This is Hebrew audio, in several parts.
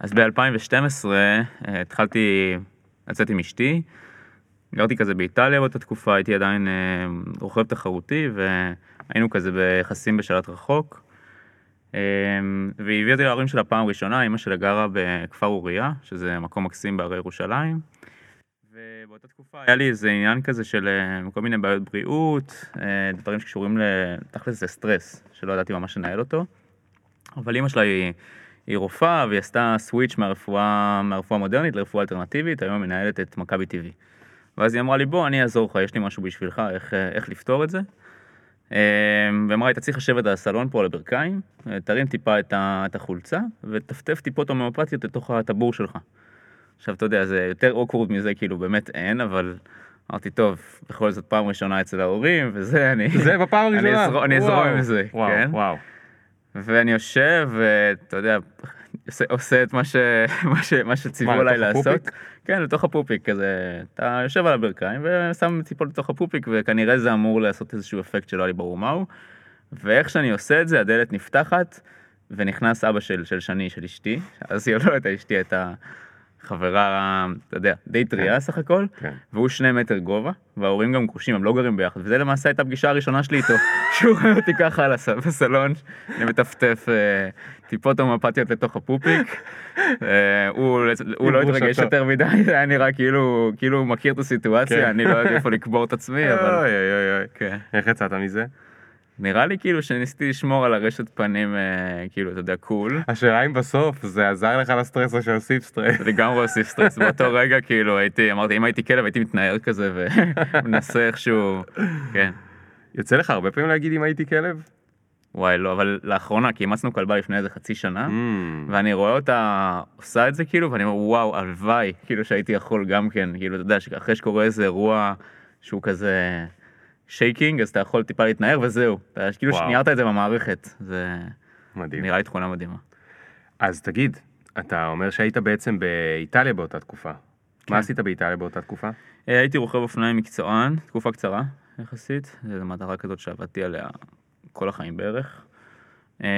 אז ב-2012 התחלתי לצאת עם אשתי, גרתי כזה באיטליה באותה תקופה, הייתי עדיין רוכב תחרותי והיינו כזה ביחסים בשלט רחוק. והיא הביאה אותי להורים שלה פעם ראשונה, אמא שלה גרה בכפר אוריה, שזה מקום מקסים בהרי ירושלים. ובאותה תקופה היה לי איזה עניין כזה של כל מיני בעיות בריאות, דברים שקשורים לתכלס לסטרס, שלא ידעתי ממש לנהל אותו. אבל אמא שלה היא, היא רופאה והיא עשתה סוויץ' מהרפואה, מהרפואה המודרנית לרפואה אלטרנטיבית, היום מנהלת את מכבי טבעי. ואז היא אמרה לי בוא אני אעזור לך, יש לי משהו בשבילך, איך, איך לפתור את זה. ואמרה לי אתה צריך לשבת על הסלון פה על הברכיים, תרים טיפה את החולצה וטפטף טיפות הומאופתיות לתוך הטבור שלך. עכשיו אתה יודע זה יותר אוקוורד מזה כאילו באמת אין אבל אמרתי טוב בכל זאת פעם ראשונה אצל ההורים וזה אני זה בפעם הראשונה אני אזרום עם זה כן וואו. ואני יושב ואתה יודע עושה, עושה את מה, ש, מה, ש, מה שציוו עליי לעשות. הפופיק? כן לתוך הפופיק כזה אתה יושב על הברכיים ושם ציפות לתוך הפופיק וכנראה זה אמור לעשות איזשהו אפקט שלא היה לי ברור מהו. ואיך שאני עושה את זה הדלת נפתחת ונכנס אבא של של שני של אשתי אז היא לא הייתה אשתי הייתה חברה אתה יודע די טריה סך הכל כן. והוא שני מטר גובה וההורים גם גרושים הם לא גרים ביחד וזה למעשה הייתה הפגישה הראשונה שלי איתו שהוא רואה אותי ככה על הס- בסלון אני מטפטף אה, טיפות הומאפתיות לתוך הפופיק. אה, הוא הוא לא התרגש. יותר מדי זה היה נראה כאילו כאילו הוא מכיר את כן. הסיטואציה אני לא יודע איפה לקבור את עצמי אבל אוי אוי אוי. כן. איך יצאת מזה? נראה לי כאילו שניסיתי לשמור על ארשת פנים אה, כאילו אתה יודע cool. השאלה אם בסוף זה עזר לך לסטרס או שהוסיף סטרס. זה לגמרי הוסיף סטרס באותו רגע כאילו הייתי אמרתי אם הייתי כלב הייתי מתנער כזה ומנסה איכשהו כן יוצא לך הרבה פעמים להגיד אם הייתי כלב? וואי לא אבל לאחרונה כי אימצנו כלבה לפני איזה חצי שנה Mm. ואני רואה אותה עושה את זה כאילו ואני אומר וואו הלוואי כאילו שהייתי יכול גם כן כאילו אתה יודע אחרי שקורה איזה אירוע שהוא כזה שייקינג אז אתה יכול טיפה להתנער וזהו אתה כאילו. שניירת את זה במערכת זה מדהים. נראה לי תכונה מדהימה. אז תגיד, אתה אומר שהיית בעצם באיטליה באותה תקופה. כן. מה עשית באיטליה באותה תקופה? אה, הייתי רוכב אופניים מקצוען, תקופה קצרה יחסית, זו מטרה כזאת שעבדתי עליה כל החיים בערך. אה,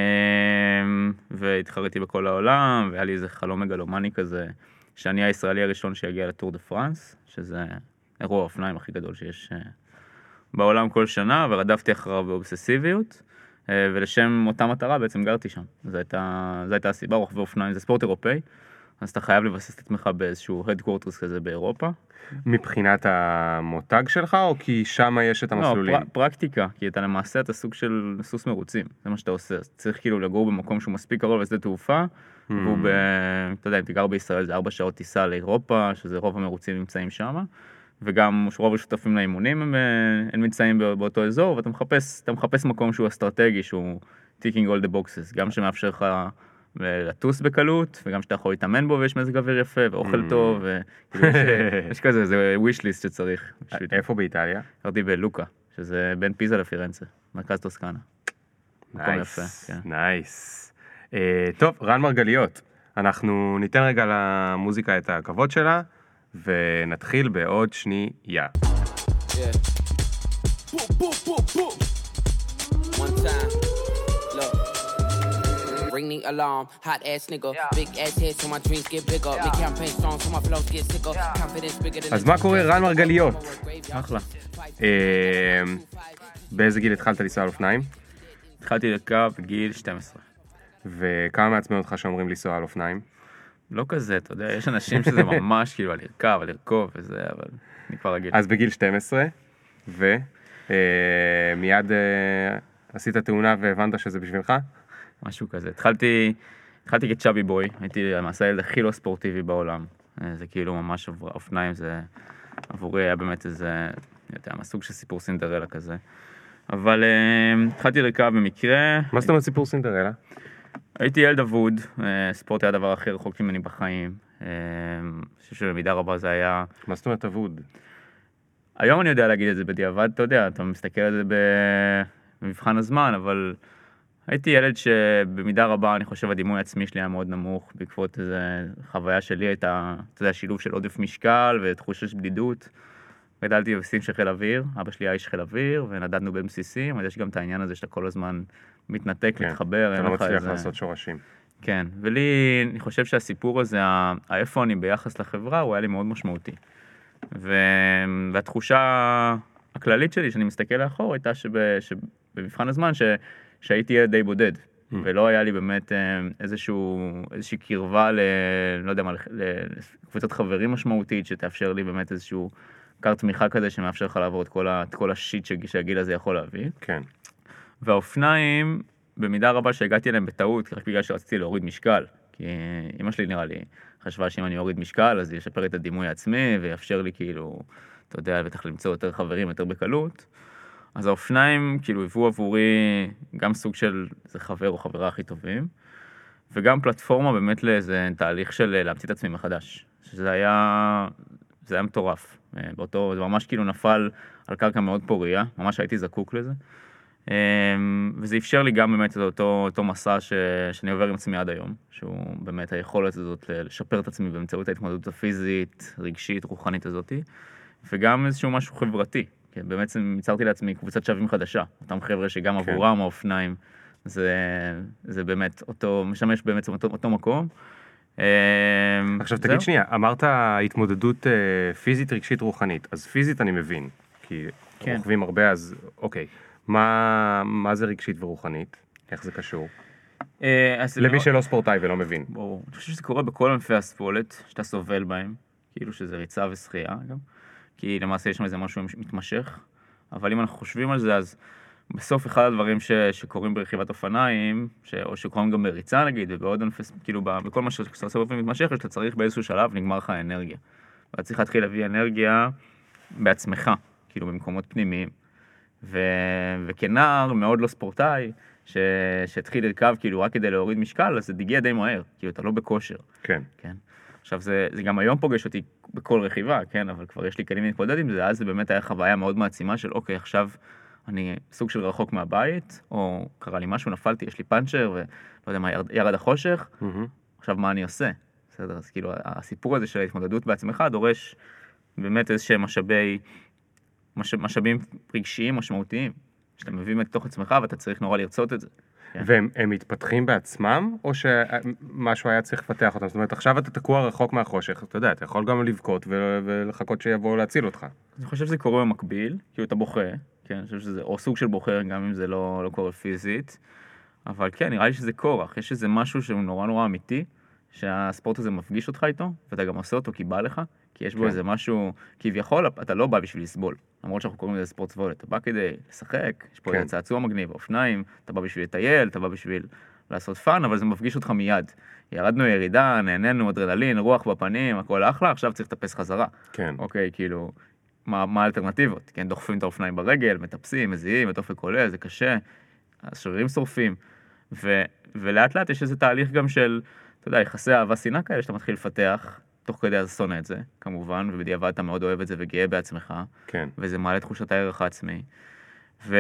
והתחרתי בכל העולם, והיה לי איזה חלום מגלומני כזה, שאני הישראלי הראשון שיגיע לטור דה פרנס, שזה אירוע האופניים הכי גדול שיש אה, בעולם כל שנה, ורדפתי אחריו באובססיביות. אה, ולשם אותה מטרה בעצם גרתי שם, זו הייתה, זו הייתה הסיבה, רוכבי אופניים זה ספורט אירופאי, אז אתה חייב לבסס את עצמך באיזשהו headquarters כזה באירופה, מבחינת המותג שלך או כי שם יש את המסלולים? לא, פר, פרקטיקה, כי אתה למעשה אתה סוג של סוס מרוצים, זה מה שאתה עושה, אז צריך כאילו לגור במקום שהוא מספיק קרוב לשדה תעופה, Mm. והוא ב... אתה יודע, אם אתה גר בישראל זה ארבע שעות טיסה לאירופה, שזה רוב המרוצים נמצאים שם, וגם רוב השותפים לאימונים הם, אה, הם נמצאים בא- באותו אזור, ואתה מחפש, מחפש מקום שהוא אסטרטגי, שהוא ticking all the boxes, גם שמאפשר לך אה, לטוס בקלות, וגם שאתה יכול להתאמן בו ויש מזג אוויר יפה, ואוכל Mm. טוב, וכאילו יש, אה, יש כזה, זה wish list שצריך. איפה באיטליה? גרתי בלוקה, שזה בין פיזה לפירנצה, מרכז טוסקנה. מקום יפה, כן. נייס. אה, טוב, רן מרגליות, אנחנו ניתן רגע למוזיקה את הכבוד שלה, ונתחיל בעוד שנייה. Ring the alarm, hot ass nigga. Big ass head so my dreams get bigger. Big campaign strong so my flows get sicker. Confidence bigger than אז מה קורה, רן מרגליות? אחלה. אה, באיזה גיל התחלת לנסוע על אופניים? התחלתי לרכב בגיל 12. וכמה מעצבן אותך שאומרים לנסוע על אופניים? לא כזה, אתה יודע, יש אנשים שזה ממש כאילו על לרכב, על לרכוב וזה, אבל אני כבר רגיל. אז בגיל 12, ומיד אה, עשית תאונה והבנת שזה בשבילך? משהו כזה. התחלתי, התחלתי כצ'אבי בוי, הייתי למעשה הילד הכי לא ספורטיבי בעולם. אה, זה כאילו ממש אופניים זה עבורי היה באמת איזה, אני יודע, סוג של סיפור סינדרלה כזה. אבל אה, התחלתי לרכב במקרה, מה זאת אומרת סיפור סינדרלה? הייתי ילד אבוד, אה, ספורט היה הדבר הכי רחוק ממני בחיים. אה, אני חושב שבמידה רבה זה היה... מה זאת אומרת אבוד? היום אני יודע להגיד את זה בדיעבד, אתה יודע, אתה מסתכל על זה במבחן הזמן, אבל הייתי ילד שבמידה רבה, אני חושב, הדימוי העצמי שלי היה מאוד נמוך, בעקבות איזה חוויה שלי הייתה, אתה יודע, שילוב של עודף משקל ותחושה של בדידות. גדלתי בבסיסים של חיל אוויר, אבא שלי היה איש חיל אוויר, ונדדנו בין בסיסים, אבל יש גם את העניין הזה שאתה כל הזמן מתנתק, כן, מתחבר, אתה לא מצליח איזה... לעשות שורשים. כן, ולי, אני חושב שהסיפור הזה, האיפה אני ביחס לחברה, הוא היה לי מאוד משמעותי. ו... והתחושה הכללית שלי, שאני מסתכל לאחור, הייתה שב... שבמבחן הזמן, ש... שהייתי ילד די בודד. Mm. ולא היה לי באמת אה, איזשהו, איזושהי קרבה ל... לא יודע מה, לקבוצת חברים משמעותית, שתאפשר לי באמת איזשהו כר תמיכה כזה, שמאפשר לך לעבור את כל, ה... את כל השיט שהגיל הזה יכול להביא. כן. והאופניים, במידה רבה שהגעתי אליהם בטעות, רק בגלל שרציתי להוריד משקל. כי אמא שלי נראה לי חשבה שאם אני אוריד משקל, אז ישפר את הדימוי העצמי, ויאפשר לי כאילו, אתה יודע, בטח למצוא יותר חברים יותר בקלות. אז האופניים כאילו היוו עבורי גם סוג של איזה חבר או חברה הכי טובים, וגם פלטפורמה באמת לאיזה תהליך של להמציא את עצמי מחדש. שזה היה, זה היה מטורף. אה, באותו, זה ממש כאילו נפל על קרקע מאוד פוריה, ממש הייתי זקוק לזה. אמ, וזה אפשר לי גם באמת את אותו, אותו מסע ש, שאני עובר עם עצמי עד היום, שהוא באמת היכולת הזאת לשפר את עצמי באמצעות ההתמודדות הפיזית, רגשית, רוחנית הזאתי, וגם איזשהו משהו חברתי, כן, בעצם ייצרתי לעצמי קבוצת שווים חדשה, אותם חבר'ה שגם כן. עבורם האופניים, זה, זה באמת אותו, משמש בעצם אותו, אותו מקום. אמ, עכשיו זהו. תגיד שנייה, אמרת התמודדות אה, פיזית, רגשית, רוחנית. אז פיזית אני מבין, כי כן. רוכבים הרבה, אז אוקיי. מה, מה זה רגשית ורוחנית? איך זה קשור? אה, אז למי מאוד- שלא ספורטאי ולא מבין. ברור. אני חושב שזה קורה בכל ענפי הספולת, שאתה סובל בהם, כאילו שזה ריצה ושחייה גם, כי למעשה יש שם איזה משהו מתמשך, אבל אם אנחנו חושבים על זה, אז בסוף אחד הדברים ש, שקורים ברכיבת אופניים, ש, או שקורים גם בריצה נגיד, ובעוד ענפי, כאילו בכל מה שאתה עושה באופן מתמשך, שאתה צריך באיזשהו שלב, נגמר לך האנרגיה. ואתה צריך להתחיל להביא אנרגיה בעצמך, כאילו במקומות פנימיים. ו... וכנער מאוד לא ספורטאי, ש... שהתחיל לרכב כאילו רק כדי להוריד משקל, אז זה הגיע די מהר, כאילו אתה לא בכושר, כן. כן? עכשיו זה, זה גם היום פוגש אותי בכל רכיבה, כן? אבל כבר יש לי כלים להתמודד עם זה, אז זה באמת היה חוויה מאוד מעצימה של אוקיי, עכשיו אני סוג של רחוק מהבית, או קרה לי משהו, נפלתי, יש לי פאנצ'ר, ולא יודע מה, ירד, ירד החושך, מהמם. עכשיו מה אני עושה? בסדר, אז כאילו הסיפור הזה של ההתמודדות בעצמך דורש באמת איזה שהם משאבי, מש, משאבים רגשיים משמעותיים, שאתה מביא מתוך עצמך ואתה צריך נורא לרצות את זה. כן. והם הם מתפתחים בעצמם, או שמשהו היה צריך לפתח אותם? זאת אומרת, עכשיו אתה תקוע רחוק מהחושך, אתה יודע, אתה יכול גם לבכות ו- ולחכות שיבואו להציל אותך. אני חושב שזה קורה במקביל, כאילו אתה בוכה, כן, אני חושב שזה, או סוג של בוחר, גם אם זה לא, לא קורה פיזית, אבל כן, נראה לי שזה כורח, יש איזה משהו שהוא נורא נורא אמיתי, שהספורט הזה מפגיש אותך איתו, ואתה גם עושה אותו כי בא לך, כי יש בו כן. איזה משהו, כביכול אתה לא בא בשביל לסבול, למרות שאנחנו קוראים לזה ספורט סבולת, אתה בא כדי לשחק, יש פה כן. צעצוע מגניב, אופניים, אתה בא בשביל לטייל, אתה בא בשביל לעשות fun, אבל זה מפגיש אותך מיד. ירדנו ירידה, נהנינו, אדרנלין, רוח בפנים, הכל אחלה, עכשיו צריך לטפס חזרה. כן. אוקיי, כאילו, מה, מה האלטרנטיבות? כן, דוחפים את האופניים ברגל, מטפסים, מזיעים, הדופק עולה, זה קשה, השרירים שורפים, ו, ולאט לאט יש איזה תהליך גם של, אתה יודע, יחסי אהבה שנאה כאלה שאתה מתחיל לפתח, תוך כדי אז שונא את זה, כמובן, ובדיעבד אתה מאוד אוהב את זה וגאה בעצמך, כן. וזה מעלה תחושת הערך העצמי. ו...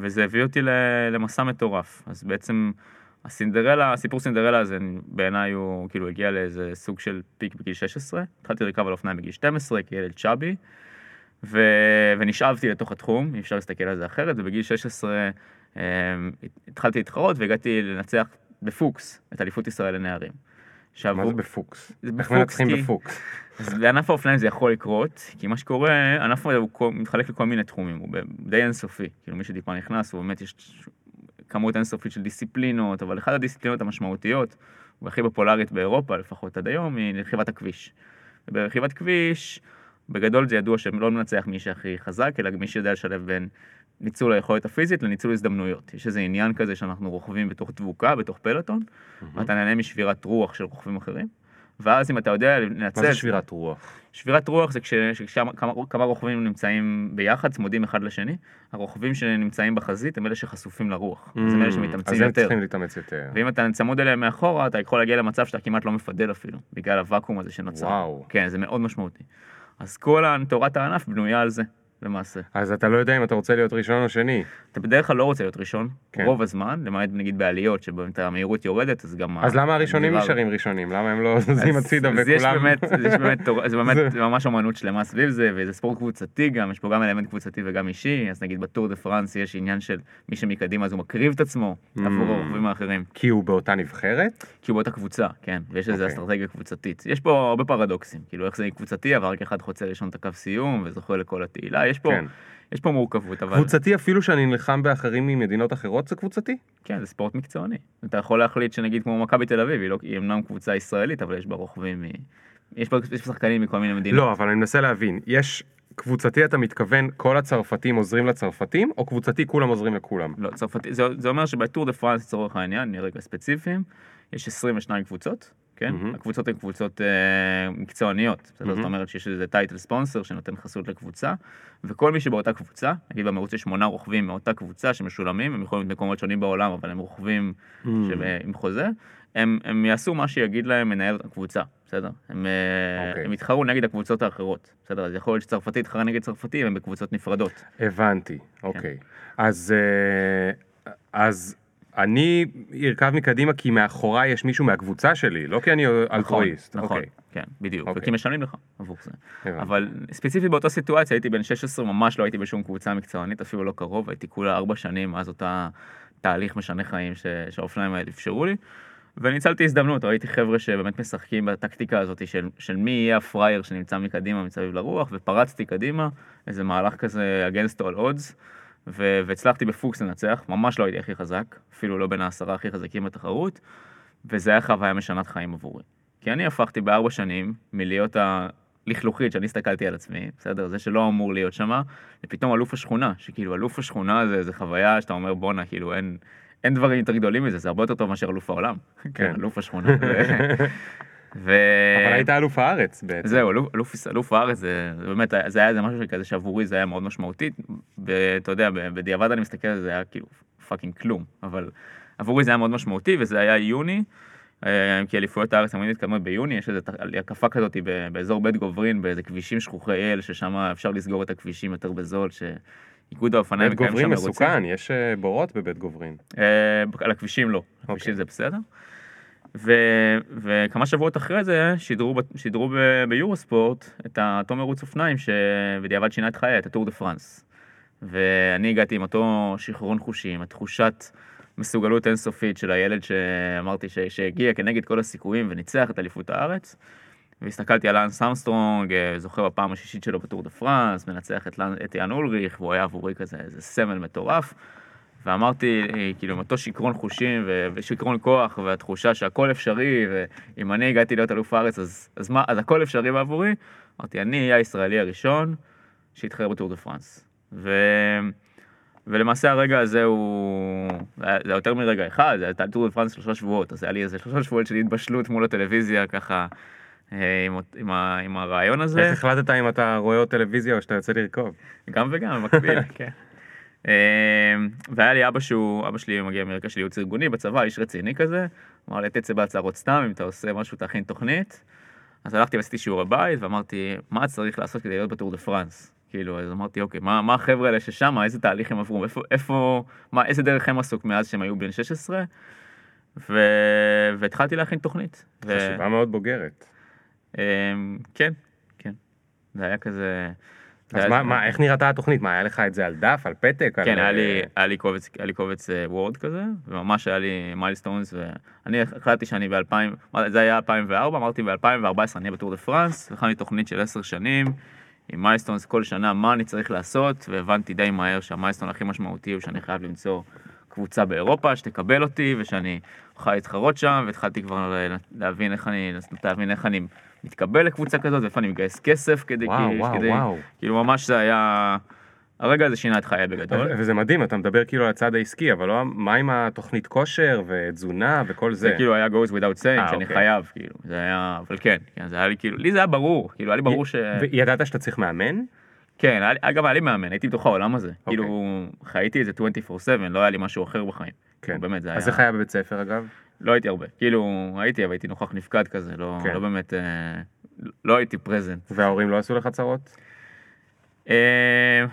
וזה הביא אותי ל... למסע מטורף. אז בעצם הסינדרלה, הסיפור סינדרלה הזה בעיניי הוא כאילו הגיע לאיזה סוג של פיק בגיל 16. התחלתי לרכב על אופניים בגיל 12 כילד צ'אבי, ו... ונשאבתי לתוך התחום, אי אפשר להסתכל על זה אחרת, ובגיל 16 אה, התחלתי להתחרות והגעתי לנצח בפוקס את אליפות ישראל לנערים. עכשיו, מה זה בפוקס? זה בפוקס מנצחים כי- בפוקס? אז בענף האופניים זה יכול לקרות, כי מה שקורה, הענף הזה הוא מתחלק לכל מיני תחומים, הוא די אינסופי. כאילו מי שטיפה נכנס, הוא באמת יש כמות אינסופית של דיסציפלינות, אבל אחת הדיסציפלינות המשמעותיות, והכי פופולרית באירופה, לפחות עד היום, היא רכיבת הכביש. וברכיבת כביש, בגדול זה ידוע שלא מנצח מי שהכי חזק, אלא מי שיודע לשלב בין ניצול היכולת הפיזית לניצול הזדמנויות. יש איזה עניין כזה שאנחנו רוכבים בתוך דבוקה, בתוך פלטון, ואתה נהנה משבירת רוח של רוכבים אחרים. ואז אם אתה יודע לנצל... מה זה שבירת רוח? שבירת רוח זה כש- כשכמה כמה- כמה רוכבים נמצאים ביחד, צמודים אחד לשני. הרוכבים שנמצאים בחזית הם אלה שחשופים לרוח. אז הם אלה Mm, שמתאמצים אז הם יותר. צריכים להתאמץ יותר. ואם אתה צמוד אליהם מאחורה, אתה יכול להגיע למצב שאתה כמעט לא מפדל אפילו, בגלל הוואקום הזה שנוצר. וואו. כן, זה מאוד משמעותי. אז כל תורת הענף בנויה על זה. למעשה. אז אתה לא יודע אם אתה רוצה להיות ראשון או שני. אתה בדרך כלל לא רוצה להיות ראשון, כן. רוב הזמן, למעט נגיד בעליות, שבאמת המהירות יורדת, אז גם... אז למה הראשונים הדבר- נשארים ראשונים? למה הם לא זזים הצידה אז יש וכולם... באמת, יש באמת, זה באמת ממש אמנות שלמה סביב זה, וזה ספורט קבוצתי גם, יש פה גם אלמנט קבוצתי וגם אישי, אז נגיד בטור דה פרנס יש עניין של מי שמקדימה אז הוא מקריב את עצמו עבור Mm. הרוכבים האחרים, כי הוא באותה נבחרת? כי הוא באותה קבוצה, כן, ויש איזו אוקיי. אסטרטגיה קבוצתית. יש פה הרבה פרדוקסים, כאילו איך זה קבוצתי, אבל רק אחד חוצה ראשון את הקו סיום וזוכה לכל התהילה, יש פה, כן. יש פה מורכבות, אבל קבוצתי אפילו שאני נלחם באחרים ממדינות אחרות זה קבוצתי? כן, זה ספורט מקצועני. אתה יכול להחליט שנגיד כמו מכבי תל אביב, היא, לא, היא אמנם קבוצה ישראלית, אבל יש בה רוכבים, מ... יש בה בה שחקנים מכל מיני מדינות. לא, אבל אני מנסה להבין. יש... קבוצתי אתה מתכוון כל הצרפתים עוזרים לצרפתים, או קבוצתי כולם עוזרים לכולם? לא, צרפתי, זה, זה אומר שבטור דה פרנס לצורך העניין, נהיה רגע ספציפיים, יש 22 קבוצות, כן? מהמם. הקבוצות הן קבוצות אה, מקצועניות, בסדר? מהמם. זאת אומרת שיש איזה טייטל ספונסר שנותן חסות לקבוצה, וכל מי שבאותה קבוצה, נגיד במרוץ יש שמונה רוכבים מאותה קבוצה שמשולמים, הם יכולים להיות במקומות שונים בעולם, אבל הם רוכבים Mm. אה, עם חוזה, הם, הם יעשו מה שיגיד להם מנהל הקבוצה, בסדר? הם, אה, אוקיי. הם יתחרו נגד הקבוצות האחרות, בסדר? אז יכול להיות שצרפתי תחרה נגד צרפתי, הם בקבוצות נפרדות. הבנתי, כן. אוקיי. אז, אה, אז אני ארכב מקדימה כי מאחוריי יש מישהו מהקבוצה שלי, לא כי אני אלטרואיסט. נכון, אוקיי, כן, בדיוק, אוקיי. וכי משלמים לך עבור זה. הבנתי. אבל ספציפית באותה סיטואציה הייתי בן 16, ממש לא הייתי בשום קבוצה מקצוענית, אפילו לא קרוב, הייתי כולה ארבע שנים, אז אותה תהליך משנה חיים ש- שהאופניים האלה אפשרו לי. וניצלתי הזדמנות, ראיתי חבר'ה שבאמת משחקים בטקטיקה הזאת של, של מי יהיה הפראייר שנמצא מקדימה מסביב לרוח, ופרצתי קדימה, איזה מהלך כזה against all odds, ו- והצלחתי בפוקס לנצח, ממש לא הייתי הכי חזק, אפילו לא בין העשרה הכי חזקים בתחרות, וזה היה חוויה משנת חיים עבורי. כי אני הפכתי בארבע שנים מלהיות הלכלוכית שאני הסתכלתי על עצמי, בסדר? זה שלא אמור להיות שמה, ופתאום אלוף השכונה, שכאילו אלוף השכונה זה, זה חוויה שאתה אומר בואנה, כאילו אין, אין דברים יותר גדולים מזה, זה הרבה יותר טוב מאשר אלוף העולם. כן, אלוף השכונה. ו... אבל היית אלוף הארץ בעצם. זהו, אלוף, אלוף, אלוף הארץ, זה, זה באמת, זה היה איזה משהו כזה שעבורי זה היה מאוד משמעותי, ואתה יודע, בדיעבד אני מסתכל על זה, היה כאילו fucking כלום, אבל עבורי זה היה מאוד משמעותי, וזה היה יוני, אה, כי אליפויות הארץ תמיד מתקדמות ביוני, יש איזו הקפה כזאת באזור בית גוברין, באיזה כבישים שכוחי אל, ששם אפשר לסגור את הכבישים יותר בזול, שאיגוד האופניים בית מקיים גוברין שם מרוצים. מסוכן, יש אה, בורות בבית גוברין. אה, על הכבישים לא, הכבישים אוקיי. זה בסדר. ו, וכמה שבועות אחרי זה שידרו, שידרו ביורוספורט את אותו מרוץ אופניים שבדיעבד שינה את חיי, את הטור דה פרנס. ואני הגעתי עם אותו שיכרון חושים, התחושת מסוגלות אינסופית של הילד שאמרתי ש, שהגיע כנגד כל הסיכויים וניצח את אליפות הארץ. והסתכלתי על לאנס אמסטרונג, זוכה בפעם השישית שלו בטור דה פרנס, מנצח את, את יאן אולריך, והוא היה עבורי כזה איזה סמל מטורף. ואמרתי, אה, כאילו, עם אותו שיכרון חושים ושיכרון כוח והתחושה שהכל אפשרי, ואם אני הגעתי להיות אלוף הארץ, אז, אז מה, אז הכל אפשרי בעבורי. אמרתי, אני אהיה הישראלי הראשון שיתחרה בטור דה פרנס. ו... ולמעשה הרגע הזה הוא, זה היה יותר מרגע אחד, זה היה טור דה פרנס שלושה שבועות, אז היה לי איזה שלושה שבועות של התבשלות מול הטלוויזיה, ככה, אה, עם, עם, ה, עם הרעיון הזה. איך החלטת אם אתה רואה עוד טלוויזיה או שאתה יוצא לרכוב? גם וגם, במקביל, כן. אמ, והיה לי אבא שהוא, אבא שלי מגיע מרקע של ייעוץ ארגוני בצבא, איש רציני כזה, אמר לי תצא בהצהרות סתם, אם אתה עושה משהו תכין תוכנית. אז הלכתי ועשיתי שיעורי בית ואמרתי, מה צריך לעשות כדי להיות בטור דה פרנס? כאילו, אז אמרתי, אוקיי, מה, מה החבר'ה האלה ששם, איזה תהליך הם עברו, איפה, איפה, מה, איזה דרך הם עשו מאז שהם היו בן 16? ו... והתחלתי להכין תוכנית. ו... חשיבה מאוד בוגרת. אמ, כן, כן. זה היה כזה... אז מה, מה, איך נראתה התוכנית? מה, היה לך את זה על דף, על פתק? על, כן, היה לי, אה, היה לי קובץ, היה לי קובץ אה, Word כזה, וממש היה לי milestones, ואני החלטתי שאני ב-2000, זה היה 2004, אמרתי ב-2014 אני אהיה בטור דה פרנס, הכנתי תוכנית של 10 שנים, עם מיילסטונס כל שנה, מה אני צריך לעשות, והבנתי די מהר שהמיילסטון הכי משמעותי הוא שאני חייב למצוא קבוצה באירופה שתקבל אותי, ושאני אוכל להתחרות שם, והתחלתי כבר ל- להבין איך אני, להבין איך אני מתקבל לקבוצה כזאת, ואיפה אני מגייס כסף כדי, וואו, כי- וואו, כדי, וואו. כאילו ממש זה היה, הרגע הזה שינה את חיי בגדול. וזה מדהים, אתה מדבר כאילו על הצד העסקי, אבל לא, מה עם התוכנית כושר ותזונה וכל זה? זה כאילו היה goes without saying, אה, שאני אוקיי. חייב, כאילו, זה היה, אבל כן, כן, זה היה לי כאילו, לי זה היה ברור, כאילו, היה לי ברור ש... וידעת שאתה צריך מאמן? כן, היה אגב, היה לי מאמן, הייתי בתוך העולם הזה, אוקיי. כאילו, חייתי את זה 24/7, לא היה לי משהו אחר בחיים. כן. באמת, זה היה... אז איך היה בבית ספר אגב? לא הייתי הרבה, כאילו, הייתי, אבל הייתי נוכח נפקד כזה, לא כן. לא באמת, אה, לא הייתי פרזנט. וההורים לא עשו לך צרות? אה,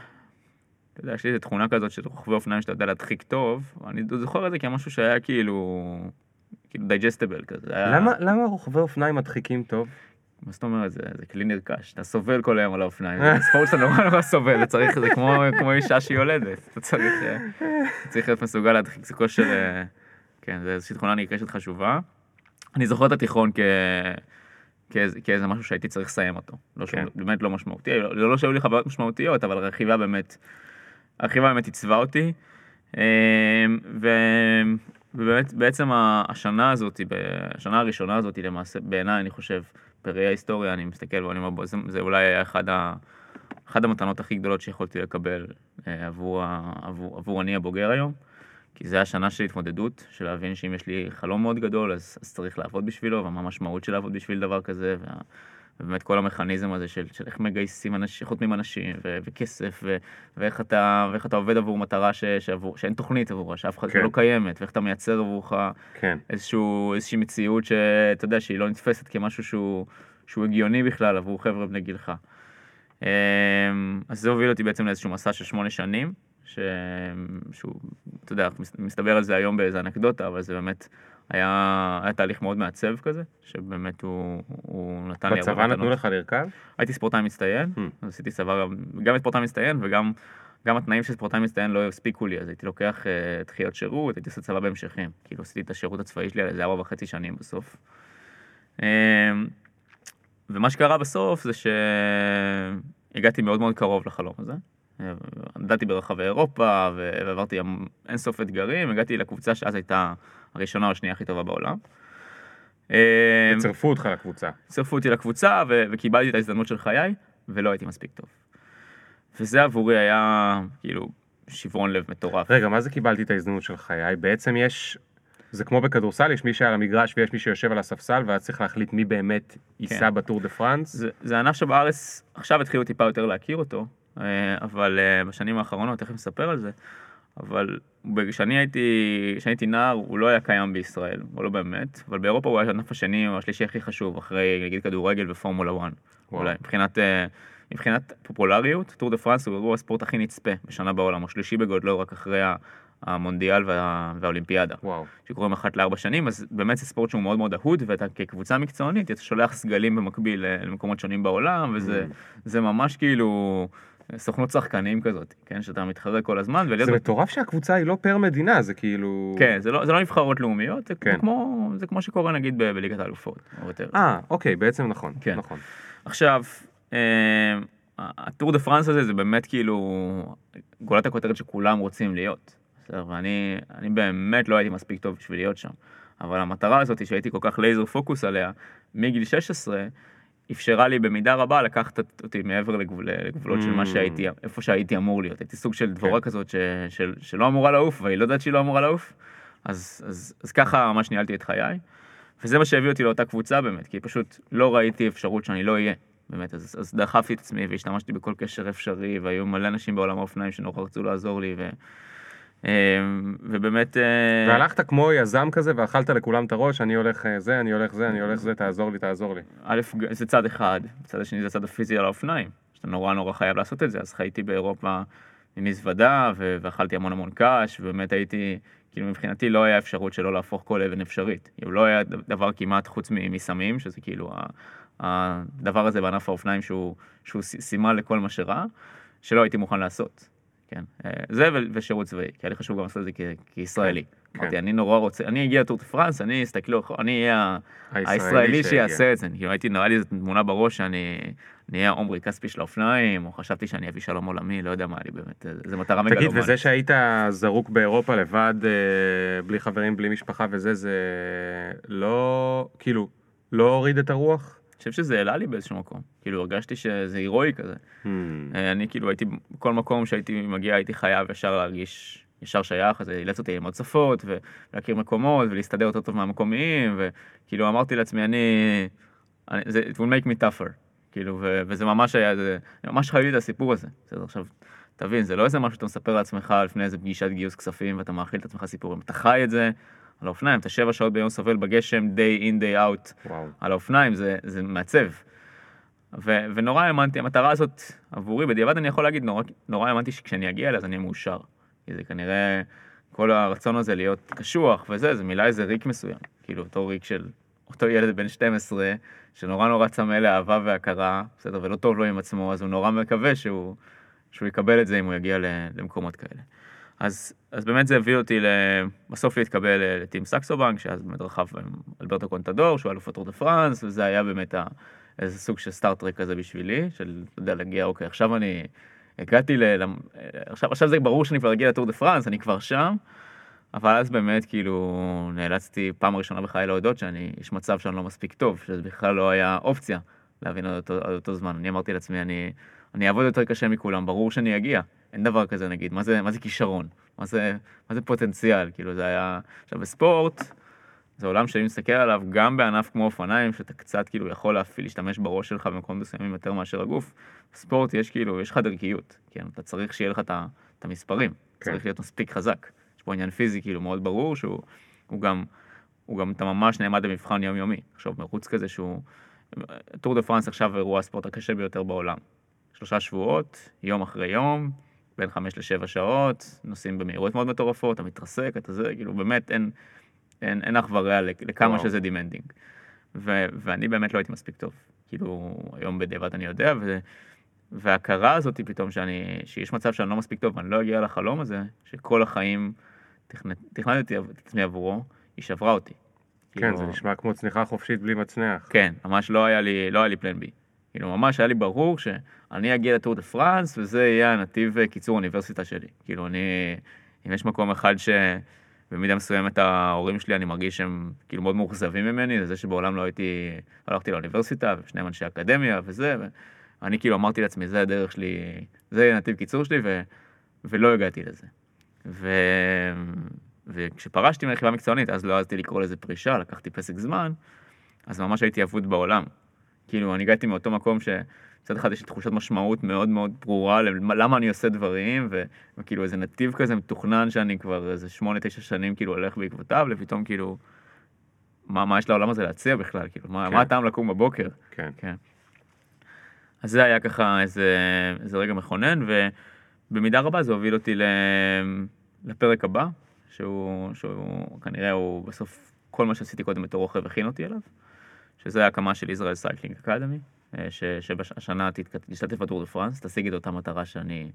אתה יודע, יש לי איזה תכונה כזאת של רוכבי אופניים שאתה יודע להדחיק טוב, אני זוכר את זה כמשהו שהיה כאילו, כאילו דייג'סטיבל כזה. היה- למה, למה רוכבי אופניים מדחיקים טוב? מה זאת אומרת, זה, זה כלי נרכש, אתה סובל כל היום על האופניים, זה ספורט שאתה נורא נורא סובל, צריך, זה כמו, כמו אישה שהיא יולדת, אתה צריך, אה, צריך להיות מסוגל להדחיק, זה כושר, אה, כן, זה איזושהי תכונה נרכשת חשובה. אני זוכר את התיכון כ... כאיזה, כאיזה משהו שהייתי צריך לסיים אותו, לא כן. שהוא באמת לא משמעותי, לא, לא שהיו לי חוויות משמעותיות, אבל הרכיבה באמת, הרכיבה באמת עיצבה אותי. אה, ו... ובאמת בעצם השנה הזאת, השנה הראשונה הזאת למעשה, בעיניי אני חושב, בראי ההיסטוריה, אני מסתכל ואני אומר, זה, זה אולי היה אחד, ה, אחד המתנות הכי גדולות שיכולתי לקבל אה, עבור, עבור, עבור אני הבוגר היום. כי זה השנה של התמודדות, של להבין שאם יש לי חלום מאוד גדול, אז, אז צריך לעבוד בשבילו, ומה המשמעות של לעבוד בשביל דבר כזה, וה, ובאמת כל המכניזם הזה של, של איך מגייסים אנשים, חותמים אנשים, ו, וכסף, ו, ואיך, אתה, ואיך אתה עובד עבור מטרה ש, שעבור, שאין תוכנית עבורה, שאף אחד כן. לא קיימת, ואיך אתה מייצר עבורך כן. איזשהו, איזושהי מציאות שאתה יודע שהיא לא נתפסת כמשהו שהוא, שהוא הגיוני בכלל עבור חבר'ה בני גילך. אמ, אז זה הוביל אותי בעצם לאיזשהו מסע של שמונה שנים, ש... שהוא, אתה יודע, מסתבר על זה היום באיזה אנקדוטה, אבל זה באמת היה, היה תהליך מאוד מעצב כזה, שבאמת הוא, הוא נתן לי בצבא נתנו. לך לרכב? הייתי ספורטאי מצטיין, Hmm. עשיתי צבא גם, ספורטאי מצטיין וגם גם התנאים של ספורטאי מצטיין לא הספיקו לי, אז הייתי לוקח uh, דחיות שירות, הייתי עושה צבא בהמשכים. כאילו עשיתי את השירות הצבאי שלי על איזה ארבע וחצי שנים בסוף. Um, ומה שקרה בסוף זה שהגעתי מאוד מאוד קרוב לחלום הזה. נדדתי ברחבי אירופה ועברתי אינסוף אתגרים, הגעתי לקבוצה שאז הייתה הראשונה או השנייה הכי טובה בעולם. אה, צירפו אותך לקבוצה. צירפו אותי לקבוצה ו- וקיבלתי את ההזדמנות של חיי, ולא הייתי מספיק טוב. וזה עבורי היה כאילו שברון לב מטורף. רגע, מה זה קיבלתי את ההזדמנות של חיי? בעצם יש... זה כמו בכדורסל, יש מי שעל המגרש ויש מי שיושב על הספסל, ואז צריך להחליט מי באמת ייסע כן. בטור דה פרנס. זה, זה ענף שבארץ עכשיו התחילו טיפה יותר להכיר אותו, אה, אבל אה, בשנים האחרונות, תכף נספר על זה, אבל כשאני הייתי, הייתי נער הוא לא היה קיים בישראל, הוא לא באמת, אבל באירופה הוא היה הענף השני או השלישי הכי חשוב, אחרי נגיד כדורגל ופורמולה 1, וואו. אולי, מבחינת, אה, מבחינת פופולריות, טור דה פרנס הוא אירוע הספורט הכי נצפה בשנה בעולם, הוא שלישי בגודלו רק אחרי המונדיאל וה, והאולימפיאדה. וואו. שקורים אחת לארבע שנים, אז באמת זה ספורט שהוא מאוד מאוד אהוד, ואתה כקבוצה מקצוענית, אתה שולח סגלים במקביל אה, למקומות שונים בעולם, וזה Mm. ממש כאילו סוכנות שחקנים כזאת, כן, שאתה מתחרה כל הזמן, ולהיות... זה מטורף שהקבוצה היא לא פר מדינה, זה כאילו... כן, זה לא, זה לא נבחרות לאומיות, זה, כן. כמו, זה כמו שקורה נגיד ב- בליגת האלופות. אה, אוקיי, בעצם נכון. כן. נכון. עכשיו, אה, הטור דה פרנס הזה זה באמת כאילו גולת הכותרת שכולם רוצים להיות. בסדר, ואני אני באמת לא הייתי מספיק טוב בשביל להיות שם. אבל המטרה הזאת שהייתי כל כך לייזר פוקוס עליה, מגיל 16, אפשרה לי במידה רבה לקחת אותי מעבר לגבול, לגבולות של מה Mm. שהייתי, איפה שהייתי אמור להיות. הייתי סוג של דבורה כן. כזאת ש, של, שלא אמורה לעוף, והיא לא יודעת שהיא לא אמורה לעוף. אז, אז, אז ככה ממש ניהלתי את חיי. וזה מה שהביא אותי לאותה קבוצה באמת, כי פשוט לא ראיתי אפשרות שאני לא אהיה. באמת, אז, אז דחפתי את עצמי והשתמשתי בכל קשר אפשרי, והיו מלא אנשים בעולם האופניים שנורא רצו לעזור לי, ו, ובאמת... אה, והלכת כמו יזם כזה ואכלת לכולם את הראש, אני הולך אה, זה, אני הולך זה, אני הולך זה, תעזור לי, תעזור לי. א', זה צד אחד, הצד השני זה הצד הפיזי על האופניים, שאתה נורא נורא חייב לעשות את זה, אז חייתי באירופה עם מזוודה, ואכלתי המון המון קש, ובאמת הייתי, כאילו מבחינתי לא היה אפשרות שלא להפוך כל אבן אפשרית. כאילו לא היה דבר כמעט חוץ מסמים, שזה כאילו הדבר הזה בענף האופניים שהוא, שהוא סימן לכל מה שרע, שלא הייתי מוכן לעשות. כן, אה, זה ושירות צבאי, כי היה לי חשוב גם לעשות את זה כ- כישראלי. כן. אמרתי, אני נורא רוצה, אני אגיע לטור דה פרנס, אני אסתכלו, אני אהיה הישראלי. שיעשה את זה, כאילו הייתי, נראה לי איזו תמונה בראש שאני נהיה עומרי כספי של האופניים, או חשבתי שאני אביא שלום עולמי, לא יודע מה לי באמת, זו מטרה תגיד, מגלומנית. וזה שהיית זרוק באירופה לבד, אה, בלי חברים, בלי משפחה וזה, זה לא, כאילו, לא הוריד את הרוח? חושב שזה העלה לי באיזשהו מקום, כאילו הרגשתי שזה הירואי כזה. Hmm. אה, אני כאילו הייתי, בכל מקום שהייתי מגיע הייתי חייב ישר להרגיש ישר שייך, אז זה אילץ אותי ללמוד שפות, ולהכיר מקומות, ולהסתדר יותר טוב מהמקומיים, וכאילו אמרתי לעצמי, אני, אני זה, it will make me tougher, כאילו, ו, וזה ממש היה, זה, ממש חייתי את הסיפור הזה. בסדר, עכשיו, תבין, זה לא איזה משהו שאתה מספר לעצמך לפני איזה פגישת גיוס כספים, ואתה מאכיל את עצמך סיפורים, אתה חי את זה על האופניים, אתה שבע שעות ביום סובל בגשם, day in, day out, וואו. על האופניים, זה, זה מעצב. ו- ונורא האמנתי, המטרה הזאת עבורי, בדיעבד אני יכול להגיד, נורא, נורא האמנתי שכשאני אגיע אליה אז אני אהיה מאושר. כי זה כנראה, כל הרצון הזה להיות קשוח וזה, זה מילא איזה ריק מסוים. כאילו, אותו ריק של אותו ילד בן 12, שנורא נורא צמא לאהבה והכרה, בסדר, ולא טוב לו עם עצמו, אז הוא נורא מקווה שהוא, שהוא יקבל את זה אם הוא יגיע למקומות כאלה. אז, אז באמת זה הביא אותי בסוף להתקבל אה, ל team סקסו בנק, שאז באמת רכב עם אלברטו קונטדור, שהוא אלוף הטור דה פרנס, וזה היה באמת ה, איזה סוג של start-track כזה בשבילי, של, אתה יודע, להגיע, אוקיי, עכשיו אני הגעתי ל... ל- עכשיו, עכשיו זה ברור שאני כבר אגיע לטור דה פרנס, אני כבר שם, אבל אז באמת כאילו נאלצתי פעם ראשונה בחיי להודות שאני, יש מצב שאני לא מספיק טוב, שזה בכלל לא היה אופציה להבין על אותו, על אותו זמן. אני אמרתי לעצמי, אני, אני אעבוד יותר קשה מכולם, ברור שאני אגיע. אין דבר כזה נגיד, מה זה, מה זה כישרון? מה זה, מה זה פוטנציאל? כאילו זה היה... עכשיו בספורט, זה עולם שאני מסתכל עליו גם בענף כמו אופניים, שאתה קצת כאילו יכול להפעיל, להשתמש בראש שלך במקומות מסוימים יותר מאשר הגוף. בספורט יש כאילו, יש לך דרכיות, כן? אתה צריך שיהיה לך את המספרים, כן. צריך להיות מספיק חזק. יש פה עניין פיזי כאילו מאוד ברור, שהוא הוא גם, הוא גם, אתה ממש נעמד במבחן יומיומי. עכשיו, מרוץ כזה שהוא, טור דה פרנס עכשיו אירוע הספורט הקשה ביותר בעולם. שלושה שבועות, יום אחרי יום, בין חמש לשבע שעות, נוסעים במהירות מאוד מטורפות, אתה מתרסק, אתה זה, כאילו באמת אין, אין, אין אח ורע לכ- לכמה וואו. שזה demanding. ו- ואני באמת לא הייתי מספיק טוב. כאילו, היום בדיעבד אני יודע, ו- וההכרה הזאת פתאום שאני, שיש מצב שאני לא מספיק טוב ואני לא אגיע לחלום הזה, שכל החיים תכנ- תכננתי את עצמי עבורו, היא שברה אותי. כן, כאילו- זה נשמע כמו צניחה חופשית בלי מצנח. כן, ממש לא היה לי, לא היה לי פלן בי. כאילו, ממש היה לי ברור שאני אגיע לטור דה פרנס, וזה יהיה הנתיב אה, קיצור אוניברסיטה שלי. כאילו, אני, אם יש מקום אחד שבמידה מסוימת ההורים שלי, אני מרגיש שהם כאילו מאוד מאוכזבים ממני, זה שבעולם לא הייתי, הלכתי לאוניברסיטה, ושניהם אנשי אקדמיה וזה, ואני כאילו אמרתי לעצמי, זה הדרך שלי, זה נתיב קיצור שלי, ו, ולא הגעתי לזה. ו... וכשפרשתי מהרכיבה המקצוענית, אז לא העזתי לקרוא לזה פרישה, לקחתי פסק זמן, אז ממש הייתי אבוד בעולם. כאילו, אני הגעתי מאותו מקום שמצד אחד יש לי תחושת משמעות מאוד מאוד ברורה למה אני עושה דברים, ו, וכאילו איזה נתיב כזה מתוכנן שאני כבר איזה שמונה, תשע שנים כאילו הולך בעקבותיו, לפתאום כאילו, מה, מה יש לעולם הזה להציע בכלל? כאילו, מה, כן. מה הטעם לקום בבוקר? כן. כן. אז זה היה ככה איזה, איזה רגע מכונן, ובמידה רבה זה הוביל אותי לפרק הבא, שהוא, שהוא כנראה הוא בסוף כל מה שעשיתי קודם בתור רוכב הכין אותי אליו, שזה ההקמה של Israel Cycling Academy, שהשנה תשתתף בטור דה פרנס, תשיג את אותה מטרה שאני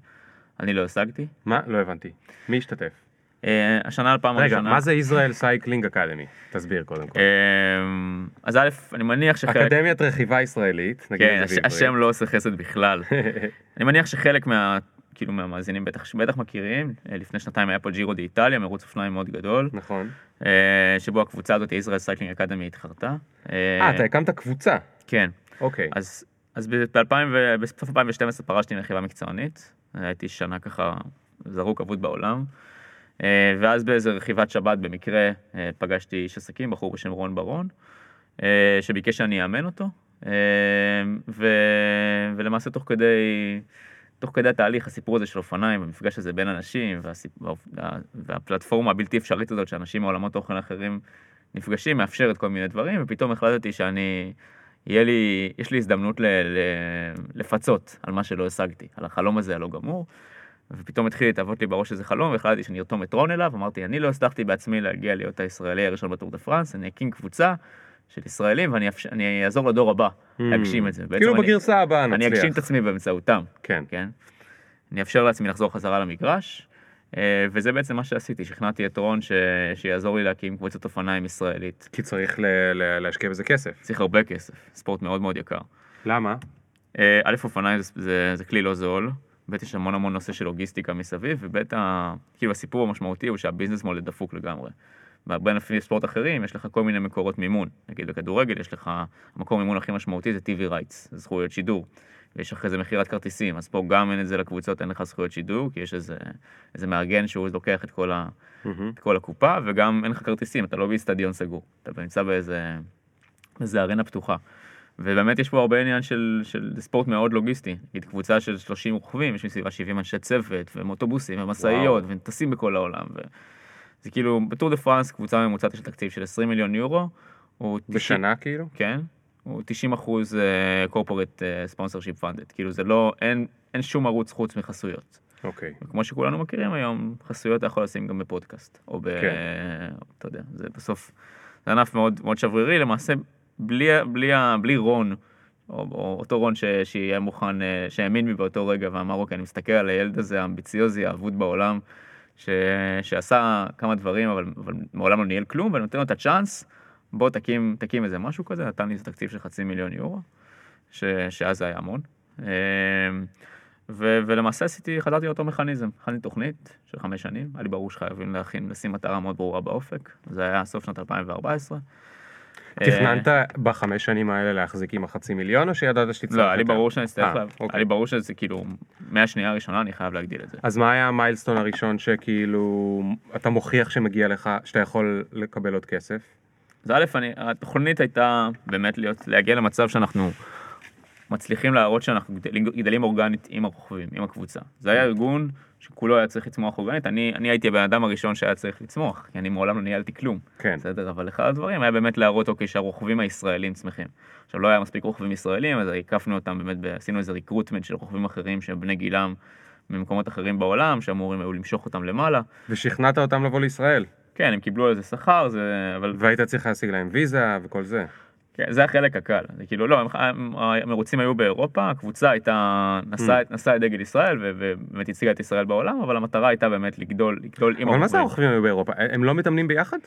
אני לא השגתי. מה? לא הבנתי. מי השתתף? אה, השנה לפעם רגע, הראשונה. מה זה ישראל סייקלינג אקדמי? תסביר קודם כל. אה, אז א', אני מניח שחלק... אקדמיית רכיבה ישראלית, נגיד כן, את זה בעברית. השם לא עושה חסד בכלל. אני מניח שחלק מה... כאילו מהמאזינים בטח, בטח מכירים, אה, לפני שנתיים היה פה ג'ירו איטליה, מרוץ אופניים מאוד גדול, נכון. אה, שבו הקבוצה הזאת, Israel Cycling Academy, התחרתה. אה, אתה הקמת קבוצה. כן, אוקיי. אז, אז ב-2000, ו- בסוף 2012 פרשתי מרכיבה מקצוענית, הייתי שנה ככה זרוק אבוד בעולם, אה, ואז באיזה רכיבת שבת במקרה פגשתי איש עסקים, בחור בשם רון ברון, שביקש שאני אאמן אותו, ו, ולמעשה תוך כדי, תוך כדי התהליך, הסיפור הזה של אופניים, המפגש הזה בין אנשים. והפלטפורמה הבלתי אפשרית הזאת שאנשים מעולמות תוכן אחרים נפגשים, מאפשרת כל מיני דברים, ופתאום החלטתי שאני, יהיה לי, יש לי הזדמנות ל... ל... לפצות על מה שלא השגתי, על החלום הזה הלא גמור. ופתאום התחיל להתאבות לי בראש איזה חלום, והחלטתי שאני ארתום את רון אליו, אמרתי, אני לא הצלחתי בעצמי להגיע להיות הישראלי הראשון בטור דה פרנס, אני אקים קבוצה של ישראלים ואני אפש... אני אעזור לדור הבא להגשים את זה. כאילו אני- בגרסה הבאה אני נצליח. אגשים את עצמי באמצעותם, כן. כן? אני אאפשר לעצמי לחזור חזרה למגרש, אה, וזה בעצם מה שעשיתי, שכנעתי את רון ש... שיעזור לי להקים קבוצת אופניים ישראלית. כי צריך ל- ל- להשקיע בזה כסף. צריך הרבה כסף, ספורט מאוד מאוד יקר. למה? אה, א', אופניים זה, זה, זה כלי לא זול, ב', יש המון המון נושא של לוגיסטיקה מסביב, וב', ה- כאילו הסיפור המשמעותי הוא שהביזנס מודל דפוק לגמרי. בהרבה ענפי ספורט אחרים יש לך כל מיני מקורות מימון. נגיד בכדורגל יש לך, המקור מימון הכי משמעותי זה TV rights, זה זכויות שידור. ויש אחרי זה מכירת כרטיסים, אז פה גם אין את זה לקבוצות, אין לך זכויות שידור, כי יש איזה, איזה מארגן שהוא לוקח את כל, ה, מהמם. את כל הקופה, וגם אין לך כרטיסים, אתה לא באיצטדיון סגור, אתה נמצא באיזה, באיזה ארנה פתוחה. ובאמת יש פה הרבה עניין של, של ספורט מאוד לוגיסטי. נגיד קבוצה של 30 רוכבים, יש מסביבה 70 אנשי צוות, והם אוטובוסים, ומשאיות. וטסים בכל העולם. ו... זה כאילו, בטור דה פרנס, קבוצה ממוצעת של תקציב של 20 מיליון יורו. הוא 90 בשנה כאילו? כן. הוא 90 אחוז corporate אה, sponsorship funded, כאילו זה לא, אין, אין שום ערוץ חוץ מחסויות. אוקיי. כמו שכולנו מכירים היום, חסויות אתה יכול לשים גם בפודקאסט, או ב... כן. אתה יודע, זה בסוף, זה ענף מאוד, מאוד שברירי, למעשה בלי, בלי, בלי רון, או, או אותו רון ש, שיהיה מוכן, אה, שהאמין בי באותו רגע ואמר, אוקיי, אני מסתכל על הילד הזה האמביציוזי, האבוד בעולם, ש, שעשה כמה דברים, אבל, אבל מעולם לא ניהל כלום, ואני נותן לו את הצ'אנס, בוא תקים, תקים איזה משהו כזה, נתן לי איזה תקציב של חצי מיליון יורו, ש, שאז זה היה המון. אה, ו- ולמעשה עשיתי, חזרתי לאותו מכניזם, הכנתי תוכנית של חמש שנים, היה לי ברור שחייבים להכין, לשים מטרה מאוד ברורה באופק, זה היה סוף שנת 2014. תכננת בחמש שנים האלה להחזיק עם החצי מיליון, או שידעת שתצטרך לא, היה לי? ברור שאני אצטרך, אה, לה- אוקיי. היה לי ברור שזה כאילו, מהשנייה הראשונה אני חייב להגדיל את זה. אז מה היה המיילסטון הראשון שכאילו, אתה מוכיח שמגיע לך, שאתה יכול לקבל עוד כסף? אז א', אני, התוכנית הייתה באמת להיות, להגיע למצב שאנחנו מצליחים להראות שאנחנו גדלים, גדלים אורגנית עם הרוכבים, עם הקבוצה. זה היה ארגון שכולו היה צריך לצמוח אורגנית, אני, אני הייתי הבן אדם הראשון שהיה צריך לצמוח, כי אני מעולם לא ניהלתי כלום. כן. בסדר, אבל אחד הדברים היה באמת להראות, אוקיי, שהרוכבים הישראלים צמחים. עכשיו, לא היה מספיק רוכבים ישראלים, אז הקפנו אותם באמת, עשינו איזה ריקרוטמנט של רוכבים אחרים שהם בני גילם ממקומות אחרים בעולם, שאמורים היו למשוך אותם למעלה. ושכנעת אותם לבוא לישראל, כן, הם קיבלו על זה שכר, זה... אבל והיית צריך להשיג להם ויזה וכל זה. כן, זה החלק הקל, זה כאילו לא, המרוצים היו באירופה, הקבוצה הייתה, נשאה Mm. את דגל ישראל ובאמת הציגה את ישראל בעולם, אבל המטרה הייתה באמת לגדול, לגדול עם אבל מה זה הרוכבים. הרוכבים היו באירופה? הם לא מתאמנים ביחד?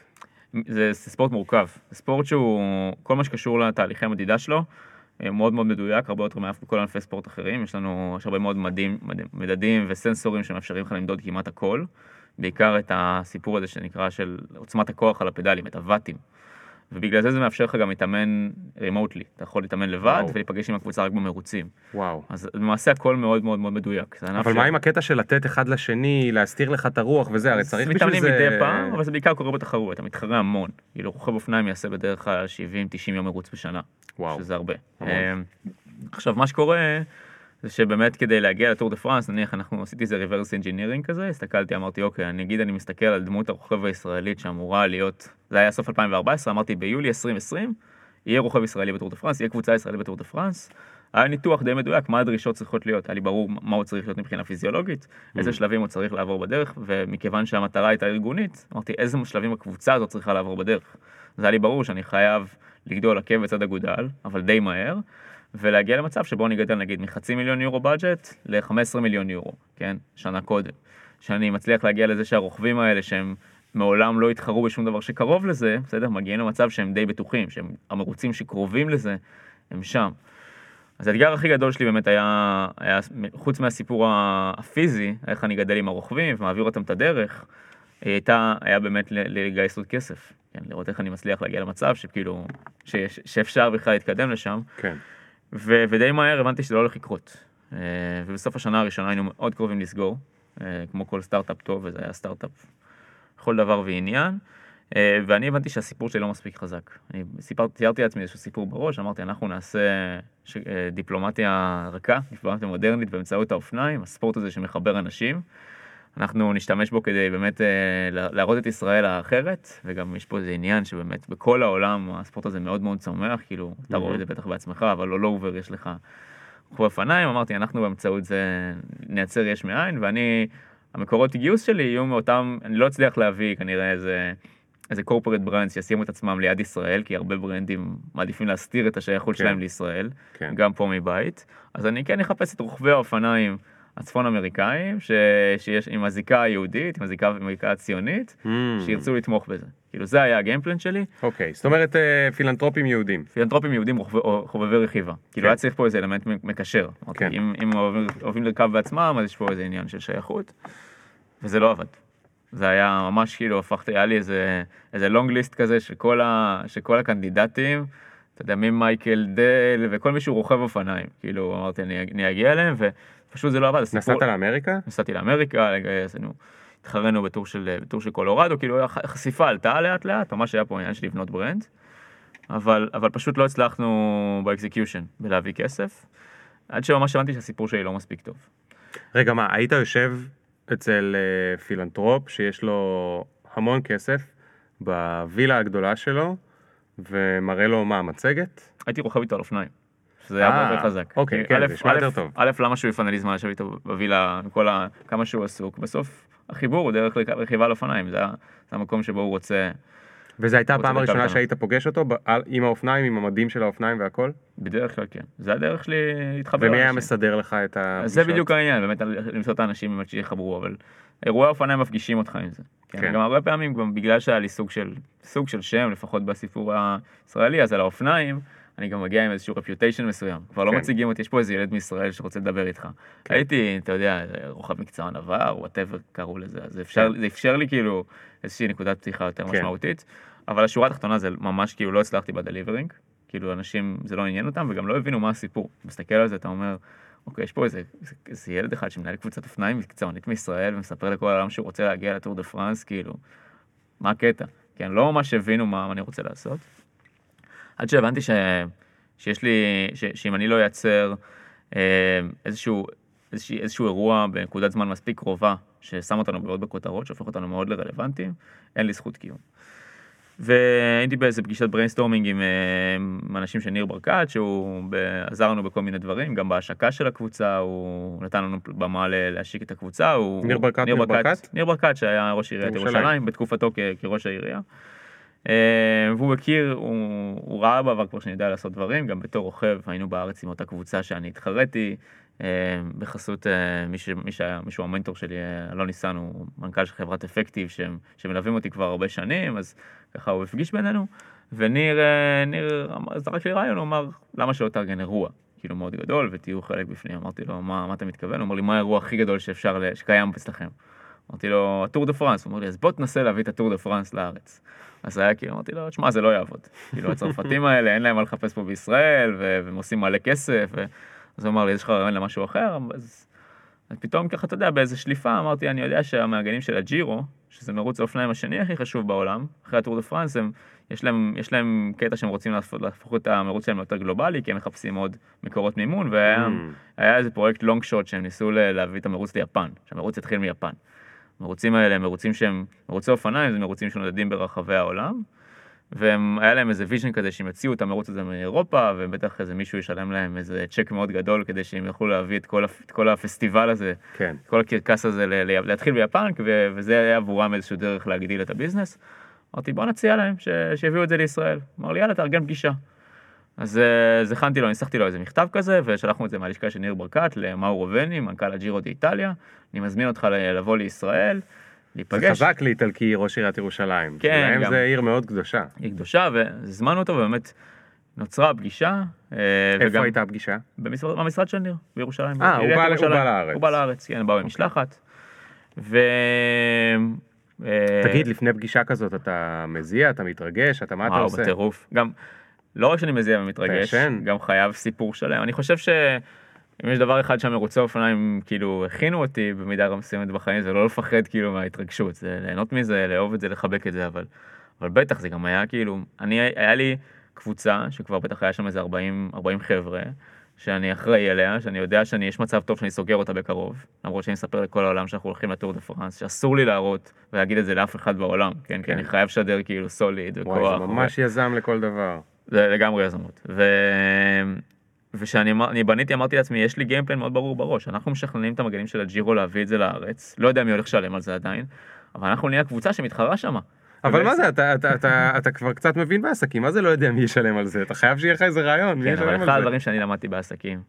זה, זה ספורט מורכב, זה ספורט שהוא, כל מה שקשור לתהליכי המדידה שלו, אה, מאוד מאוד מדויק, הרבה יותר מכל ענפי ספורט אחרים, יש לנו, יש הרבה מאוד מדים, מד- מדדים וסנסורים שמאפשרים לך למדוד כמעט הכל, בעיקר את הסיפור הזה שנקרא של עוצמת הכוח על הפדלים, את הוואטים. ובגלל זה זה מאפשר לך גם להתאמן רימוטלי, אתה יכול להתאמן לבד וואו. ולהיפגש עם הקבוצה רק במרוצים. וואו. אז למעשה הכל מאוד מאוד מאוד מדויק. אבל ש- מה עם הקטע של לתת אחד לשני, להסתיר לך את הרוח וזה, הרי צריך בשביל מתאמנים זה... מדי פעם, אבל זה בעיקר קורה בתחרות, אתה מתחרה המון. כאילו רוכב אופניים יעשה בדרך כלל 70-90 יום מרוץ בשנה. וואו. שזה הרבה. אה, עכשיו, מה שקורה, זה שבאמת כדי להגיע לטור דה פרנס, נניח אנחנו עשיתי איזה reverse engineering כזה, הסתכלתי, אמרתי, אוקיי, אני אגיד, אני מסתכל על דמות הרוכב הישראלית שאמורה להיות, זה היה סוף 2014, אמרתי, ביולי 2020, יהיה רוכב ישראלי בטור דה פרנס, יהיה קבוצה ישראלית בטור דה פרנס. היה ניתוח די מדויק, מה הדרישות צריכות להיות, היה לי ברור מה הוא צריך להיות מבחינה פיזיולוגית, איזה שלבים הוא צריך לעבור בדרך, ומכיוון שהמטרה הייתה ארגונית, אמרתי, איזה שלבים הקבוצה הזאת צריכה לעבור בדרך. זה היה לי ברור שאני חייב לגדול עקב בצד אגודל, אבל די מהר, ולהגיע למצב שבו אני גדל נגיד מחצי מיליון יורו בדג'ט ל-15 מיליון יורו, כן? שנה קודם. שאני מצליח להגיע לזה שהרוכבים האלה שהם מעולם לא התחרו בשום דבר שקרוב לזה, בסדר? מגיעים למצב שהם די בטוחים, שהם המרוצים שקרובים לזה, הם שם. אז האתגר הכי גדול שלי באמת היה, היה חוץ מהסיפור הפיזי, איך אני גדל עם הרוכבים ומעביר אותם את הדרך, הייתה, היה באמת לגייס עוד כסף. כן, לראות איך אני מצליח להגיע למצב שכאילו, שיש, שאפשר בכלל להתקדם לשם. כן. ו- ודי מהר הבנתי שזה לא הולך לקרות. אה, ובסוף השנה הראשונה היינו מאוד קרובים לסגור, אה, כמו כל סטארט-אפ טוב, וזה היה סטארט-אפ לכל דבר ועניין. אה, ואני הבנתי שהסיפור שלי לא מספיק חזק. אני סיפרתי, תיארתי לעצמי איזשהו סיפור בראש, אמרתי, אנחנו נעשה ש- דיפלומטיה רכה, דיפלומטיה מודרנית באמצעות האופניים, הספורט הזה שמחבר אנשים. אנחנו נשתמש בו כדי באמת אה, לה- להראות את ישראל האחרת, וגם יש פה איזה עניין שבאמת בכל העולם הספורט הזה מאוד מאוד צומח, כאילו, אתה רואה את זה בטח בעצמך, אבל all over יש לך רוכב אופניים, אמרתי, אנחנו באמצעות זה נייצר יש מאין, ואני, המקורות גיוס שלי יהיו מאותם, אני לא אצליח להביא כנראה איזה... איזה corporate brand שישימו את עצמם ליד ישראל, כי הרבה ברנדים מעדיפים להסתיר את השייכות כן. שלהם לישראל, כן. גם פה מבית. אז אני כן אחפש את רוכבי האופניים הצפון אמריקאים, ש... שיש עם הזיקה היהודית, עם הזיקה, עם הזיקה הציונית, Mm. שירצו לתמוך בזה. כאילו זה היה הגיימפלן שלי, אוקיי, זאת אומרת אה, פילנטרופים יהודים. פילנטרופים יהודים חובבי רכיבה. כאילו כן. היה צריך פה איזה אלמנט מקשר. אמרתי, כן. אם, אם אוהבים, אוהבים לרכב בעצמם, אז יש פה איזה עניין של שייכות, וזה לא עבד. זה היה ממש כאילו הפכתי, היה לי איזה, איזה לונג ליסט כזה של כל, ה, של כל הקנדידטים, אתה יודע, ממייקל דל וכל מי שהוא רוכב אופניים. כאילו אמרתי, אני, אני אגיע אליהם, ופשוט זה לא עבד. הסיפור- נסעת לאמריקה? נסעתי לאמריקה, עשינו, התחרנו בטור של, בטור של קולורדו, כאילו החשיפה עלתה לאט לאט, ממש היה פה עניין של לבנות brand, אבל, אבל פשוט לא הצלחנו ב execution, בלהביא כסף, עד שממש הבנתי שהסיפור שלי לא מספיק טוב. רגע, מה, היית יושב אצל אה, פילנטרופ שיש לו המון כסף בווילה הגדולה שלו, ומראה לו מה, מצגת? הייתי רוכב איתו על אופניים. שזה היה אה, הרבה יותר חזק. אוקיי, כן, זה נשמע יותר טוב. א', למה שהוא יפנה לי זמן לשבת איתו בווילה, כל ה... כמה שהוא עסוק, בסוף החיבור הוא דרך רכיבה על אופניים, זה ה- זה המקום שבו הוא רוצה, וזו הייתה הפעם הראשונה. שהיית פוגש אותו עם האופניים, עם המדים של האופניים והכל? בדרך כלל כן. זה הדרך שלי להתחבר ומי היה. מסדר לך את? אז זה בדיוק העניין, באמת למצוא את האנשים באמת שיחברו, אבל אירועי אופניים מפגישים אותך עם זה. כן. כן. גם הרבה פעמים, גם בגלל שהיה לי סוג של, סוג של שם, לפחות בסיפור הישראלי, אז על האופניים, אני גם מגיע עם איזשהו reputation מסוים. כבר לא כן. מציגים אותי, יש פה איזה ילד מישראל שרוצה לדבר איתך. כן. הייתי, אתה יודע, רוכב מקצוען עבר, whatever קראו לזה, אז זה אפשר, זה אפשר לי כאילו איזושהי נקודת פתיחה יותר כן. משמעותית, אבל השורה התחתונה זה ממש כאילו לא הצלחתי ב delivering, כאילו אנשים, זה לא עניין אותם וגם לא הבינו מה הסיפור. מסתכל על זה, אתה אומר, אוקיי, יש פה איזה, איזה, ילד אחד שמנהל קבוצת אופניים מקצוענית מישראל ומספר לכל העולם שהוא רוצה להגיע לטור דה פרנס, כאילו, מה הקטע? כן, לא ממש הבינו מה אני רוצה לעשות. עד שהבנתי ש, שיש לי, ש, שאם אני לא אייצר אה, איזשהו, איזשהו, איזשהו אירוע בנקודת זמן מספיק קרובה, ששם אותנו מאוד בכותרות, שהופך אותנו מאוד לרלוונטיים, אין לי זכות קיום. והייתי באיזה פגישת brainstorming עם, אה, עם אנשים של ניר ברקת, שהוא עזר לנו בכל מיני דברים, גם בהשקה של הקבוצה, הוא נתן לנו במה להשיק את הקבוצה. הוא, ניר ברקת, ניר ברקת? ניר ברקת, שהיה ראש עיריית. ירושלים, בתקופתו כ- כראש העירייה. אה, והוא הכיר, הוא, הוא ראה בעבר כבר שאני יודע לעשות דברים, גם בתור רוכב היינו בארץ עם אותה קבוצה שאני התחרתי, אה, בחסות אה, מי, ש, שהיה, המנטור שלי, אלון ניסן, הוא מנכ"ל של חברת אפקטיב, שהם, שמלווים אותי כבר הרבה שנים, אז ככה הוא הפגיש בינינו, וניר ניר זרק לי רעיון, הוא אמר, למה שלא תארגן אירוע? כאילו מאוד גדול ותהיו חלק בפנים, אמרתי לו, מה, מה אתה מתכוון? הוא אמר לי, מה האירוע הכי גדול שאפשר, שקיים אצלכם? אמרתי לו, הטור דה פרנס, הוא אמר לי, אז בוא תנסה להביא את הטור דה פרנס לארץ. אז היה כאילו, אמרתי לו, תשמע, זה לא יעבוד. כאילו, הצרפתים האלה, אין להם מה לחפש פה בישראל, והם עושים מלא כסף, ו... אז הוא אמר לי, יש לך רעיון למשהו אחר? אז... אז פתאום ככה, אתה יודע, באיזה שליפה, אמרתי, אני יודע שהמארגנים של הג'ירו, שזה מרוץ האופניים השני הכי חשוב בעולם, אחרי הטור דה פרנס, הם, יש, להם, יש להם קטע שהם רוצים להפוך, להפוך את המרוץ שלהם ליותר גלובלי, כי הם מחפשים עוד מקורות מימון, והיה Mm. איזה פרויקט long shot שהם ניסו להביא את המרוץ ליפן, שהמרוץ יתחיל מיפן. המרוצים האלה הם מרוצים שהם, מרוצי אופניים זה מרוצים שנודדים ברחבי העולם, והיה להם איזה vision כזה שהם יוציאו את המרוץ הזה מאירופה, ובטח איזה מישהו ישלם להם איזה צ'ק מאוד גדול כדי שהם יוכלו להביא את כל, את כל הפסטיבל הזה, כן. כל הקרקס הזה ל- להתחיל ביפן, ו- וזה היה עבורם איזשהו דרך להגדיל את ה business. אמרתי בוא נציע להם ש- שיביאו את זה לישראל. אמר לי יאללה תארגן פגישה. אז אה, אז הכנתי לו, ניסחתי לו איזה מכתב כזה, ושלחנו את זה מהלשכה של ניר ברקת למאור רובני, מנכ"ל הג'ירו די-איטליה. אני מזמין אותך לבוא לישראל, זה להיפגש. חזק לאיטלקי ראש עיריית ירושלים. כן, להם גם. זה עיר מאוד קדושה. היא קדושה, והזמנו אותו, ובאמת נוצרה פגישה. אה, איפה וגם הייתה הפגישה? במשרד, במשרד של ניר, בירושלים. אה, הוא בא- הוא ירושלים. בא לארץ. הוא בא לארץ, כן, באו במשלחת. ו... אה, תגיד, לפני פגישה כזאת אתה מזיע, אתה מתרגש, אתה מה אתה וואו, עושה? בטירוף. גם, לא רק שאני מזיע ומתרגש? גם חייב סיפור שלם. אני חושב שאם יש דבר אחד שהמרוצי אופניים כאילו הכינו אותי במידה מסוימת בחיים, זה לא לפחד כאילו מההתרגשות, זה ליהנות מזה, לאהוב את זה, לחבק את זה, אבל, אבל בטח זה גם היה כאילו, אני, היה לי קבוצה שכבר בטח היה שם איזה 40, 40 חבר'ה. שאני אחראי עליה, שאני יודע שאני, יש מצב טוב שאני סוגר אותה בקרוב, למרות שאני אספר לכל העולם שאנחנו הולכים לטור דה פרנס, שאסור לי להראות ולהגיד את זה לאף אחד בעולם, כן, כן. כי. אני חייב לשדר כאילו סוליד וכוח. וואי, זה ו- ממש יזם לכל דבר. זה לגמרי יזמות. ו... ושאני אמר- אני בניתי, אמרתי לעצמי, יש לי גיימפלן מאוד ברור בראש, אנחנו משכנעים את המגנים של הג'ירו להביא את זה לארץ, לא יודע מי הולך לשלם על זה עדיין, אבל אנחנו נהיה קבוצה שמתחרה שמה. אבל מה זה, אתה- אתה- אתה אתה כבר קצת מבין בעסקים, מה זה לא יודע מי ישלם על זה? אתה חייב שיהיה לך איזה רעיון, כן, אבל אחד? הדברים שאני למדתי בעסקים,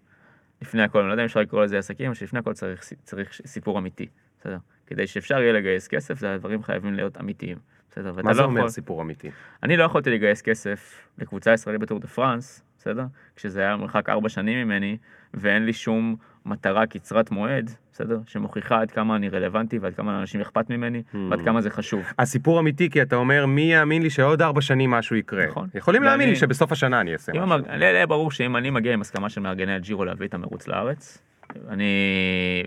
לפני הכל, אני לא יודע אם אפשר לקרוא לזה עסקים, שלפני הכל צריך, צריך סיפור אמיתי, בסדר? כדי שאפשר יהיה לגייס כסף, זה הדברים חייבים להיות אמיתיים, בסדר? מה זה לא אומר יכול- סיפור אמיתי? אני לא יכולתי לגייס כסף לקבוצה ישראלית בטור דה פרנס, בסדר? כשזה היה מרחק ארבע שנים ממני, ואין לי שום מטרה קצרת מועד, בסדר? שמוכיחה עד כמה אני רלוונטי ועד כמה לאנשים אכפת ממני, Hmm. ועד כמה זה חשוב. הסיפור אמיתי כי אתה אומר מי יאמין לי שעוד ארבע שנים משהו יקרה. נכון. יכולים להאמין לי שבסוף השנה אני אעשה משהו. היה ברור שאם אני מגיע עם הסכמה של מארגני הג'ירו להביא את המרוץ לארץ, אני,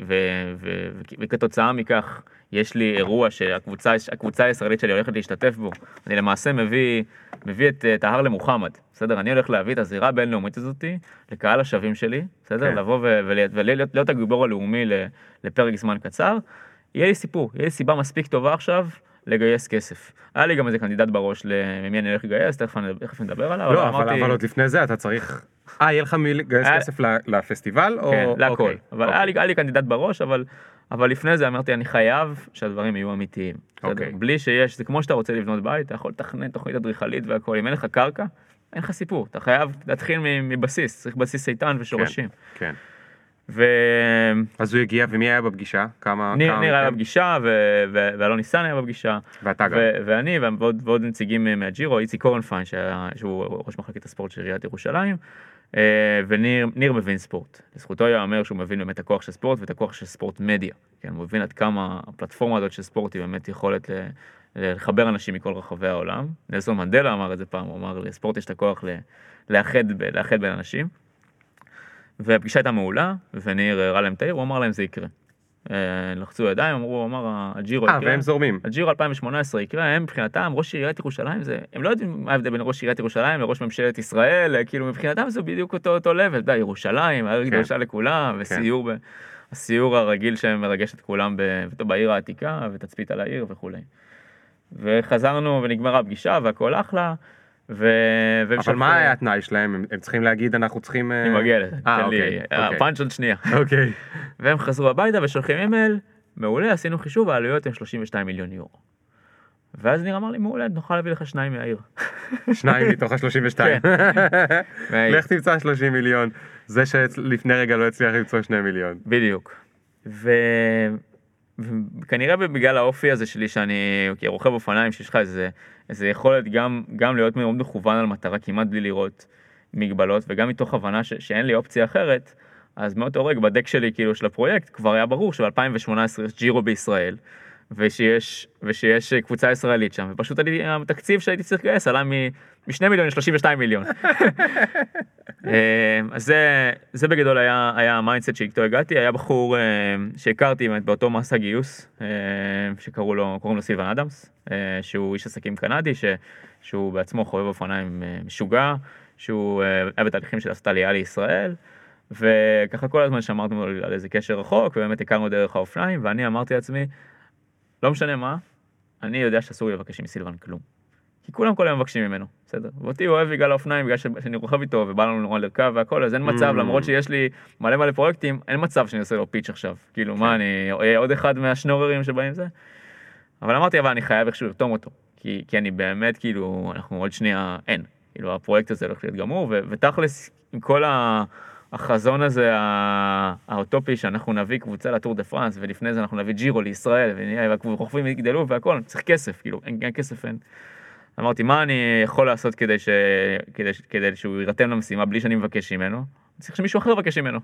ו, ו, ו, וכתוצאה מכך יש לי אירוע שהקבוצה הקבוצה הישראלית שלי הולכת להשתתף בו, אני למעשה מביא, מביא את, ההר למוחמד, בסדר? אני הולך להביא את הזירה הבינלאומית הזאתי לקהל השווים שלי, בסדר? כן. לבוא ולהיות להיות הגיבור הלאומי לפרק זמן קצר, יהיה לי סיפור, יהיה לי סיבה מספיק טובה עכשיו לגייס כסף. היה לי גם איזה candidate בראש למי אני הולך לגייס, תכף אני- נדבר עליו, לא, אבל אמרתי- אבל עוד לפני זה אתה צריך... אה, יהיה לך מי לגייס היה- כסף לפסטיבל? או- כן, להכל. אוקיי, אבל אוקיי. היה לי- candidate בראש, אבל... אבל לפני זה אמרתי, אני חייב שהדברים יהיו אמיתיים. בסדר? אוקיי. בלי שיש, זה כמו שאתה רוצה לבנות בית, אתה יכול לתכנן תוכנית אדריכלית והכל, אם אין לך קרקע, אין לך סיפור, אתה חייב להתחיל מבסיס, צריך בסיס איתן ושורשים. כן. וניר אז הוא הגיע, ומי היה בפגישה? כמה... כמה ניר היה מכם? בפגישה, ו- ו- ואלון ניסן היה בפגישה, ואתה גם. ו- ואני ועוד ועוד נציגים אה, מהג'ירו, איציק קורנפיין, שהיה- שהוא ראש מחלקת הספורט של עיריית ירושלים, אה, וניר ניר מבין ספורט. לזכותו ייאמר שהוא מבין באמת את הכוח של ספורט ואת הכוח של ספורט מדיה. כן, הוא מבין עד כמה הפלטפורמה הזאת של ספורט היא באמת יכולת לחבר אנשים מכל רחבי העולם. נלסון מנדלה אמר את זה פעם, הוא אמר לספורט יש את הכוח לאחד, לאחד בין אנשים. והפגישה הייתה מעולה, וניר הראה להם את העיר, הוא אמר להם זה יקרה. אה, לחצו ידיים, אמרו, אמר הג'ירו אה, יקרה. והם זורמים. הג'ירו 2018 יקרה, הם מבחינתם, ראש עיריית ירושלים זה, הם לא יודעים מה ההבדל בין ראש עיריית ירושלים לראש ממשלת ישראל, אה, כאילו מבחינתם זה בדיוק אותו אותו לבל, אתה יודע, ירושלים, העיר כן. קדושה לכולם, וסיור, ב, הסיור הרגיל שמרגש את כולם בעיר העתיקה, ותצפית על העיר וכולי. וחזרנו ונגמרה הפגישה והכל אחלה, ו... שלחו- מה היה התנאי שלהם? הם- הם צריכים להגיד, אנחנו צריכים... אה, אני מגיע לזה, אה, תן לי, אוקיי, אוקיי. הפאנץ' עוד שנייה. אוקיי. והם חזרו הביתה ושולחים אימייל, מעולה, עשינו חישוב, העלויות הן 32 מיליון יורו. ואז ניר אמר לי, מעולה, נוכל להביא לך שניים מהעיר. שניים מתוך ה-32. כן. לך תמצא 30 מיליון. זה שלפני רגע לא הצליח למצוא 2 מיליון. בדיוק. ו... וכנראה בגלל האופי הזה שלי שאני כרוכב אופניים שיש לך איזה, איזה יכולת גם, גם להיות מאוד מכוון על מטרה כמעט בלי לראות מגבלות וגם מתוך הבנה ש, שאין לי אופציה אחרת אז מאותו רגע בדק שלי כאילו של הפרויקט כבר היה ברור שב-2018 יש ג'ירו בישראל ושיש, ושיש קבוצה ישראלית שם ופשוט אני, התקציב שהייתי צריך לגייס עלה מ-2 מיליון ל-32 מיליון. אה, אז זה, זה בגדול היה, היה ה mindset שאיתו הגעתי, היה בחור אה, שהכרתי באמת באותו מסע גיוס, אה, שקראו לו, קוראים לו סילבן אדמס, שהוא איש עסקים קנדי, ש, שהוא בעצמו חובב אופניים משוגע, שהוא היה בתהליכים של לעשות עלייה לישראל, וככה כל הזמן שמרנו על על איזה קשר רחוק, ובאמת הכרנו דרך האופניים, ואני אמרתי לעצמי, לא משנה מה, אני יודע שאסור לי לבקש מסילבן כלום. כי כולם כל היום מבקשים ממנו, בסדר? ואותי הוא אוהב בגלל האופניים, בגלל שאני רוכב איתו ובא לנו נורא לרכב והכל, אז אין מצב, Mm. למרות שיש לי מלא מלא פרויקטים, אין מצב שאני עושה לו פיץ' עכשיו. כאילו, מה, אני אהיה עוד אחד מהשנוררים שבאים זה? אבל אמרתי, אבל אני חייב איכשהו לרתום אותו. כי, כי אני באמת, כאילו, אנחנו עוד שנייה, אין. כאילו, הפרויקט הזה הולך להיות גמור, ותכלס, עם כל ה... החזון הזה האוטופי שאנחנו נביא קבוצה לטור דה פרנס ולפני זה אנחנו נביא ג'ירו לישראל ונהיה והרוכבים יגדלו והכל צריך כסף כאילו אין, אין כסף אין. אמרתי מה אני יכול לעשות כדי, ש... כדי, ש... כדי שהוא יירתם למשימה בלי שאני מבקש ממנו צריך שמישהו אחר יבקש ממנו.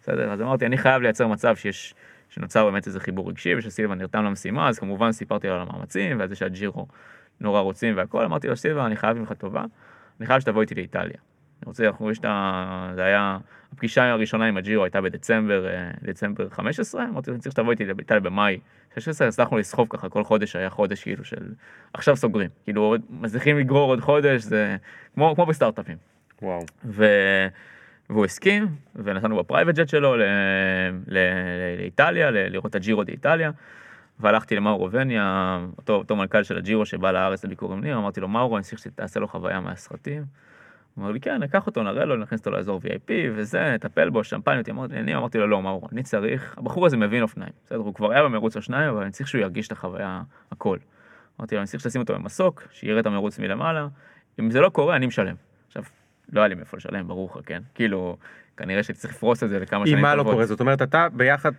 בסדר אז אמרתי אני חייב לייצר מצב שיש שנוצר באמת איזה חיבור רגשי ושסילבן נרתם למשימה אז כמובן סיפרתי לו על המאמצים ועל זה שהג'ירו נורא רוצים והכל אמרתי לו סילבן אני חייב ממך טובה אני חייב שתבוא איתי לאיטליה. אני רוצה, אנחנו, יש את ה... זה היה, הפגישה הראשונה עם הג'ירו הייתה בדצמבר, אה, דצמבר 15, אמרתי, אני צריך שתבוא איתי לאיטליה במאי 16, הצלחנו לסחוב ככה, כל חודש היה חודש כאילו של, עכשיו סוגרים, כאילו מצליחים לגרור עוד חודש, זה כמו, כמו בסטארט-אפים. וואו. ו... והוא הסכים, ונסענו בפרייבט ג'ט שלו ל... ל... לאיטליה, ל... לראות את הג'ירו באיטליה. והלכתי למאורו וניה, אותו, אותו מנכ"ל של הג'ירו שבא לארץ לביקור עם ניר, אמרתי לו, מאורו, אני צריך שתעשה לו חוויה מהסרטים. אמר לי, כן, ניקח אותו, נראה לו, נכניס אותו לאזור VIP וזה, נטפל בו, שמפניות, אני אמרתי לו, לא, מאורו, אני צריך, הבחור הזה מבין אופניים, בסדר, הוא כבר היה במרוץ השניים, אבל אני צריך שהוא ירגיש את החוויה, הכל. אמרתי לו, אני צריך שתשים אותו במסוק, שיראה את המרוץ מלמעלה, אם זה לא קורה, אני משלם. עכשיו, לא היה לי מאיפה לשלם, ברור לך, כן? כאילו, כנראה שהייתי צריך לפרוס את זה לכמה שנים אם מה לא טובות. קורה? זאת אומרת, אתה ביחד,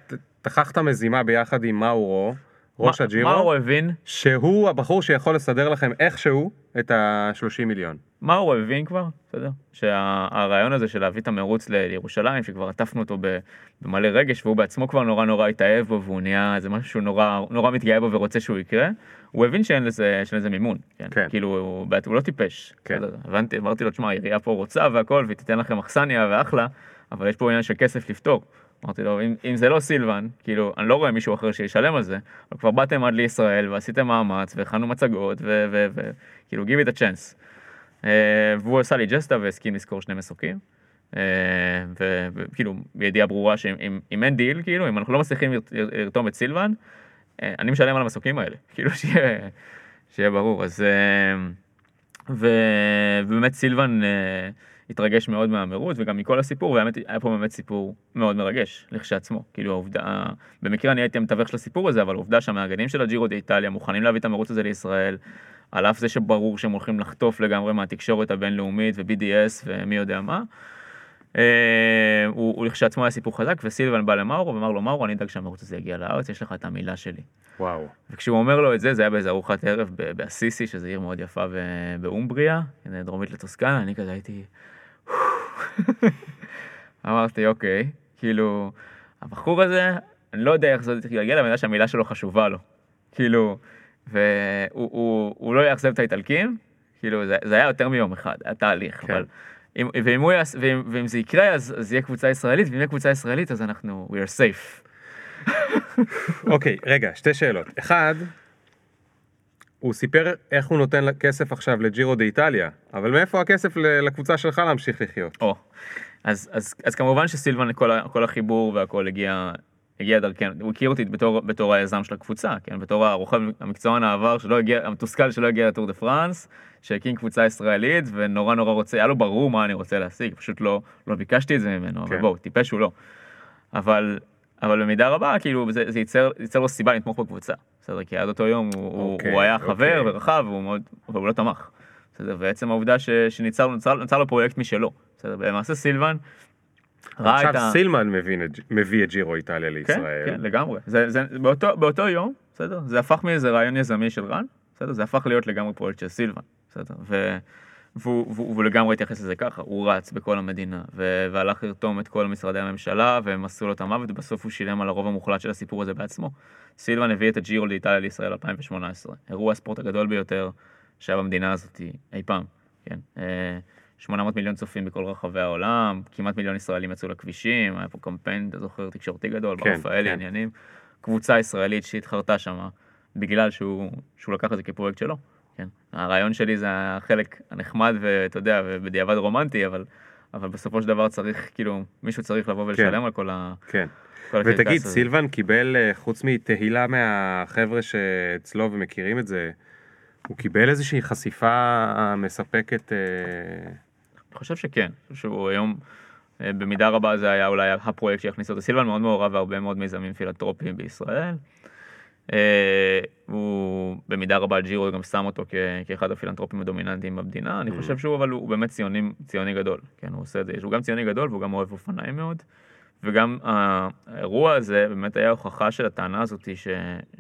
תכחת מזימה ביחד עם מאורו, ראש מה- הג'ירו, מאורו הבין, שהוא הבחור שיכול לסדר לכם איכשהו את ה-30 מיליון. מאורו הבין כבר, בסדר? שהרעיון הזה של להביא את המרוץ לירושלים, שכבר עטפנו אותו במלא רגש, והוא בעצמו כבר נורא נורא התאהב בו, והוא נהיה איזה משהו שהוא נורא, נורא מתגאה בו ורוצה שהוא יקרה, הוא הבין שאין לזה, שאין לזה מימון, כן? כן. כאילו, הוא, הוא לא טיפש. כן. בסדר? הבנתי, אמרתי לו, תשמע, העירייה פה רוצה והכל, והיא תיתן לכם אכסניה ואחלה, אבל יש פה עניין של כסף לפתור. אמרתי לו, אם, אם זה לא סילבן, כאילו, אני לא רואה מישהו אחר שישלם על זה, אבל כבר באתם עד לישראל ועשיתם מאמץ והכנו מצגות וכאילו, give it a chance. אה, והוא עשה לי ג'סטה והסכים לשכור שני מסוקים. אה, וכאילו, בידיעה ברורה שאם אם- אם אין דיל, כאילו, אם אנחנו לא מצליחים לר- לרתום את סילבן, אה, אני משלם על המסוקים האלה, כאילו שיהיה, ברור. אז... ובאמת סילבן התרגש מאוד מהמרוץ וגם מכל הסיפור, והאמת היה פה באמת סיפור מאוד מרגש לכשעצמו. כאילו העובדה, במקרה אני הייתי המתווך של הסיפור הזה, אבל העובדה שהמארגנים של הג'ירו דה איטליה מוכנים להביא את המרוץ הזה לישראל, על אף זה שברור שהם הולכים לחטוף לגמרי מהתקשורת הבינלאומית ו-BDS ומי יודע מה. אה, הוא, לכשעצמו היה סיפור חזק, וסילבן בא למאורו ואמר לו, מאורו, אני אדאג שהמרוץ הזה יגיע לארץ, יש לך את המילה שלי. וואו. וכשהוא אומר לו את זה, זה היה באיזה ארוחת ערב באסיסי, שזו עיר מאוד יפה באומבריה, דרומית לטוסקנה, אני כזה הייתי... אמרתי, אוקיי, כאילו, הבחור הזה, אני לא יודע איך זה להגיע, אבל אני יודע שהמילה שלו חשובה לו. כאילו, והוא הוא, הוא לא יאכזב את האיטלקים, כאילו, זה, זה היה יותר מיום אחד, היה תהליך, כן. אבל... אם, ואם, הוא יעש, ואם, ואם זה יקרה, אז, אז יהיה קבוצה ישראלית, ואם יהיה קבוצה ישראלית, אז אנחנו, we are safe. אוקיי, רגע, שתי שאלות. אחד, הוא סיפר איך הוא נותן כסף עכשיו לג'ירו דה איטליה, אבל מאיפה הכסף לקבוצה שלך להמשיך לחיות? או, אז, אז, אז כמובן שסילבן, כל, כל החיבור והכל הגיע, הגיע דרכנו, הוא הכיר אותי בתור, בתור היזם של הקבוצה, כן, בתור הרוכב המקצוען העבר שלא הגיע, המתוסכל שלא הגיע לטור דה פרנס, שהקים קבוצה ישראלית ונורא נורא רוצה, היה לו ברור מה אני רוצה להשיג, פשוט לא, לא ביקשתי את זה ממנו, אבל כן. בואו, טיפש הוא לא. אבל, אבל במידה רבה, כאילו, זה, זה ייצר, ייצר לו סיבה לתמוך בקבוצה, בסדר, כי עד אותו יום הוא, אוקיי, הוא היה חבר אוקיי. ורחב, והוא מאוד, אבל הוא לא תמך. בסדר, ועצם העובדה ש, שניצר נוצר, נוצר לו פרויקט משלו, בסדר, למעשה סילבן ראה את עכשיו ה... סילמן מבין מביא את ג'ירו איטליה כן, לישראל. כן, לגמרי. זה, זה, באותו, באותו יום, בסדר? זה הפך מאיזה רעיון יזמי של רן, בסדר? זה הפך להיות לגמרי פרויקט של סילבן, בסדר? ו, והוא, והוא, והוא לגמרי התייחס לזה ככה, הוא רץ בכל המדינה, ו, והלך לרתום את כל משרדי הממשלה, והם עשו לו את המוות, ובסוף הוא שילם על הרוב המוחלט של הסיפור הזה בעצמו. סילבן הביא את הג'ירו לאיטליה לישראל 2018, אירוע הספורט הגדול ביותר שהיה במדינה הזאת אי פעם, כן? אה, 800 מיליון צופים בכל רחבי העולם, כמעט מיליון ישראלים יצאו לכבישים, היה פה קמפיין, אתה זוכר, תקשורתי גדול, כן, בר רפאלי, כן. עניינים. קבוצה ישראלית שהתחרתה שמה, בגלל שהוא, שהוא לקח את זה כפרויקט שלו. כן. הרעיון שלי זה החלק הנחמד ואתה יודע, ובדיעבד רומנטי, אבל, אבל בסופו של דבר צריך, כאילו, מישהו צריך לבוא ולשלם על כל ה... כן. כל ותגיד, הזה. סילבן קיבל, אה, חוץ מתהילה מהחבר'ה שאצלו ומכירים את זה, הוא קיבל איזושהי חשיפה מספקת, אה, חושב שכן, שהוא היום, אה, במידה רבה זה היה אולי הפרויקט שיכניס אותו. סילבן מאוד מעורב בהרבה מאוד מיזמים פילנטרופיים בישראל. אה, הוא במידה רבה ג'ירו גם שם אותו כאחד הפילנטרופים הדומיננטיים במדינה. אני חושב שהוא אבל הוא באמת ציוני, ציוני גדול. כן, הוא עושה את זה, הוא גם ציוני גדול והוא גם אוהב אופניים מאוד. וגם האירוע הזה באמת היה הוכחה של הטענה הזאת ש,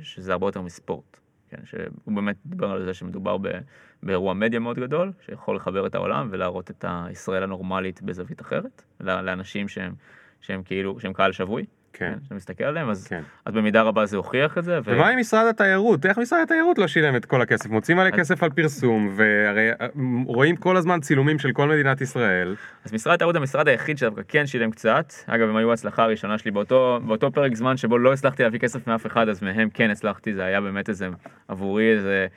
שזה הרבה יותר מספורט. כן, שהוא באמת דיבר על זה שמדובר ב, באירוע מדיה מאוד גדול, שיכול לחבר את העולם ולהראות את הישראל הנורמלית בזווית אחרת, לאנשים שהם, שהם כאילו, שהם קהל שבוי, כן. שאתה מסתכל עליהם, אז, כן. אז במידה רבה זה הוכיח את זה. ו- ומה עם משרד התיירות? איך משרד התיירות לא שילם את כל הכסף? מוצאים מלא אז- כסף על פרסום, והרי אה, רואים כל הזמן צילומים של כל מדינת ישראל. אז משרד התיירות המשרד היחיד שדווקא כן שילם קצת. אגב, הם היו ההצלחה הראשונה שלי באותו, באותו פרק זמן שבו לא הצלחתי להביא כסף מאף אחד, אז מהם כן הצלחתי, זה היה באמת איזה, עבורי איזה,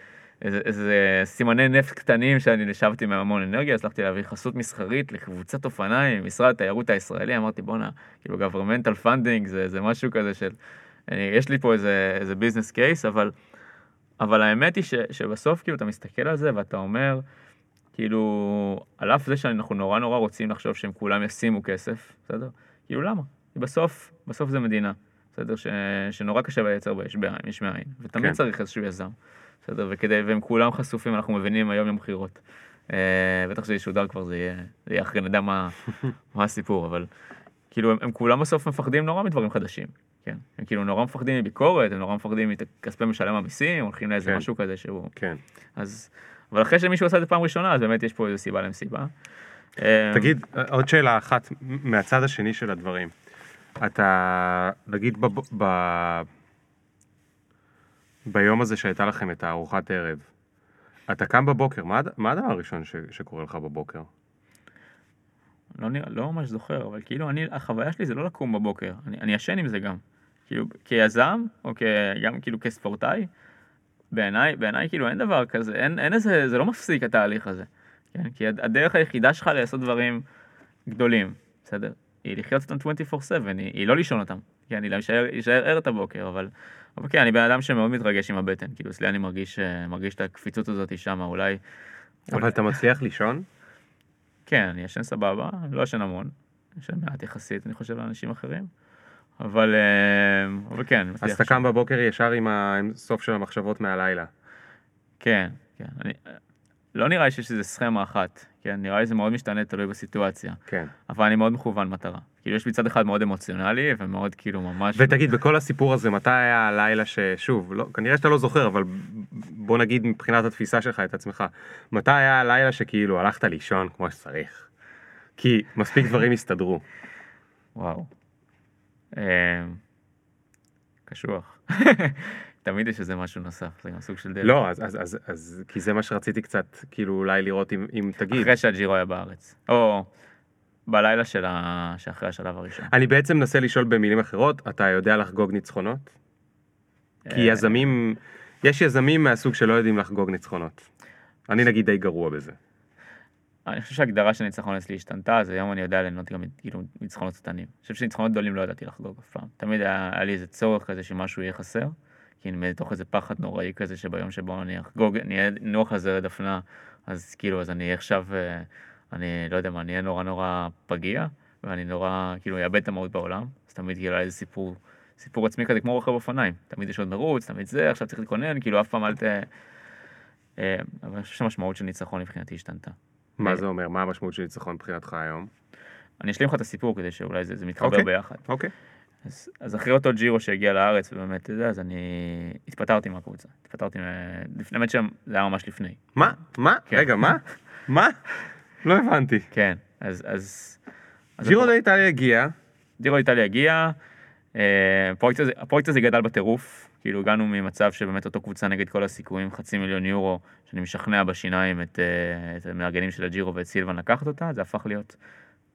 איזה, איזה סימני נפט קטנים שאני נשבתי מהם המון אנרגיה, הצלחתי להביא חסות מסחרית לקבוצת אופניים, משרד התיירות הישראלי, אמרתי בואנה, כאילו governmental funding זה, זה משהו כזה של, אני, יש לי פה איזה, איזה ביזנס קייס, אבל, אבל האמת היא ש, שבסוף כאילו אתה מסתכל על זה ואתה אומר, כאילו, על אף זה שאנחנו נורא נורא רוצים לחשוב שהם כולם ישימו כסף, בסדר? כאילו למה? כי בסוף, בסוף זה מדינה, בסדר? ש, שנורא קשה לייצר בה יש מאין, ותמיד כן. צריך איזשהו יזם, בסדר? וכדי, והם כולם חשופים, אנחנו מבינים היום יום בחירות. אה, בטח שזה ישודר כבר, זה יהיה, אחרי נדע מה, הסיפור, אבל כאילו הם, כולם בסוף מפחדים נורא מדברים חדשים, כן? הם כאילו נורא מפחדים מביקורת, הם נורא מפחדים מכספי משלם המיסים, הולכים לאיזה כן. משהו כזה שהוא... כן. אז, אבל אחרי שמישהו עשה את זה פעם ראשונה, אז באמת יש פה איזו סיבה למסיבה. אה, תגיד, עוד שאלה אחת מהצד השני של הדברים. אתה, נגיד, ביום הזה שהייתה לכם את הארוחת ערב, אתה קם בבוקר, מה, מה הדבר הראשון ש, שקורה לך בבוקר? לא, נראה- לא ממש זוכר, אבל כאילו, אני, החוויה שלי זה לא לקום בבוקר, אני, אני ישן עם זה גם. כאילו, כיזם, או כ, גם כאילו כספורטאי, בעיניי, בעיניי כאילו אין דבר כזה, אין, אין איזה, זה לא מפסיק התהליך הזה. כן? כי הד- הדרך היחידה שלך לעשות דברים גדולים, בסדר? היא לחיות אותם 24/7, היא, היא לא לישון אותם, כן, היא להישאר להישאר ער את הבוקר, אבל, אבל כן, אני בן אדם שמאוד מתרגש עם הבטן, כאילו אצלי אני מרגיש, אה, מרגיש את הקפיצות הזאת שמה, אולי, אבל אתה מצליח לישון? כן, אני ישן סבבה, אני לא ישן המון, ישן מעט יחסית, אני חושב, לאנשים אחרים, אבל, אה, אבל כן, אז אתה קם בבוקר ישר עם הסוף של המחשבות מהלילה. כן, כן. אני, לא נראה לי שיש איזה סכמה אחת, כן? נראה לי זה מאוד משתנה, תלוי בסיטואציה. כן. אבל אני מאוד מכוון מטרה. כאילו, יש לי צד אחד מאוד אמוציונלי, ומאוד כאילו ממש... ותגיד, בכל הסיפור הזה, מתי היה הלילה ששוב, לא, כנראה שאתה לא זוכר, אבל בוא נגיד מבחינת התפיסה שלך את עצמך, מתי היה הלילה שכאילו הלכת לישון כמו שצריך? כי מספיק דברים הסתדרו. וואו. אה, קשוח. תמיד יש איזה משהו נוסף, זה גם סוג של דלק. לא, אז, אז, אז, אז, כי זה מה שרציתי קצת, כאילו אולי לראות אם, אם תגיד. אחרי שהג'ירו היה בארץ. או בלילה של ה... שאחרי השלב הראשון. אני בעצם מנסה לשאול במילים אחרות, אתה יודע לחגוג ניצחונות? כי אה, יזמים, יש יזמים מהסוג שלא יודעים לחגוג ניצחונות. אני נגיד די גרוע בזה. אני חושב שההגדרה של ניצחון אצלי השתנתה, אז היום אני יודע ליהנות גם כאילו ניצחונות קטנים. אני חושב שניצחונות גדולים לא ידעתי לחגוג אף פעם. תמיד היה, היה לי איזה צורך כזה שמשהו יהיה חסר, כי אני מתוך איזה פחד נוראי כזה שביום שבו אני אחגוג, אני אהיה נוח על דפנה, אז כאילו, אז אני עכשיו, אה, אני לא יודע מה, אני אהיה נורא נורא פגיע, ואני נורא, כאילו, אאבד את המהות בעולם, אז תמיד כאילו היה איזה סיפור, סיפור עצמי כזה כמו רוכב אופניים. תמיד יש עוד מרוץ, תמיד זה, עכשיו צריך להתכונן, כאילו, אף פעם אל ת... אה, אבל אני חושב שהמשמעות של ניצחון מבחינתי השתנתה. מה זה אומר? מה המשמעות של ניצחון מבחינתך היום? אני אשלים לך את הסיפור כדי שאולי זה, זה מתחבר אוקיי. ביחד. אוקיי. אז, אז אחרי אותו ג'ירו שהגיע לארץ, ובאמת, יודע, אז אני התפטרתי מהקבוצה. התפטרתי, לפני, באמת שם, זה היה ממש לפני. מה? מה? כן. רגע, מה? מה? לא הבנתי. כן, אז... אז, אז ג'ירו לאיטליה הגיע, ג'ירו איטליה הגיע, אה, הפרויקט הזה, הפרויקט הזה גדל בטירוף, כאילו הגענו ממצב שבאמת אותו קבוצה נגד כל הסיכויים, חצי מיליון יורו, שאני משכנע בשיניים את, אה, את המארגנים של הג'ירו ואת סילבן לקחת אותה, זה הפך להיות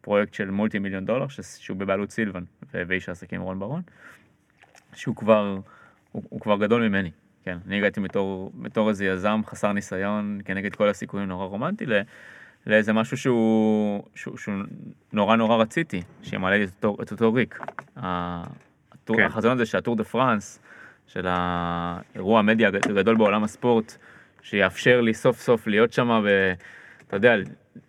פרויקט של מולטי מיליון דולר, שהוא בבעלות סילבן ואיש העסקים רון ברון, שהוא כבר, הוא, הוא כבר גדול ממני, כן, אני הגעתי בתור, בתור איזה יזם חסר ניסיון, כנגד כל הסיכויים נורא רומנטי, ל- לאיזה משהו שהוא, שהוא, שהוא נורא נורא רציתי, שימלא לי את אותו, את אותו ריק. הטור, כן. החזון הזה שהטור דה פרנס, של האירוע המדיה הגדול בעולם הספורט, שיאפשר לי סוף סוף להיות שם, ואתה יודע,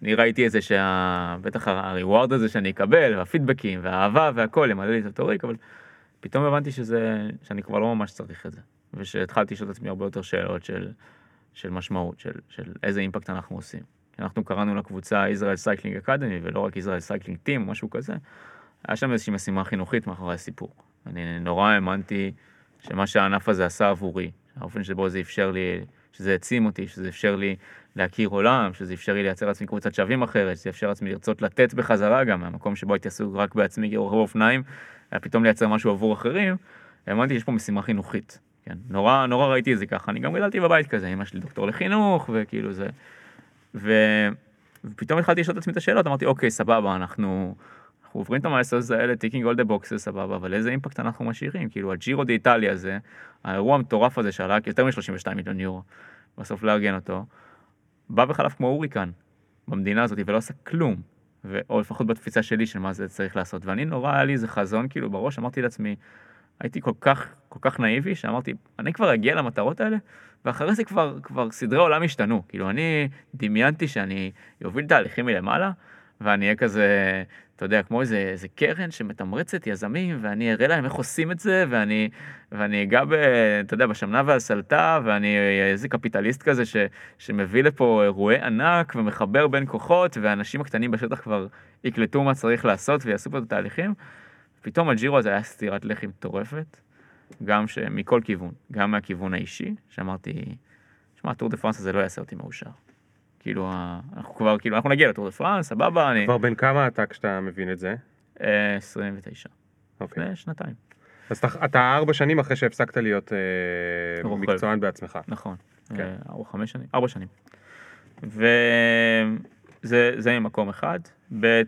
אני ראיתי איזה שה... בטח הריווארד הזה שאני אקבל, והפידבקים, והאהבה והכל, ימלא לי את אותו ריק, אבל פתאום הבנתי שזה, שאני כבר לא ממש צריך את זה. ושהתחלתי לשאול את עצמי הרבה יותר שאלות של, של משמעות, של, של איזה impact אנחנו עושים. אנחנו קראנו לקבוצה ישראל Cycling Academy, ולא רק ישראל Cycling Team, משהו כזה. היה שם איזושהי משימה חינוכית מאחורי הסיפור. אני נורא האמנתי שמה שהענף הזה עשה עבורי, האופן שבו זה אפשר לי, שזה העצים אותי, שזה אפשר לי להכיר עולם, שזה אפשר לי לייצר לעצמי קבוצת שווים אחרת, שזה אפשר לעצמי לרצות לתת בחזרה גם, מהמקום שבו הייתי עסוק רק בעצמי כרוכב אופניים, היה פתאום לייצר משהו עבור אחרים, האמנתי שיש פה משימה חינוכית. כן, נורא, נורא ראיתי את זה ככה, אני גם גדלתי בבית כזה, אמא שלי דוקטור לחינוך, וכאילו זה, ו... ופתאום התחלתי לשאול את עצמי את השאלות, אמרתי, אוקיי, סבבה, אנחנו, אנחנו עוברים את ה milestones האלה, ticking all the boxes, סבבה, אבל איזה impact אנחנו משאירים? כאילו, הג'ירו דה איטליה הזה, האירוע המטורף הזה שעלה יותר מ-32 מיליון יורו, בסוף לארגן אותו, בא וחלף כמו הוריקן במדינה הזאת ולא עשה כלום, ו... או לפחות בתפיסה שלי של מה זה צריך לעשות, ואני נורא, היה לי איזה חזון כאילו בראש, אמרתי לעצמי, הייתי כל כך, כל כך נאיבי, שאמרתי, אני כבר אגיע למטרות האלה, ואחרי זה כבר, כבר סדרי עולם השתנו. כאילו, אני דמיינתי שאני אוביל תהליכים מלמעלה, ואני אהיה כזה, אתה יודע, כמו איזה, איזה קרן שמתמרצת יזמים, ואני אראה להם איך עושים את זה, ואני, ואני אגע ב, אתה יודע, בשמנה והסלטה, ואני איזה קפיטליסט כזה ש, שמביא לפה אירועי ענק ומחבר בין כוחות, והאנשים הקטנים בשטח כבר יקלטו מה צריך לעשות ויעשו פה את התהליכים. פתאום הג'ירו הזה היה סטירת לחי מטורפת, גם ש... מכל כיוון, גם מהכיוון האישי, שאמרתי, שמע, טור דה פרנס הזה לא יעשה אותי מאושר. כאילו, אנחנו כבר, כאילו, אנחנו נגיע לטור דה פרנס, סבבה, אני... כבר בן כמה אתה כשאתה מבין את זה? אה, 29, אוקיי. לפני שנתיים, אז אתה, אתה ארבע שנים אחרי שהפסקת להיות אה. מקצוען בעצמך. נכון. כן. כן. ארבע, חמש שנים, ארבע שנים. וזה זה ממקום אחד. ב',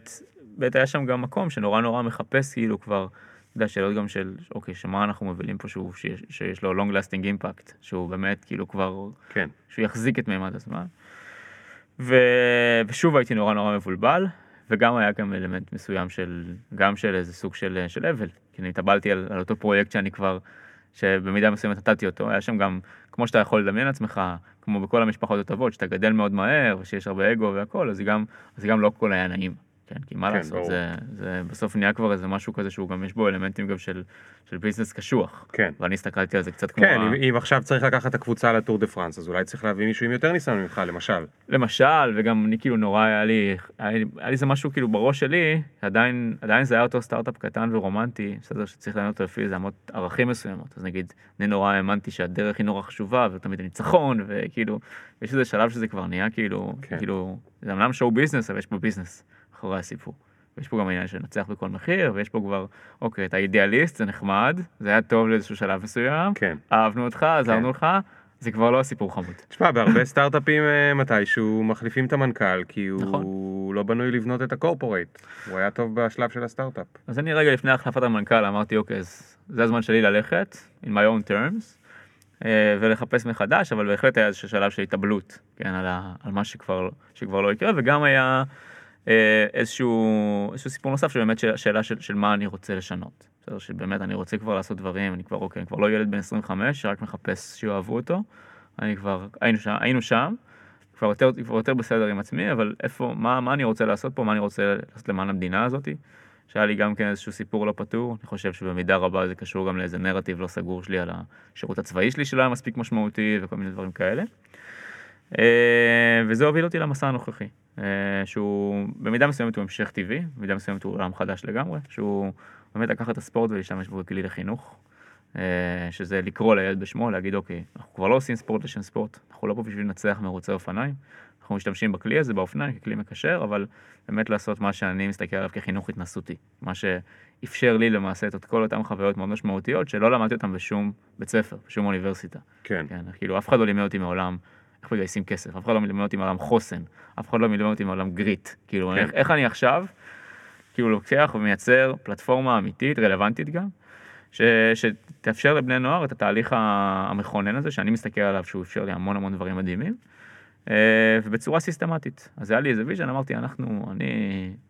ב', היה שם גם מקום שנורא נורא מחפש כאילו כבר, אתה יודע, שאלות גם של, אוקיי, שמה אנחנו מובילים פה שהוא, שיש, שיש לו long lasting impact, שהוא באמת כאילו כבר, כן. שהוא יחזיק את מימד הזמן. ו... ושוב הייתי נורא נורא מבולבל, וגם היה גם אלמנט מסוים של, גם של איזה סוג של, של אבל, כי אני התאבלתי על, על אותו פרויקט שאני כבר, שבמידה מסוימת נתתי אותו, היה שם גם, כמו שאתה יכול לדמיין לעצמך, כמו בכל המשפחות הטובות, שאתה גדל מאוד מהר, ושיש הרבה אגו והכל, אז גם, אז גם לא הכל היה נעים. כן, כי מה כן, לעשות, ברור. זה, זה בסוף נהיה כבר איזה משהו כזה שהוא גם, יש בו אלמנטים גם של, של business קשוח. כן. ואני הסתכלתי על זה קצת כמו... כן, ה- אם, אם עכשיו צריך לקחת את הקבוצה לטור דה פרנס, אז אולי צריך להביא מישהו עם יותר ניסיון ממך, למשל. למשל, וגם אני כאילו נורא היה לי, היה לי, היה לי זה משהו כאילו בראש שלי, עדיין, עדיין זה היה אותו סטארט-אפ קטן ורומנטי, בסדר שצריך לנהל אותו לפי איזה אמות ערכים מסוימות, אז נגיד, אני נורא האמנתי שהדרך היא נורא חשובה, ולא תמיד הניצחון, וכאילו, יש איזה שלב שזה כבר נהיה כאילו, כן. כאילו, זה אמנם show business, אבל יש פה business מאחורי הסיפור. ויש פה גם עניין של לנצח בכל מחיר, ויש פה כבר, אוקיי, אתה אידיאליסט, זה נחמד, זה היה טוב לאיזשהו שלב מסוים, כן. אהבנו אותך, עזרנו לך, זה כבר לא הסיפור חמוד. תשמע, בהרבה סטארט-אפים אה, מתישהו מחליפים את המנכ"ל, כי הוא נכון. לא בנוי לבנות את ה corporate. הוא היה טוב בשלב של הסטארט-אפ. אז אני רגע לפני החלפת המנכ"ל אמרתי אוקיי אז זה הזמן שלי ללכת in my own terms אה, ולחפש מחדש אבל בהחלט היה איזשהו שלב של התאבלות כן על, ה, על מה שכבר שכבר לא יקרה וגם היה איזשהו איזשהו סיפור נוסף שבאמת שאלה, של, של מה אני רוצה לשנות. בסדר שבאמת אני רוצה כבר לעשות דברים אני כבר אוקיי אני כבר לא ילד בן 25 שרק מחפש שיאהבו אותו. אני כבר היינו שם היינו שם. כבר יותר, כבר יותר בסדר עם עצמי, אבל איפה, מה, מה אני רוצה לעשות פה, מה אני רוצה לעשות למען המדינה הזאתי, שהיה לי גם כן איזשהו סיפור לא פתור, אני חושב שבמידה רבה זה קשור גם לאיזה נרטיב לא סגור שלי על השירות הצבאי שלי שלא היה מספיק משמעותי וכל מיני דברים כאלה. אה, וזה הוביל אותי למסע הנוכחי, אה, שהוא במידה מסוימת הוא המשך טבעי, במידה מסוימת הוא עולם חדש לגמרי, שהוא באמת לקחת את הספורט ולהשתמש בו ככלי לחינוך. אה, שזה לקרוא לילד בשמו, להגיד אוקיי, אנחנו כבר לא עושים ספורט לשם ספורט, אנחנו לא פה בשביל לנצח מרוצי אופניים, אנחנו משתמשים בכלי הזה באופניים ככלי מקשר, אבל באמת לעשות מה שאני מסתכל עליו כחינוך התנסותי, מה שאפשר לי למעשה את כל אותן חוויות מאוד משמעותיות שלא למדתי אותן בשום בית ספר, בשום אוניברסיטה. כן. כן, כאילו אף אחד לא לימד אותי מעולם איך מגייסים כסף, אף אחד לא לימד אותי מעולם חוסן, אף אחד לא לימד אותי מעולם גריט, כאילו כן. איך, איך אני עכשיו, כאילו לוקח ומייצר פלטפורמה אמיתית, רלוונטית גם, ש, שתאפשר לבני נוער את התהליך המכונן הזה, שאני מסתכל עליו שהוא אפשר לי המון המון דברים מדהימים, אה, ובצורה סיסטמתית. אז היה לי איזה vision, אמרתי, אנחנו, אני,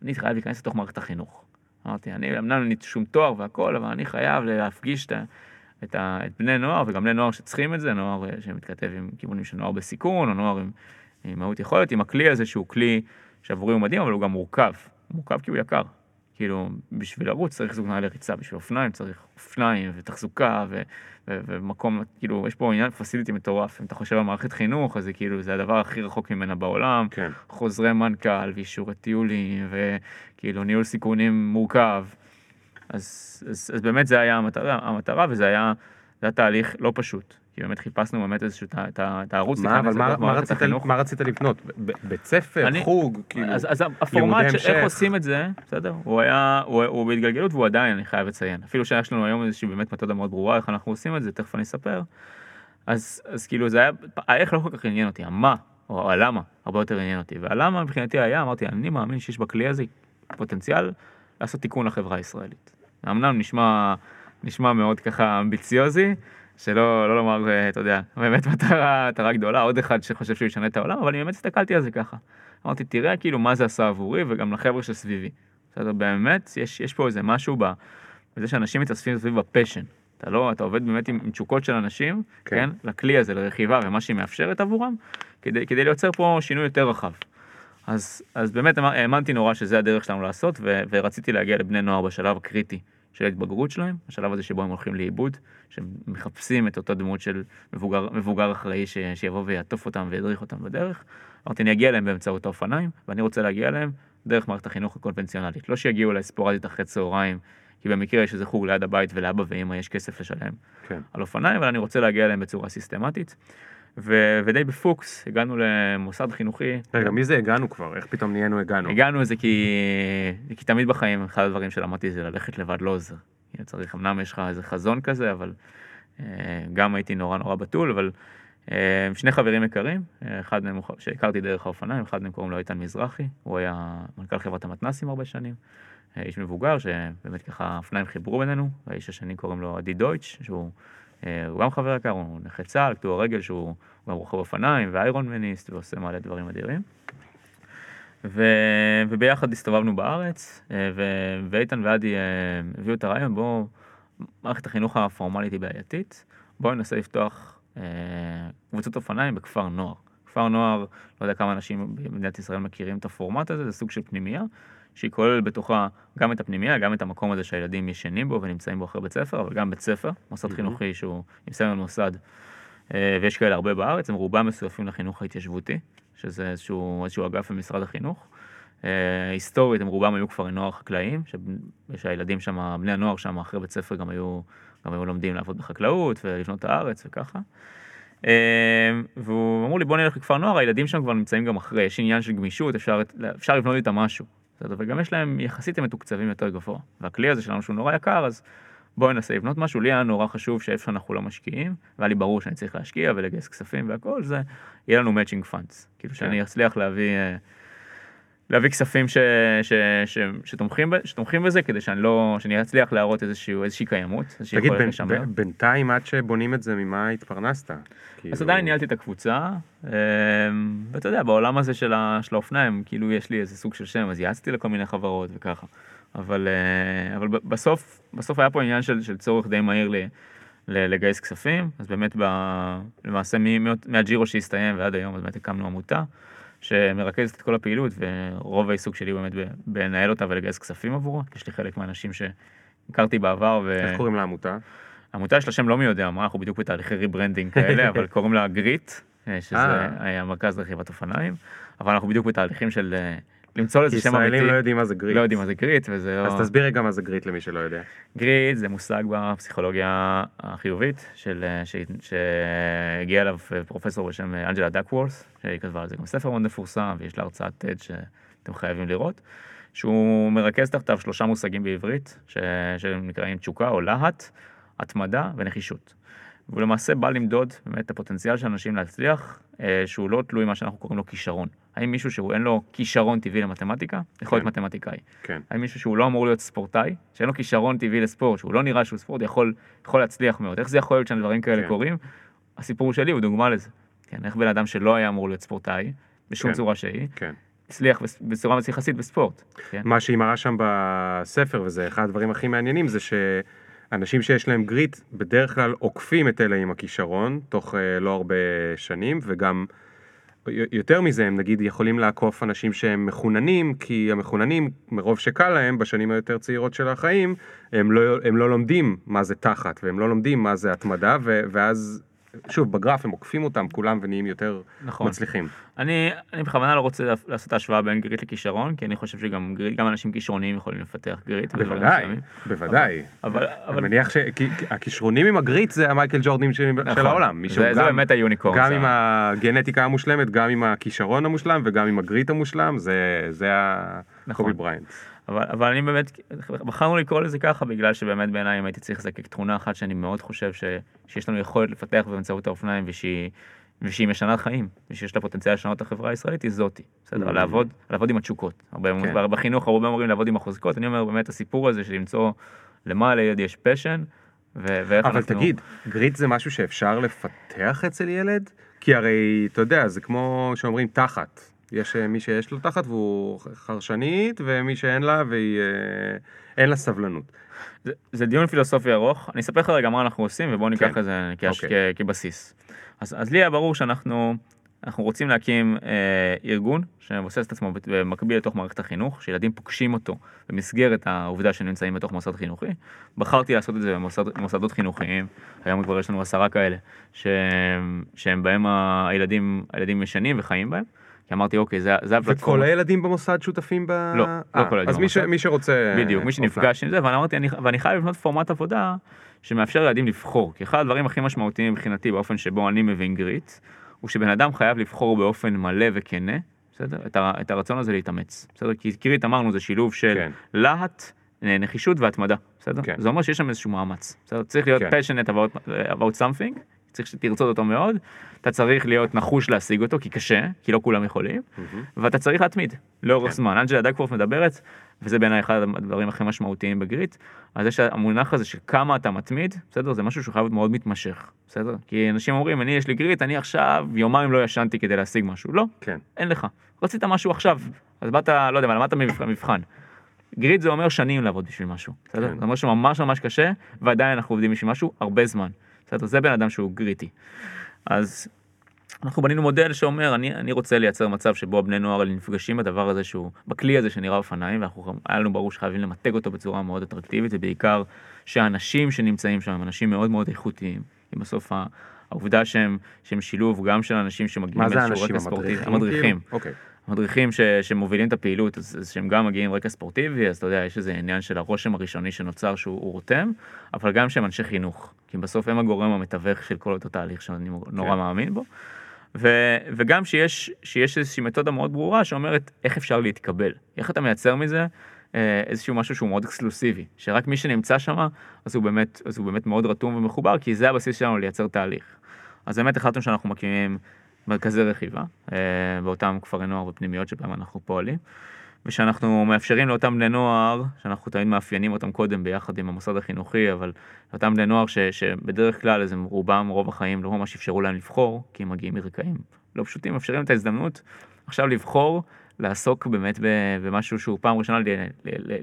אני חייב להיכנס לתוך מערכת החינוך. אמרתי, אני, אמנם אין לי שום תואר והכל, אבל אני חייב להפגיש את, ה- את, ה, את בני נוער, וגם בני נוער שצריכים את זה, נוער אה, שמתכתב עם כיוונים של נוער בסיכון, או נוער עם, עם מעוטי יכולת, עם הכלי הזה שהוא כלי שעבורי הוא מדהים, אבל הוא גם מורכב. הוא מורכב כי הוא יקר. כאילו, בשביל לרוץ צריך זוג נעלי ריצה, בשביל אופניים צריך אופניים ותחזוקה ו- ו- ומקום, כאילו, יש פה עניין פסיליטי מטורף. אם אתה חושב על מערכת חינוך, אז זה כאילו, זה הדבר הכי רחוק ממנה בעולם. כן. חוזרי מנכ"ל ואישורי טיולים וכאילו ניהול סיכונים מורכב. אז, אז, אז באמת זה היה המטרה, המטרה וזה היה, זה היה תהליך לא פשוט. כי באמת חיפשנו באמת איזשהו את הערוץ. מה, אבל מה, מה, רצית. מה רצית לבנות? בית ספר, אני- חוג, כאילו, אז, אז הפורמט של איך. עושים את זה, בסדר? הוא היה, הוא, הוא בהתגלגלות והוא עדיין, אני חייב לציין. אפילו שיש לנו היום איזושהי באמת מתודה מאוד ברורה איך אנחנו עושים את זה, תכף אני אספר. אז, אז כאילו זה היה, האיך לא כל כך עניין אותי, המה, או הלמה, הרבה יותר עניין אותי. והלמה מבחינתי היה, אמרתי, אני מאמין שיש בכלי הזה פוטנציאל לעשות תיקון לחברה הישראלית. אמנם נשמע, נשמע מאוד ככה אמביציוזי, שלא לא לומר, אה, אתה יודע, באמת מטרה, מטרה גדולה, עוד אחד שחושב שהוא ישנה את העולם, אבל אני באמת הסתכלתי על זה ככה. אמרתי, תראה כאילו מה זה עשה עבורי וגם לחבר'ה שסביבי. בסדר, באמת, יש, יש פה איזה משהו ב, בזה שאנשים מתאספים סביב הפשן. אתה לא, אתה עובד באמת עם, עם תשוקות של אנשים, כן. כן. כן, לכלי הזה, לרכיבה ומה שהיא מאפשרת עבורם, כדי, כדי לייצר פה שינוי יותר רחב. אז, אז באמת אמ- האמנתי נורא שזה הדרך שלנו לעשות, ו, ורציתי להגיע לבני נוער בשלב הקריטי של ההתבגרות שלהם, השלב הזה שבו הם הולכים לאיבוד, שהם מחפשים את אותה דמות של מבוגר, מבוגר אחראי ש, שיבוא ויעטוף אותם וידריך אותם בדרך. אמרתי, אני אגיע אליהם באמצעות האופניים, ואני רוצה להגיע אליהם דרך מערכת החינוך הקונבנציונלית. לא שיגיעו אליי ספורדית אחרי צהריים, כי במקרה יש איזה חוג ליד הבית ולאבא ואמא יש כסף לשלם כן. על אופניים, אבל אני רוצה להגיע אליהם בצורה סיסטמטית. ו- ודי בפוקס הגענו למוסד חינוכי. רגע, מי זה הגענו כבר? איך פתאום נהיינו הגענו? הגענו לזה כי, כי תמיד בחיים אחד הדברים שלמדתי זה ללכת לבד לא עוזר. צריך, אמנם יש לך איזה חזון כזה, אבל אה, גם הייתי נורא נורא בתול, אבל אה, שני חברים יקרים, אחד מהם שהכרתי דרך האופניים, אחד מהם קוראים לו איתן מזרחי, הוא היה מנכ"ל חברת המתנסים הרבה שנים, אה, איש מבוגר שבאמת ככה האופניים חיברו בינינו, והאיש השני קוראים לו עדי דויטש, שהוא הוא גם חבר יקר, הוא נכה צה"ל, קטוע רגל, שהוא גם רוכב אופניים ואיירון מניסט ועושה מלא דברים אדירים. ו... וביחד הסתובבנו בארץ, אה, ו... ואיתן ועדי אה, הביאו את הרעיון, בואו, מערכת החינוך הפורמלית היא בעייתית, בואו ננסה לפתוח אה, קבוצות אופניים בכפר נוער. כפר נוער, לא יודע כמה אנשים במדינת ישראל מכירים את הפורמט הזה, זה סוג של פנימייה, שהיא כוללת בתוכה גם את הפנימייה, גם את המקום הזה שהילדים ישנים בו ונמצאים בו אחרי בית ספר, אבל גם בית ספר, מוסד חינוכי שהוא עם סמל מוסד, אה, ויש כאלה הרבה בארץ, הם רובם מסויפים לחינוך ההתיישבותי, שזה איזשהו, איזשהו אגף במשרד החינוך. אה, היסטורית הם רובם היו כפרי נוער חקלאיים, שהילדים שם, בני הנוער שם אחרי בית ספר גם היו, גם היו לומדים לעבוד בחקלאות ולבנות את הארץ וככה. אה, והוא אמרו לי בוא נלך לכפר נוער, הילדים שם כבר נמצאים גם אחרי, יש עניין של גמישות, אפשר, אפשר לבנות איתם משהו. בסדר? וגם יש להם, יחסית הם מתוקצבים יותר גבוה. והכלי הזה שלנו שהוא נורא יקר, אז בואי ננסה לבנות משהו, לי היה נורא חשוב שאיפה שאנחנו לא משקיעים, והיה לי ברור שאני צריך להשקיע ולגייס כספים והכל, זה יהיה לנו matching funds. כאילו שאני אצליח להביא, אה, להביא כספים ש, ש, ש, שתומכים, שתומכים בזה, כדי שאני לא, שאני אצליח להראות איזשהו, איזושהי קיימות, איזושהי תגיד, בין-. ב- בינתיים עד שבונים את זה, ממה התפרנסת? אז כאילו- עדיין ניהלתי את הקבוצה, אה, ואתה יודע, בעולם הזה של ה- של האופניים, כאילו יש לי איזה סוג של שם, אז יעצתי לכל מיני חברות וככה. אבל, אה, אבל בסוף, בסוף היה פה עניין של, של צורך די מהיר ל, ל, לגייס כספים, אז באמת ב, למעשה מהג'ירו שהסתיים ועד היום, אז באמת הקמנו עמותה שמרכזת את כל הפעילות, ורוב העיסוק שלי באמת בלנהל אותה ולגייס כספים עבורה. יש לי חלק מהאנשים שהכרתי בעבר, ו... איך קוראים לעמותה? העמותה יש לה שם לא מי יודע מה, אנחנו בדיוק בתהליכי rebranding כאלה, אבל קוראים לה Grit, אה, שזה אה. המרכז לרכיבת אופניים, אבל אנחנו בדיוק בתהליכים של אה, למצוא לזה שם אמיתי. ישראלים לא יודעים מה זה grit. לא יודעים מה זה grit, וזה לא... אז תסביר רגע מה זה grit למי שלא יודע. grit זה מושג בפסיכולוגיה החיובית, של, אה, ש- שהגיע אליו אה, פרופסור בשם אה, אנג'לה דקוורס, שהיא כתבה על זה גם ספר מאוד מפורסם, ויש לה הרצאת TED שאתם חייבים לראות, שהוא מרכז תחתיו שלושה מושגים בעברית, ש... שנקראים תשוקה או להט, התמדה ונחישות. והוא למעשה בא למדוד באמת את הפוטנציאל של אנשים להצליח, שהוא לא תלוי מה שאנחנו קוראים לו כישרון. האם מישהו שהוא אין לו כישרון טבעי למתמטיקה, יכול להיות כן. מתמטיקאי. כן. האם מישהו שהוא לא אמור להיות ספורטאי, שאין לו כישרון טבעי לספורט, שהוא לא נראה שהוא ספורט, יכול, יכול להצליח מאוד. איך זה יכול להיות שדברים כאלה כן. קורים? הסיפור שלי הוא דוגמה לזה. כן, איך בן אדם שלא היה אמור להיות ספורטאי, בשום כן. צורה שהיא, כן. הצליח בצורה יחסית בספורט. כן? מה שהיא מראה שם בספר, וזה אחד הדברים הכי מעניינים, זה שאנשים שיש להם גריט, בדרך כלל עוקפים את אלה עם הכישרון, תוך אה, לא הרבה שנים, וגם יותר מזה, הם נגיד יכולים לעקוף אנשים שהם מחוננים, כי המחוננים, מרוב שקל להם, בשנים היותר צעירות של החיים, הם לא, הם לא לומדים מה זה תחת, והם לא לומדים מה זה התמדה, ו- ואז, שוב, בגרף הם עוקפים אותם כולם ונהיים יותר נכון. מצליחים. אני, אני בכוונה לא רוצה לעשות השוואה בין grit לכישרון, כי אני חושב שגם grit, גם אנשים כישרוניים יכולים לפתח grit. בדברים בוודאי. בוודאי. אבל, אני אבל מניח שהכישרונים עם ה grit זה המייקל ג'ורדנים של, של נכון. העולם. מישהו זה- זה גם- באמת ה unicorn, גם זה עם הגנטיקה המושלמת, גם עם הכישרון המושלם וגם עם ה grit המושלם, זה, זה נכון. הקובי בריינט. אבל, אבל אני באמת, בחרנו לקרוא לזה ככה בגלל שבאמת בעיניי אם הייתי צריך לזקק תכונה אחת שאני מאוד חושב ש, שיש לנו יכולת לפתח באמצעות האופניים ושהיא, ושהיא משנת חיים, ושיש לה פוטנציאל לשנות את החברה הישראלית, היא זאתי. בסדר, Mm. לעבוד, לעבוד עם התשוקות. הרבה, כן. בחינוך הרבה אומרים לעבוד עם החוזקות, אני אומר באמת הסיפור הזה של למצוא למה לילד יש פשן, ו- ואיך אבל אנחנו... תגיד, גריט זה משהו שאפשר לפתח אצל ילד? כי הרי, אתה יודע, זה כמו שאומרים תחת. יש אה, מי שיש לו תחת והוא חרשנית, ומי שאין לה והיא... אה, אין לה סבלנות. זה, זה דיון פילוסופי ארוך, אני אספר לך רגע מה אנחנו עושים ובואו ניקח כן. את זה כהש- אוקיי. כ- כבסיס. אז, אז לי היה ברור שאנחנו אנחנו רוצים להקים אה, ארגון שמבוסס את עצמו במקביל לתוך מערכת החינוך, שילדים פוגשים אותו במסגרת העובדה שהם נמצאים בתוך מוסד חינוכי. בחרתי לעשות את זה במוסד, במוסדות חינוכיים, היום כבר יש לנו עשרה כאלה, שהם, שהם בהם הילדים, הילדים ישנים וחיים בהם. כי אמרתי אוקיי זה, זה הפלטפורמה. וכל הילדים במוסד שותפים ב... לא, לא אה, כל הילדים אז מי, ש... מי שרוצה... בדיוק, מי שנפגש עם זה, ואני אמרתי, אני, ואני חייב לבנות פורמט עבודה שמאפשר לילדים לבחור, כי אחד הדברים הכי משמעותיים מבחינתי באופן שבו אני מבין גריט, הוא שבן אדם חייב לבחור באופן מלא וכנה, בסדר? את, ה, את הרצון הזה להתאמץ, בסדר? כי גריט אמרנו זה שילוב של כן. להט, נחישות והתמדה, בסדר? כן. זה אומר שיש שם איזשהו מאמץ, בסדר? צריך להיות כן. passionate about, about something, צריך שתרצות אותו מאוד, אתה צריך להיות נחוש להשיג אותו, כי קשה, כי לא כולם יכולים, ואתה צריך להתמיד, לאורך כן. זמן. אנג'לה דקפורט מדברת, וזה בעיניי אחד הדברים הכי משמעותיים בגריט, על זה שהמונח הזה של כמה אתה מתמיד, בסדר? זה משהו שהוא חייב להיות מאוד מתמשך, בסדר? כי אנשים אומרים, אני יש לי גריט, אני עכשיו יומיים לא ישנתי כדי להשיג משהו. לא, כן. אין לך. רצית משהו עכשיו, אז באת, לא יודע, למדת מבחן. גריד זה אומר שנים לעבוד בשביל משהו, בסדר? כן. זה אומר שממש ממש קשה, ועדיין אנחנו עובדים בשביל משהו הרבה זמן. בסדר? זה בן אדם שהוא גריטי. אז אנחנו בנינו מודל שאומר, אני, אני רוצה לייצר מצב שבו הבני נוער האלה נפגשים בדבר הזה שהוא, בכלי הזה שנראה אופניים, היה לנו ברור שחייבים למתג אותו בצורה מאוד אטרקטיבית, ובעיקר שהאנשים שנמצאים שם הם אנשים מאוד מאוד איכותיים. כי בסוף העובדה שהם, שהם שילוב גם של אנשים שמגיעים מאיזשהו רקע ספורטיבי, המדריכים? המדריכים. כאילו? המדריכים ש, שמובילים את הפעילות, אז, אז שהם גם מגיעים עם רקע ספורטיבי, אז אתה יודע, יש איזה עניין של הרושם הראשוני שנוצר שהוא הוא רותם, אבל גם שהם אנשי חינוך, כי בסוף הם הגורם המתווך של כל אותו תהליך שאני נורא כן. מאמין בו. ו, וגם שיש, שיש איזושהי מתודה מאוד ברורה שאומרת איך אפשר להתקבל, איך אתה מייצר מזה אה, איזשהו משהו שהוא מאוד אקסקלוסיבי, שרק מי שנמצא שם, אז הוא באמת, אז הוא באמת מאוד רתום ומחובר, כי זה הבסיס שלנו לייצר תהליך. אז באמת החלטנו שאנחנו מקימים מרכזי רכיבה אה, באותם כפרי נוער ופנימיות שבהם אנחנו פועלים, ושאנחנו מאפשרים לאותם בני נוער, שאנחנו תמיד מאפיינים אותם קודם ביחד עם המוסד החינוכי, אבל אותם בני נוער ש, שבדרך כלל אז הם רובם רוב החיים לא ממש אפשרו להם לבחור, כי הם מגיעים מרקעים לא פשוטים, מאפשרים את ההזדמנות עכשיו לבחור לעסוק באמת במשהו שהוא פעם ראשונה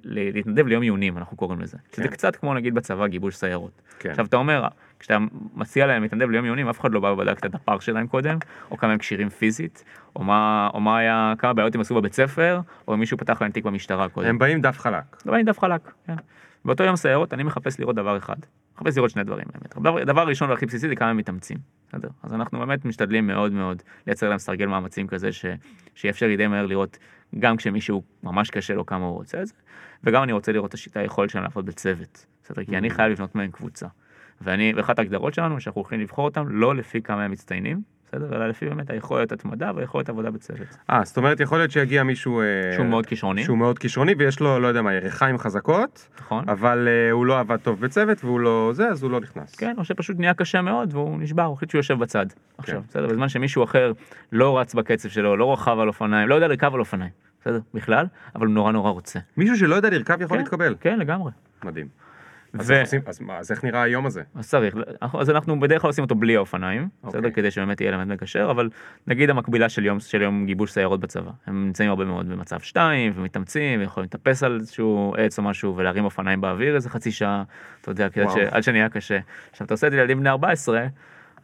להתנדב ליום עיונים אנחנו קוראים לזה. כן. זה קצת כמו נגיד בצבא גיבוש סיירות. כן. עכשיו אתה אומר, כשאתה מציע להם להתנדב ליום עיונים, אף אחד לא בא ובדק את הדפ"ר שלהם קודם, או כמה הם כשירים פיזית, או מה, או מה היה, כמה בעיות הם עשו בבית ספר, או מישהו פתח להם תיק במשטרה קודם. הם באים דף חלק. דבר עם דף חלק, כן. באותו יום סיירות אני מחפש לראות דבר אחד. מחפש לראות שני דברים באמת. דבר, דבר ראשון והכי בסיסי זה כמה הם מתאמצים. בסדר? אז אנחנו באמת משתדלים מאוד מאוד לייצר להם סרגל מאמצים כזה ש, שיאפשר לי די מהר לראות גם כשמישהו ממש קשה לו כמה הוא רוצה את זה, וגם אני רוצה לראות את השיטה היכולת שלנו לעבוד בצוות. בסדר? כי אני חייב לבנות מהם קבוצה. ואני, ואחת ההגדרות שלנו שאנחנו הולכים לבחור אותם לא לפי כמה הם מצטיינים, בסדר? אלא לפי באמת היכולת התמדה והיכולת עבודה בצוות. אה, זאת אומרת, יכול להיות שיגיע מישהו... אה, שהוא מאוד כישרוני, שהוא מאוד כישרוני ויש לו, לא יודע מה, ירכיים חזקות, נכון? אבל אה, הוא לא עבד טוב בצוות והוא לא זה, אז הוא לא נכנס. כן, או שפשוט נהיה קשה מאוד והוא נשבר, הוא החליט שהוא יושב בצד. עכשיו, בסדר, בזמן שמישהו אחר לא רץ בקצב שלו, לא רכב על אופניים, לא יודע לרכב על אופניים, בסדר, בכלל, אבל הוא נורא נורא רוצה. מישהו שלא יודע לרכב יכול כן, להתקבל. כן, לגמרי. מדהים. אז, ו- עושים- אז מה, אז איך נראה היום הזה? אז צריך, אז אנחנו בדרך כלל עושים אותו בלי האופניים, בסדר, אוקיי. כדי שבאמת יהיה אלמנט מקשר, אבל נגיד המקבילה של יום, של יום גיבוש סיירות בצבא, הם נמצאים הרבה מאוד במצב 2 ומתאמצים, ויכולים לטפס על איזשהו עץ או משהו ולהרים אופניים באוויר איזה חצי שעה, אתה יודע, וואו. ש, עד שנהיה קשה. עכשיו אתה עושה את זה לילדים בני 14,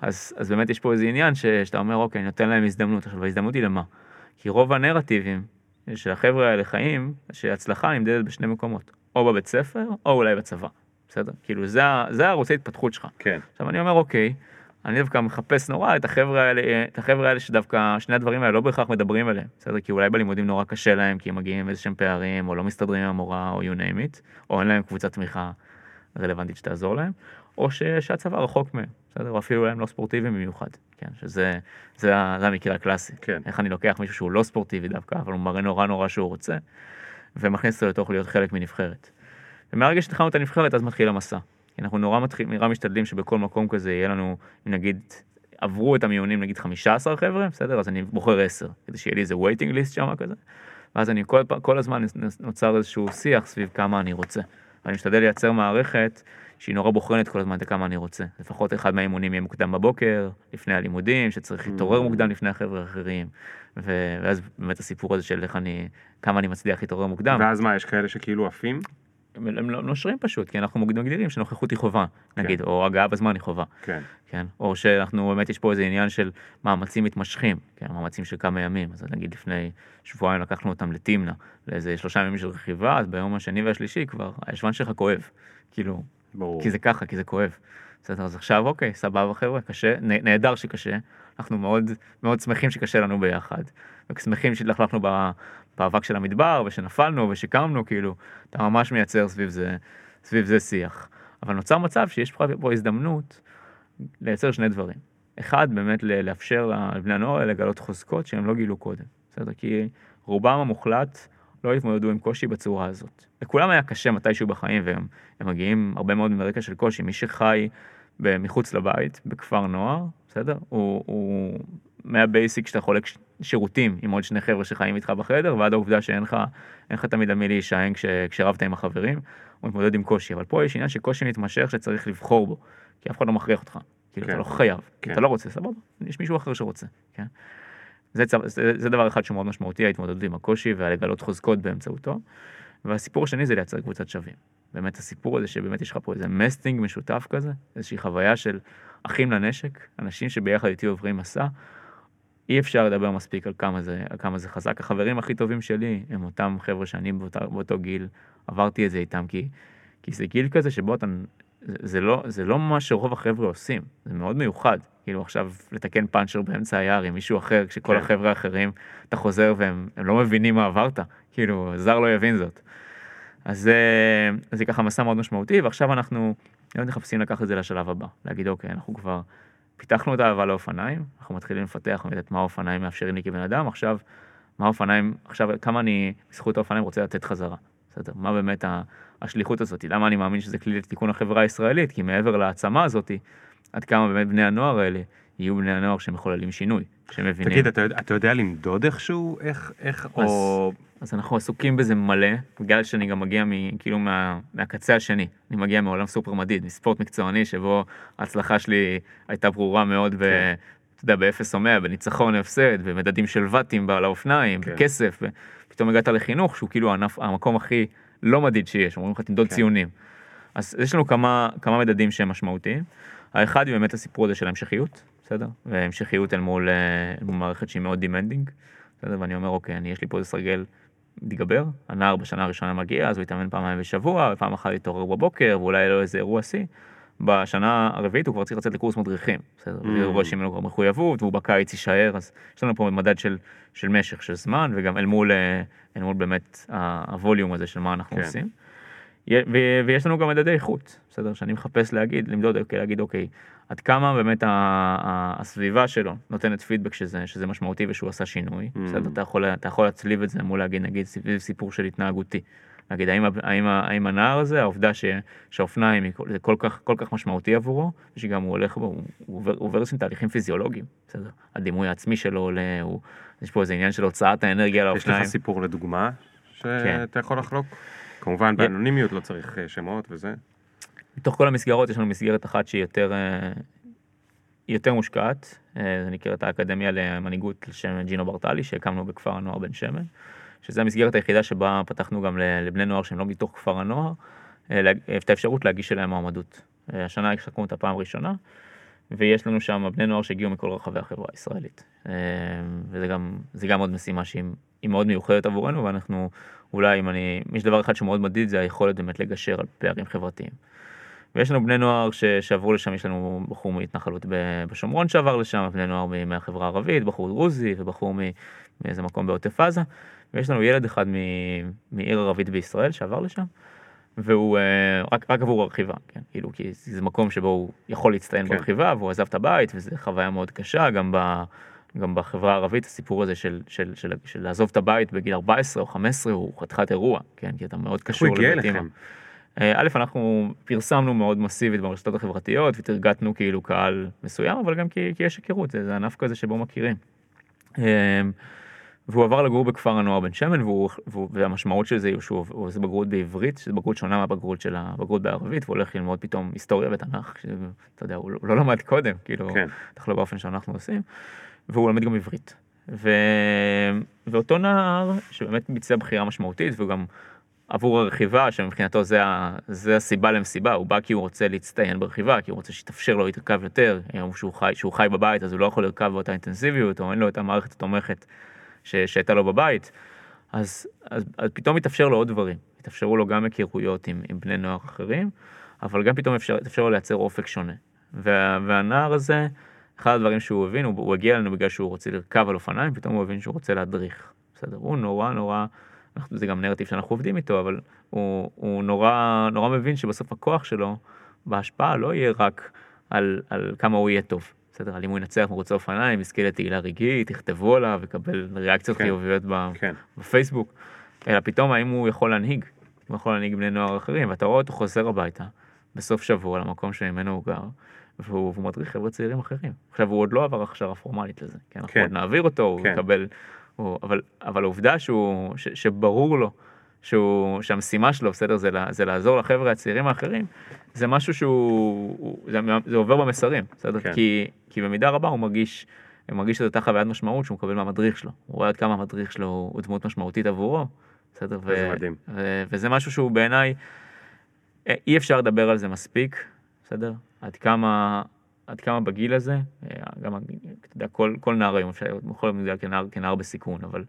אז, אז באמת יש פה איזה עניין ש, שאתה אומר אוקיי, אני נותן להם הזדמנות, עכשיו ההזדמנות היא למה? כי רוב הנרטיבים של החבר'ה האלה חיים, שהצלחה נמדדת בשני מקומות, או בבית ספר, או אולי בצבא, בסדר? כאילו זה, זה הערוצי התפתחות שלך. כן. עכשיו אני אומר אוקיי, אני דווקא מחפש נורא את החבר'ה האלה, את החבר'ה האלה שדווקא שני הדברים האלה לא בהכרח מדברים עליהם, בסדר? כי אולי בלימודים נורא קשה להם כי הם מגיעים עם איזה שהם פערים, או לא מסתדרים עם המורה, או you name it, או אין להם קבוצת תמיכה רלוונטית שתעזור להם, או ש, שהצבא רחוק מהם, בסדר? או אפילו הם לא ספורטיביים במיוחד, כן? שזה זה, זה המקרה הקלאסי. כן. איך אני לוקח מישהו שהוא לא ספורטיבי דווקא, אבל הוא מראה נורא נורא שהוא רוצה, ומכניס אותו לתוך להיות חלק מנבחרת. ומהרגע שהתחלנו את הנבחרת אז מתחיל המסע. אנחנו נורא, מתחיל, נורא משתדלים שבכל מקום כזה יהיה לנו, נגיד, עברו את המיונים נגיד 15 חבר'ה, בסדר? אז אני בוחר 10, כדי שיהיה לי איזה waiting list שם כזה. ואז אני כל, כל הזמן נוצר איזשהו שיח סביב כמה אני רוצה. ואני משתדל לייצר מערכת שהיא נורא בוחרנת כל הזמן את כמה אני רוצה. לפחות אחד מהאימונים יהיה מוקדם בבוקר, לפני הלימודים, שצריך להתעורר מוקדם לפני החבר'ה האחרים. ו- ואז באמת הסיפור הזה של איך אני, כמה אני מצליח להתעורר מוקדם. ואז מה, יש כאלה שכאילו עפים? הם הם לא נושרים פשוט, כי אנחנו מגדירים שנוכחות היא חובה, נגיד, או הגעה בזמן היא חובה, כן. כן? או שאנחנו, באמת יש פה איזה עניין של מאמצים מתמשכים, כן? מאמצים של כמה ימים, אז נגיד לפני שבועיים לקחנו אותם לתמנע, לאיזה שלושה ימים של רכיבה, אז ביום השני והשלישי כבר הישבן שלך כואב, כאילו, ברור. כי זה ככה, כי זה כואב. בסדר, אז עכשיו אוקיי, סבבה חבר'ה, קשה, נהדר שקשה, אנחנו מאוד מאוד שמחים שקשה לנו ביחד, ושמחים שהתלכלכנו באבק של המדבר, ושנפלנו ושקמנו, כאילו, אתה ממש מייצר סביב זה, סביב זה שיח. אבל נוצר מצב שיש פה, הזדמנות לייצר שני דברים. אחד, באמת לאפשר לבני הנוער לגלות חוזקות שהם לא גילו קודם, בסדר? כי רובם המוחלט לא התמודדו עם קושי בצורה הזאת. לכולם היה קשה מתישהו בחיים, והם הם מגיעים הרבה מאוד מרקע של קושי. מי שחי מחוץ לבית, בכפר נוער, בסדר? הוא, הוא מהבייסיק שאתה חולק שירותים עם עוד שני חבר'ה שחיים איתך בחדר, ועד העובדה שאין לך, אין לך תמיד על מי להישען כש, כשרבת עם החברים, הוא מתמודד עם קושי, אבל פה יש עניין של קושי מתמשך שצריך לבחור בו, כי אף אחד לא מכריח אותך, כאילו כן. אתה לא חייב, כן. אתה לא רוצה, סבבה, יש מישהו אחר שרוצה, כן? זה, צו- זה, זה דבר אחד שהוא מאוד משמעותי, ההתמודדות עם הקושי והלגלות חוזקות באמצעותו. והסיפור השני זה לייצר קבוצת שווים. באמת הסיפור הזה שבאמת יש לך פה איזה מסטינג משותף כזה, איזושהי חוויה של אחים לנשק, אנשים שביחד איתי עוברים מסע. אי אפשר לדבר מספיק על כמה זה, על כמה זה חזק. החברים הכי טובים שלי הם אותם חבר'ה שאני באותה, באותו גיל עברתי את זה איתם, כי, כי זה גיל כזה שבו אתה, זה, זה, לא, זה לא מה שרוב החבר'ה עושים, זה מאוד מיוחד. כאילו עכשיו לתקן פאנצ'ר באמצע היער עם מישהו אחר, כשכל כן. החבר'ה האחרים, אתה חוזר והם הם לא מבינים מה עברת, כאילו, זר לא יבין זאת. אז זה, אז זה ככה מסע מאוד משמעותי, ועכשיו אנחנו באמת מחפשים לקחת את זה לשלב הבא. להגיד, אוקיי, אנחנו כבר פיתחנו את האהבה לאופניים, אנחנו מתחילים לפתח באמת מה האופניים מאפשרים לי כבן אדם, עכשיו, מה האופניים, עכשיו, כמה אני, בזכות האופניים רוצה לתת חזרה. בסדר, מה באמת השליחות הזאת, למה אני מאמין שזה כלי לתיקון החברה הישראלית, כי מעבר להעצמה הזאת, עד כמה באמת בני הנוער האלה יהיו בני הנוער שמחוללים שינוי, שמבינים. תגיד, אתה אתה יודע למדוד איכשהו, איך, איך, או... אז אנחנו עסוקים בזה מלא, בגלל שאני גם מגיע מ, כאילו מה, מהקצה השני. אני מגיע מעולם סופר מדיד, מספורט מקצועני, שבו ההצלחה שלי הייתה ברורה מאוד, ב, כן. אתה יודע, באפס או מאה, בניצחון הפסד, במדדים של ואטים על האופניים, כן. בכסף, ופתאום הגעת לחינוך, שהוא כאילו הענף, המקום הכי לא מדיד שיש, אומרים לך תמדוד כן. ציונים. אז יש לנו כמה, כמה מדדים שהם משמעותיים. האחד הוא באמת הסיפור הזה של ההמשכיות, בסדר? והמשכיות אל מול, אה, אל מול מערכת שהיא מאוד demanding, בסדר? ואני אומר, אוקיי, אני, יש לי פה איזה סרגל מתגבר, הנער בשנה הראשונה מגיע, אז הוא יתאמן פעמיים בשבוע, ופעם אחת יתעורר בבוקר, ואולי לו איזה אירוע שיא. בשנה הרביעית הוא כבר צריך לצאת לקורס מדריכים, בסדר? Mm. זה אירוע שאם אין לו כבר מחויבות, והוא בקיץ יישאר, אז יש לנו פה מדד של, של משך, של זמן, וגם אל מול, אה, אל מול באמת ה volume הזה של מה אנחנו כן. עושים. ויש לנו גם מדדי איכות, בסדר? שאני מחפש להגיד, למדוד, אוקיי, להגיד, אוקיי, עד כמה באמת הסביבה שלו נותנת פידבק שזה, שזה משמעותי ושהוא עשה שינוי, Mm. בסדר? אתה יכול, אתה יכול להצליב את זה מול להגיד, נגיד, סיפור של התנהגותי. להגיד, האם, האם, האם הנער הזה, העובדה ש, שהאופניים היא כל- כל כך, כל כך משמעותי עבורו, שגם הוא הולך, בו, הוא, הוא עובר, הוא עובר איזשהם תהליכים פיזיולוגיים, בסדר? הדימוי העצמי שלו עולה, הוא, יש פה איזה עניין של הוצאת האנרגיה יש לאופניים. לך סיפור לדוגמה כן. שאתה יכול לחלוק? כמובן באנונימיות, לא צריך אה, שמות וזה. מתוך כל המסגרות יש לנו מסגרת אחת שהיא יותר, אה, יותר מושקעת, אה, זה נקראת האקדמיה למנהיגות לשם ג'ינו ברטלי שהקמנו בכפר הנוער בן שמן, שזה המסגרת היחידה שבה פתחנו גם לבני נוער שהם לא מתוך כפר הנוער, אה, את האפשרות להגיש אליהם מועמדות. השנה השקנו אותה פעם ראשונה, ויש לנו שם בני נוער שהגיעו מכל רחבי החברה הישראלית. וזה גם, גם עוד משימה שהיא היא מאוד מיוחדת עבורנו, ואנחנו אולי אם אני, יש דבר אחד שמאוד מדיד זה היכולת באמת לגשר על פערים חברתיים. ויש לנו בני נוער ש, שעברו לשם, יש לנו בחור מהתנחלות בשומרון שעבר לשם, בני נוער מהחברה הערבית, בחור דרוזי ובחור מאיזה מקום בעוטף עזה, ויש לנו ילד אחד מ, מעיר ערבית בישראל שעבר לשם, והוא אה, רק, רק עבור הרכיבה, כן, כאילו, כי זה מקום שבו הוא יכול להצטיין כן. ברכיבה, והוא עזב את הבית, וזו חוויה מאוד קשה, גם ב... גם בחברה הערבית הסיפור הזה של, של, של, של לעזוב את הבית בגיל 14 או 15 הוא חתיכת אירוע, כן, כי אתה מאוד הוא קשור הגיע לבית אמא. אליכם? אה, א', אנחנו פרסמנו מאוד מסיבית ברשתות החברתיות ותרגטנו כאילו קהל מסוים, אבל גם כי, כי יש היכרות, זה, זה ענף כזה שבו מכירים. אה, והוא עבר לגור בכפר הנוער בן שמן, והוא, והוא, והמשמעות של זה היא שהוא הוא עושה בגרות בעברית, שזו בגרות שונה מהבגרות של הבגרות בערבית, והוא הולך ללמוד פתאום היסטוריה ותנ"ך, שאתה יודע, הוא, לא- הוא לא למד קודם, כאילו, כן. בטח לא באופן שאנחנו עושים, והוא לומד גם עברית. ו... ואותו נער שבאמת ביצע בחירה משמעותית, והוא גם עבור הרכיבה, שמבחינתו זה, ה... זה הסיבה למסיבה, הוא בא כי הוא רוצה להצטיין ברכיבה, כי הוא רוצה שיתאפשר לו להתרכב יותר, היום שהוא חי, שהוא חי בבית אז הוא לא יכול לרכב באותה אינטנסיביות, או אין לו את המערכת התומכת. שהייתה לו בבית, אז, אז, אז פתאום התאפשר לו עוד דברים, התאפשרו לו גם היכרויות עם, עם בני נוער אחרים, אבל גם פתאום אפשר, אפשר לו לייצר אופק שונה. וה, והנער הזה, אחד הדברים שהוא הבין, הוא, הוא הגיע אלינו בגלל שהוא רוצה לרכב על אופניים, פתאום הוא הבין שהוא רוצה להדריך. בסדר, הוא נורא נורא, אנחנו, זה גם נרטיב שאנחנו עובדים איתו, אבל הוא, הוא נורא נורא מבין שבסוף הכוח שלו בהשפעה לא יהיה רק על, על כמה הוא יהיה טוב. בסדר, על אם הוא ינצח מרוצי אופניים, יזכה לתהילה רגעית, יכתבו עליו, יקבל ריאקציות כן. חיוביות ב, כן. בפייסבוק, אלא פתאום האם הוא יכול להנהיג, הוא יכול להנהיג בני נוער אחרים, ואתה רואה אותו חוזר הביתה בסוף שבוע למקום שממנו הוא גר, והוא, והוא מדריך חבר'ה צעירים אחרים. עכשיו, הוא עוד לא עבר הכשרה פורמלית לזה, כן? אנחנו כן. עוד נעביר אותו, הוא כן. יקבל... הוא, אבל, אבל העובדה שהוא, ש, שברור לו שהוא, שהמשימה שלו, בסדר, זה, לה- זה לעזור לחבר'ה הצעירים האחרים, זה משהו שהוא, הוא- זה, זה עובר במסרים, בסדר? כן. כי, כי במידה רבה הוא מרגיש, הוא מרגיש שזו אותה חוויית משמעות שהוא מקבל מהמדריך שלו. הוא רואה עד כמה המדריך שלו הוא דמות משמעותית עבורו, בסדר? זה מדהים. ו, וזה משהו שהוא בעיניי, אה, אי אפשר לדבר על זה מספיק, בסדר? עד כמה, עד כמה בגיל הזה, אה, גם, אתה יודע, כל, כל נער היום אפשר להיות, יכול להיות מוגדר כנער, כנער בסיכון, אבל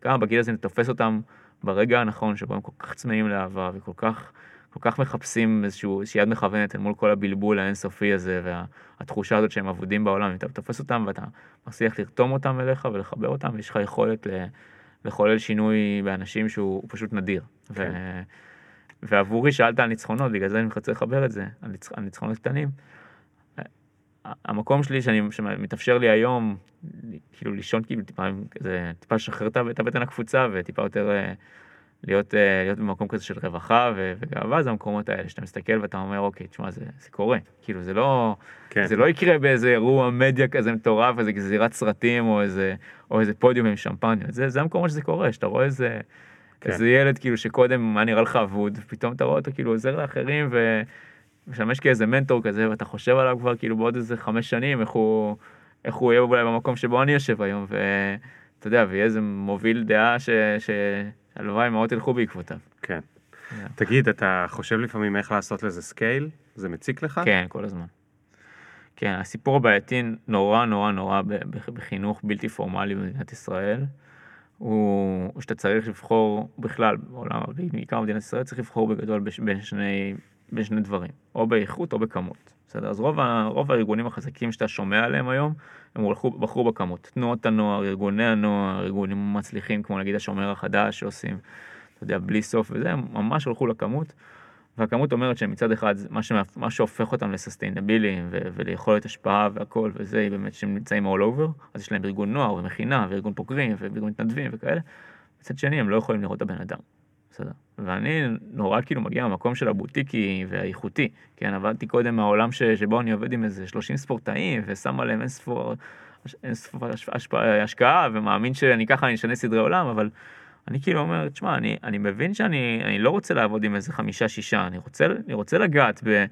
כמה בגיל הזה תופס אותם ברגע הנכון, שבו הם כל כך צמאים לאהבה וכל כך, כל כך מחפשים איזשהו, איזושהי יד מכוונת אל מול כל הבלבול האינסופי הזה, והתחושה הזאת שהם אבודים בעולם, אתה תופס אותם ואתה מצליח לרתום אותם אליך ולחבר אותם, ויש לך יכולת ל, לחולל שינוי באנשים שהוא הוא פשוט נדיר. כן. ו, ועבורי שאלת על ניצחונות, בגלל זה אני רוצה לחבר את זה. על ניצחונות קטנים. המקום שלי שאני, שמתאפשר לי היום, כאילו לישון כאילו טיפה, כזה, טיפה לשחרר את הבטן הקפוצה וטיפה יותר אה, להיות, אה, להיות במקום כזה של רווחה ו- וגאווה, זה המקומות האלה שאתה מסתכל ואתה אומר, אוקיי, תשמע, זה, זה קורה, כאילו זה לא, כן. זה לא יקרה באיזה אירוע מדיה כזה מטורף, איזה זריקת סרטים או איזה, או איזה פודיום עם שמפניות, זה, זה המקומות שזה קורה, שאתה רואה איזה, כן. איזה ילד כאילו שקודם היה נראה לך אבוד, ופתאום אתה רואה אותו כאילו עוזר לאחרים ו... משמש כאיזה מנטור כזה, ואתה חושב עליו כבר כאילו בעוד איזה חמש שנים, איך הוא, איך הוא יהיה אולי במקום שבו אני יושב היום, ואתה יודע, ויהיה איזה מוביל דעה שהלוואי מאוד ילכו בעקבותיו. כן. כן. תגיד, אתה חושב לפעמים איך לעשות לזה scale? זה מציק לך? כן, כל הזמן. כן, הסיפור הבעייתי נורא נורא נורא בחינוך בלתי פורמלי במדינת ישראל, הוא שאתה צריך לבחור בכלל, בעולם, בעיקר במדינת ישראל, צריך לבחור בגדול בין שני, בין שני דברים, או באיכות או בכמות. בסדר? אז רוב, ה- רוב הארגונים החזקים שאתה שומע עליהם היום, הם הולכו, בחרו בכמות. תנועות הנוער, ארגוני הנוער, ארגונים מצליחים כמו נגיד השומר החדש שעושים, אתה יודע, בלי סוף וזה, הם ממש הלכו לכמות. והכמות אומרת שמצד אחד מה, שמאפ... מה שהופך אותם לסוסטיינביליים ו... וליכולת השפעה והכל וזה היא באמת שהם נמצאים all over אז יש להם ארגון נוער ומכינה וארגון בוגרים וארגון מתנדבים וכאלה. מצד שני הם לא יכולים לראות את הבן אדם. בסדר. ואני נורא כאילו מגיע מהמקום של הבוטיקי והאיכותי. כן עבדתי קודם מהעולם ש... שבו אני עובד עם איזה 30 ספורטאים ושם עליהם אין ספור, אין ספור השפעה, השקעה ומאמין שאני ככה אני אשנה סדרי עולם אבל. אני כאילו אומר, תשמע, אני, אני מבין שאני אני לא רוצה לעבוד עם איזה חמישה, שישה, אני רוצה, אני רוצה לגעת ב,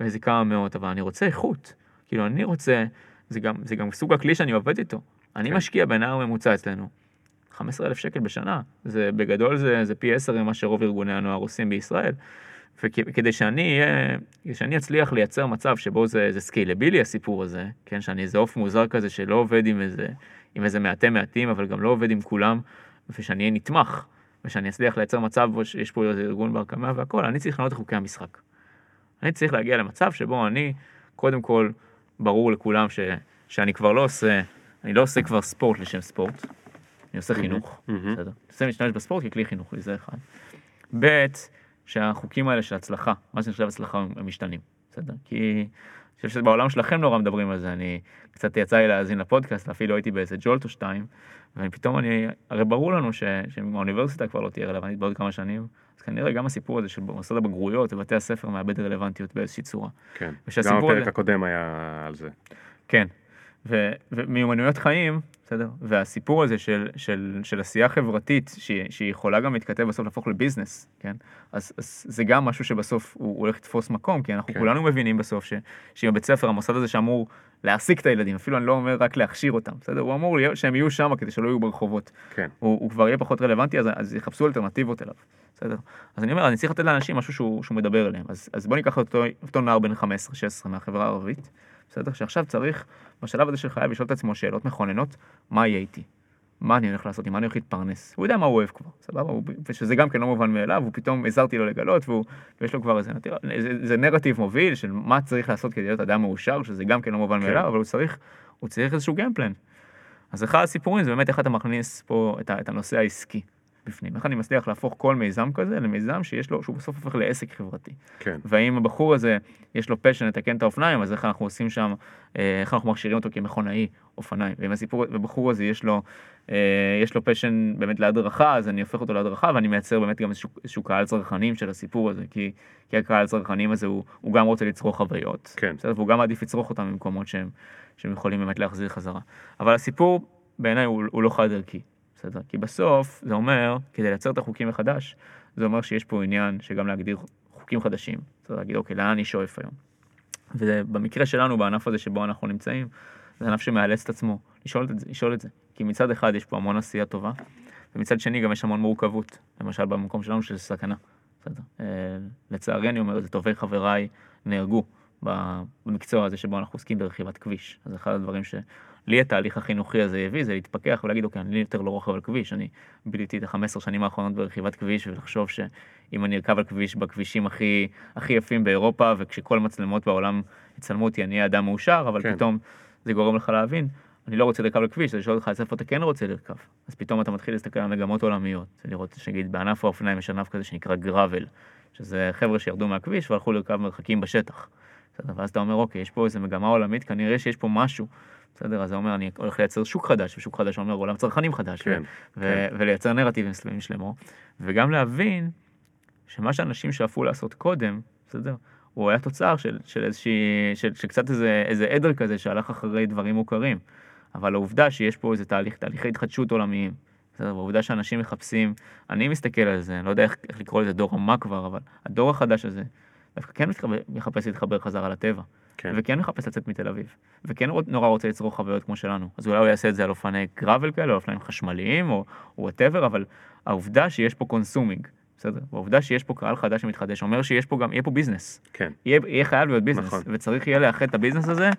באיזה כמה מאות, אבל אני רוצה איכות. כאילו, אני רוצה, זה גם, זה גם סוג הכלי שאני עובד איתו. אני כן. משקיע בנער ממוצע אצלנו, 15,000 שקל בשנה. זה בגדול זה, זה פי 10 ממה שרוב ארגוני הנוער עושים בישראל. וכדי שאני שאני אצליח לייצר מצב שבו זה, זה scalable הסיפור הזה, כן, שאני איזה עוף מוזר כזה שלא עובד עם איזה, עם איזה מעטי מעטים, אבל גם לא עובד עם כולם, ושאני אהיה נתמך, ושאני אצליח לייצר מצב שיש פה איזה ארגון בר קמא והכל, אני צריך לשנות את חוקי המשחק. אני צריך להגיע למצב שבו אני, קודם כל, ברור לכולם ש, שאני כבר לא עושה, אני לא עושה כבר ספורט לשם ספורט, אני עושה חינוך. בסדר? אני עושה להשתמש בספורט ככלי חינוכי, זה אחד. ב', שהחוקים האלה של הצלחה, מה שנחשב הצלחה, הם משתנים, בסדר? כי אני חושב שבעולם שלכם נורא מדברים על זה, אני קצת יצא לי להאזין לפודקאסט, אפילו הייתי באיזה ג'ולט או שתיים, ופתאום אני, הרי ברור לנו ש, שהאוניברסיטה כבר לא תהיה רלוונטית בעוד כמה שנים, אז כנראה גם הסיפור הזה של מוסד הבגרויות ובתי הספר מאבד רלוונטיות באיזושהי צורה. כן. גם הפרק הזה- הקודם היה על זה. כן. ו, ומיומנויות חיים, בסדר? והסיפור הזה של, של, של עשייה חברתית, שהיא, שהיא יכולה גם להתכתב בסוף להפוך לביזנס, כן? אז, אז זה גם משהו שבסוף הוא, הוא הולך לתפוס מקום, כי אנחנו כן. כן. כולנו מבינים בסוף ש, שאם הבית ספר, המוסד הזה שאמור להעסיק את הילדים, אפילו אני לא אומר רק להכשיר אותם, בסדר? הוא אמור להיות, שהם יהיו שם כדי שלא יהיו ברחובות. כן. הוא, הוא כבר יהיה פחות רלוונטי, אז, אז יחפשו אלטרנטיבות אליו, בסדר? אז אני אומר, אני צריך לתת לאנשים משהו שהוא, שהוא מדבר אליהם. אז, אז בוא ניקח אותו, אותו נער בן 15-16 מהחברה הערבית, בסדר? שעכשיו צריך, בשלב הזה של חייו, לשאול את עצמו שאלות מכוננות, מה יהיה איתי? מה אני הולך לעשות, עם מה אני הולך להתפרנס? הוא יודע מה הוא אוהב כבר, סבבה? הוא- ושזה גם כן לא מובן מאליו, הוא פתאום עזרתי לו לגלות, והוא- ויש לו כבר איזה נתיב, זה, זה נרטיב מוביל של מה צריך לעשות כדי להיות אדם מאושר, שזה גם כן לא מובן כן. מאליו, אבל הוא צריך, הוא צריך איזשהו גיימפלן. אז אחד הסיפורים זה באמת איך אתה מכניס פה את, ה, את הנושא העסקי. בפנים. איך אני מצליח להפוך כל מיזם כזה למיזם שיש לו, שהוא בסוף הופך לעסק חברתי. כן. והאם הבחור הזה, יש לו פשן לתקן את האופניים, אז איך אנחנו עושים שם, אה, איך אנחנו מכשירים אותו כמכונאי אופניים. ואם הסיפור, ובחור הזה יש לו, אה, יש לו פשן באמת להדרכה, אז אני הופך אותו להדרכה, ואני מייצר באמת גם איזשהו, איזשהו קהל צרכנים של הסיפור הזה, כי, כי הקהל צרכנים הזה הוא, הוא גם רוצה לצרוך חוויות. כן. בסדר? והוא גם מעדיף לצרוך אותם במקומות שהם, שהם יכולים באמת להחזיר חזרה. אבל הסיפור בעיניי הוא, הוא לא חד ערכי. בסדר? כי בסוף זה אומר, כדי לייצר את החוקים מחדש, זה אומר שיש פה עניין שגם להגדיר חוקים חדשים. צריך להגיד, אוקיי, לאן אני שואף היום? ובמקרה שלנו, בענף הזה שבו אנחנו נמצאים, זה ענף שמאלץ את עצמו לשאול את זה, לשאול את זה. כי מצד אחד יש פה המון עשייה טובה, ומצד שני גם יש המון מורכבות. למשל במקום שלנו של סכנה. בסדר. אה, לצערי אני אומר זה, טובי חבריי נהרגו במקצוע הזה שבו אנחנו עוסקים ברכיבת כביש. אז אחד הדברים שלי התהליך החינוכי הזה הביא זה להתפכח ולהגיד אוקיי אני יותר לא רוכב על כביש, אני ביליתי את ה-15 שנים האחרונות ברכיבת כביש ולחשוב שאם אני ארכב על כביש בכבישים הכי, הכי יפים באירופה וכשכל מצלמות בעולם יצלמו אותי אני אהיה אדם מאושר אבל כן. פתאום זה גורם לך להבין אני לא רוצה לרכב על כביש, אז לשאול אותך אז איפה אתה כן רוצה לרכב. אז פתאום אתה מתחיל להסתכל על מגמות עולמיות, לראות שנגיד בענף האופניים יש ענף כזה שנקרא גראבל, שזה חבר'ה שירדו מהכביש והלכו לרכב מרחקים בשטח. ואז אתה אומר אוקיי, יש פה איזה מגמה עולמית, כנראה שיש פה משהו. בסדר, אז זה אומר אני הולך לייצר שוק חדש, ושוק חדש אומר עולם צרכנים חדש, כן, ו- כן. ו- ולייצר נרטיבים שלמים שלמו, וגם להבין שמה שאנשים שאפו לעשות קודם, בסדר, הוא היה תוצר של, של איזושהי, של, של קצת איזה, איזה עדר כזה שהלך אחרי דברים מוכרים. אבל העובדה שיש פה איזה תהליך, תהליכי התחדשות עולמיים, בסדר, והעובדה שאנשים מחפשים, אני מסתכל על זה, אני לא יודע איך, איך לקרוא לזה דור המה כבר, אבל הדור החדש הזה, דווקא כן מחפש להתחבר חזרה לטבע, כן. וכן מחפש לצאת מתל אביב, וכן נורא רוצה לצרוך חוויות כמו שלנו, אז אולי הוא יעשה את זה על אופני gravel כאלה, או אופניים חשמליים, או whatever, אבל העובדה שיש פה consuming, בסדר, והעובדה שיש פה קהל חדש שמתחדש, אומר שיש פה גם, יהיה פה ביזנס, כן. יהיה, יהיה חייב להיות ביזנס, נכון. וצריך יהיה לאחד את הביזנס הזה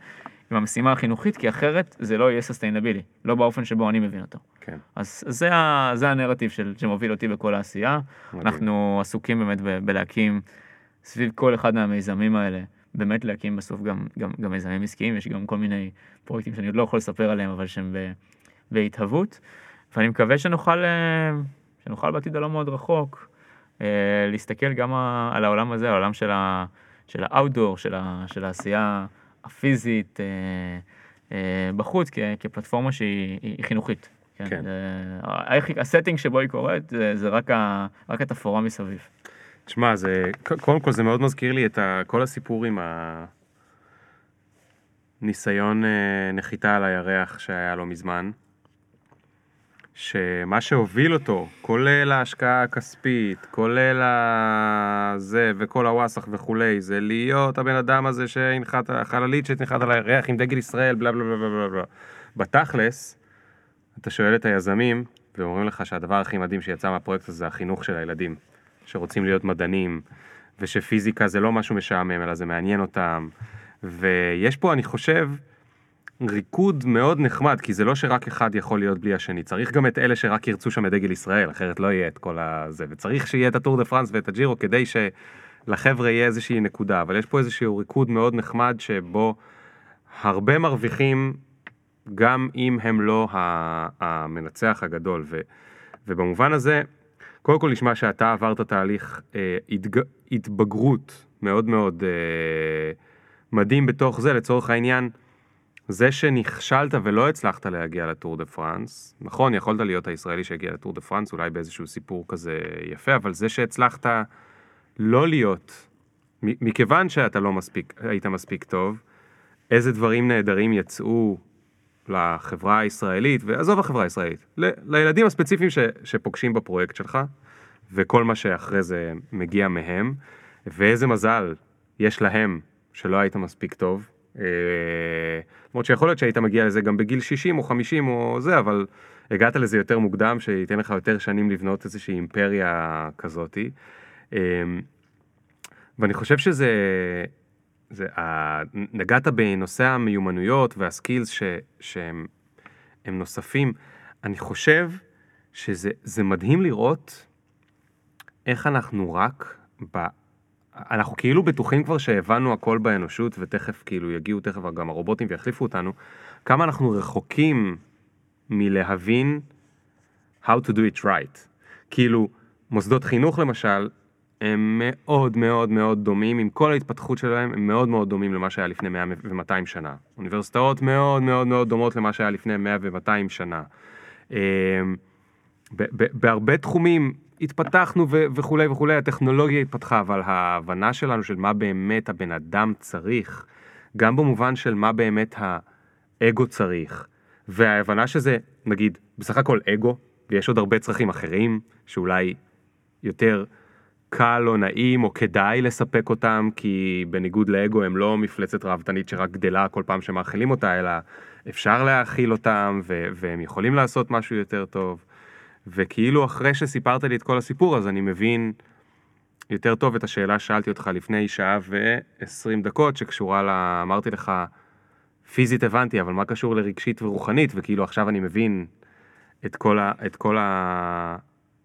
עם המשימה החינוכית, כי אחרת זה לא יהיה sustainable, לא באופן שבו אני מבין אותו. כן. אז זה, ה, זה הנרטיב של, שמוביל אותי בכל העשייה. מדהים. אנחנו עסוקים באמת ב, בלהקים סביב כל אחד מהמיזמים האלה, באמת להקים בסוף גם, גם, גם מיזמים עסקיים, יש גם כל מיני פרויקטים שאני עוד לא יכול לספר עליהם, אבל שהם ב, בהתהוות, ואני מקווה שנוכל, אה, שנוכל בעתיד הלא מאוד רחוק, אה, להסתכל גם על העולם הזה, העולם של, ה, של האאוטדור, של, ה, של העשייה הפיזית אה, בחוץ, כ, כפלטפורמה שהיא היא חינוכית. כן. כן. הסטינג שבו היא קורית, זה, זה רק, ה, רק התפאורה מסביב. תשמע, זה, קודם כל זה מאוד מזכיר לי את ה, כל הסיפור עם הניסיון אה, נחיתה על הירח שהיה לא מזמן, שמה שהוביל אותו, כולל ההשקעה הכספית, כולל הזה וכל הוואסאח וכולי, זה להיות הבן אדם הזה שהנחת, החללית שהנחת על הירח עם דגל ישראל, בלה בלה בלה בלה בלה. בתכלס, אתה שואל את היזמים, ואומרים לך שהדבר הכי מדהים שיצא מהפרויקט הזה זה החינוך של הילדים, שרוצים להיות מדענים, ושפיזיקה זה לא משהו משעמם, אלא זה מעניין אותם. ויש פה, אני חושב, ריקוד מאוד נחמד, כי זה לא שרק אחד יכול להיות בלי השני, צריך גם את אלה שרק ירצו שם את דגל ישראל, אחרת לא יהיה את כל הזה, וצריך שיהיה את הטור דה פרנס ואת הג'ירו כדי שלחבר'ה יהיה איזושהי נקודה, אבל יש פה איזשהו ריקוד מאוד נחמד שבו הרבה מרוויחים גם אם הם לא המנצח הגדול, ו, ובמובן הזה, קודם כל נשמע שאתה עברת תהליך אה, התג, התבגרות מאוד מאוד אה, מדהים בתוך זה, לצורך העניין, זה שנכשלת ולא הצלחת להגיע לטור דה פרנס, נכון, יכולת להיות הישראלי שהגיע לטור דה פרנס, אולי באיזשהו סיפור כזה יפה, אבל זה שהצלחת לא להיות, מכיוון שאתה לא מספיק, היית מספיק טוב, איזה דברים נהדרים יצאו לחברה הישראלית, ועזוב החברה הישראלית, ל- לילדים הספציפיים ש, שפוגשים בפרויקט שלך, וכל מה שאחרי זה מגיע מהם, ואיזה מזל יש להם שלא היית מספיק טוב. אה, למרות שיכול להיות שהיית מגיע לזה גם בגיל 60 או 50 או זה, אבל הגעת לזה יותר מוקדם, שייתן לך יותר שנים לבנות איזושהי אימפריה כזאתי. אה, ואני חושב שזה, זה, נגעת בנושא המיומנויות והסקילס ש, שהם הם נוספים. אני חושב שזה זה מדהים לראות איך אנחנו רק ב... אנחנו כאילו בטוחים כבר שהבנו הכל באנושות ותכף כאילו יגיעו תכף גם הרובוטים ויחליפו אותנו, כמה אנחנו רחוקים מלהבין how to do it right. כאילו, מוסדות חינוך למשל, הם מאוד מאוד מאוד דומים, עם כל ההתפתחות שלהם, הם מאוד מאוד דומים למה שהיה לפני 100 ו-200 שנה. אוניברסיטאות מאוד מאוד מאוד דומות למה שהיה לפני 100 ו-200 שנה. אמ, בהרבה תחומים התפתחנו וכולי וכולי, הטכנולוגיה התפתחה, אבל ההבנה שלנו של מה באמת הבן אדם צריך, גם במובן של מה באמת האגו צריך, וההבנה שזה, נגיד, בסך הכל אגו, ויש עוד הרבה צרכים אחרים, שאולי יותר קל או נעים או כדאי לספק אותם, כי בניגוד לאגו הם לא מפלצת ראוותנית שרק גדלה כל פעם שמאכילים אותה, אלא אפשר להאכיל אותם, ו- והם יכולים לעשות משהו יותר טוב. וכאילו אחרי שסיפרת לי את כל הסיפור, אז אני מבין יותר טוב את השאלה ששאלתי אותך לפני שעה ועשרים דקות, שקשורה ל... אמרתי לך, פיזית הבנתי, אבל מה קשור לרגשית ורוחנית, וכאילו עכשיו אני מבין את כל, ה... את כל, ה...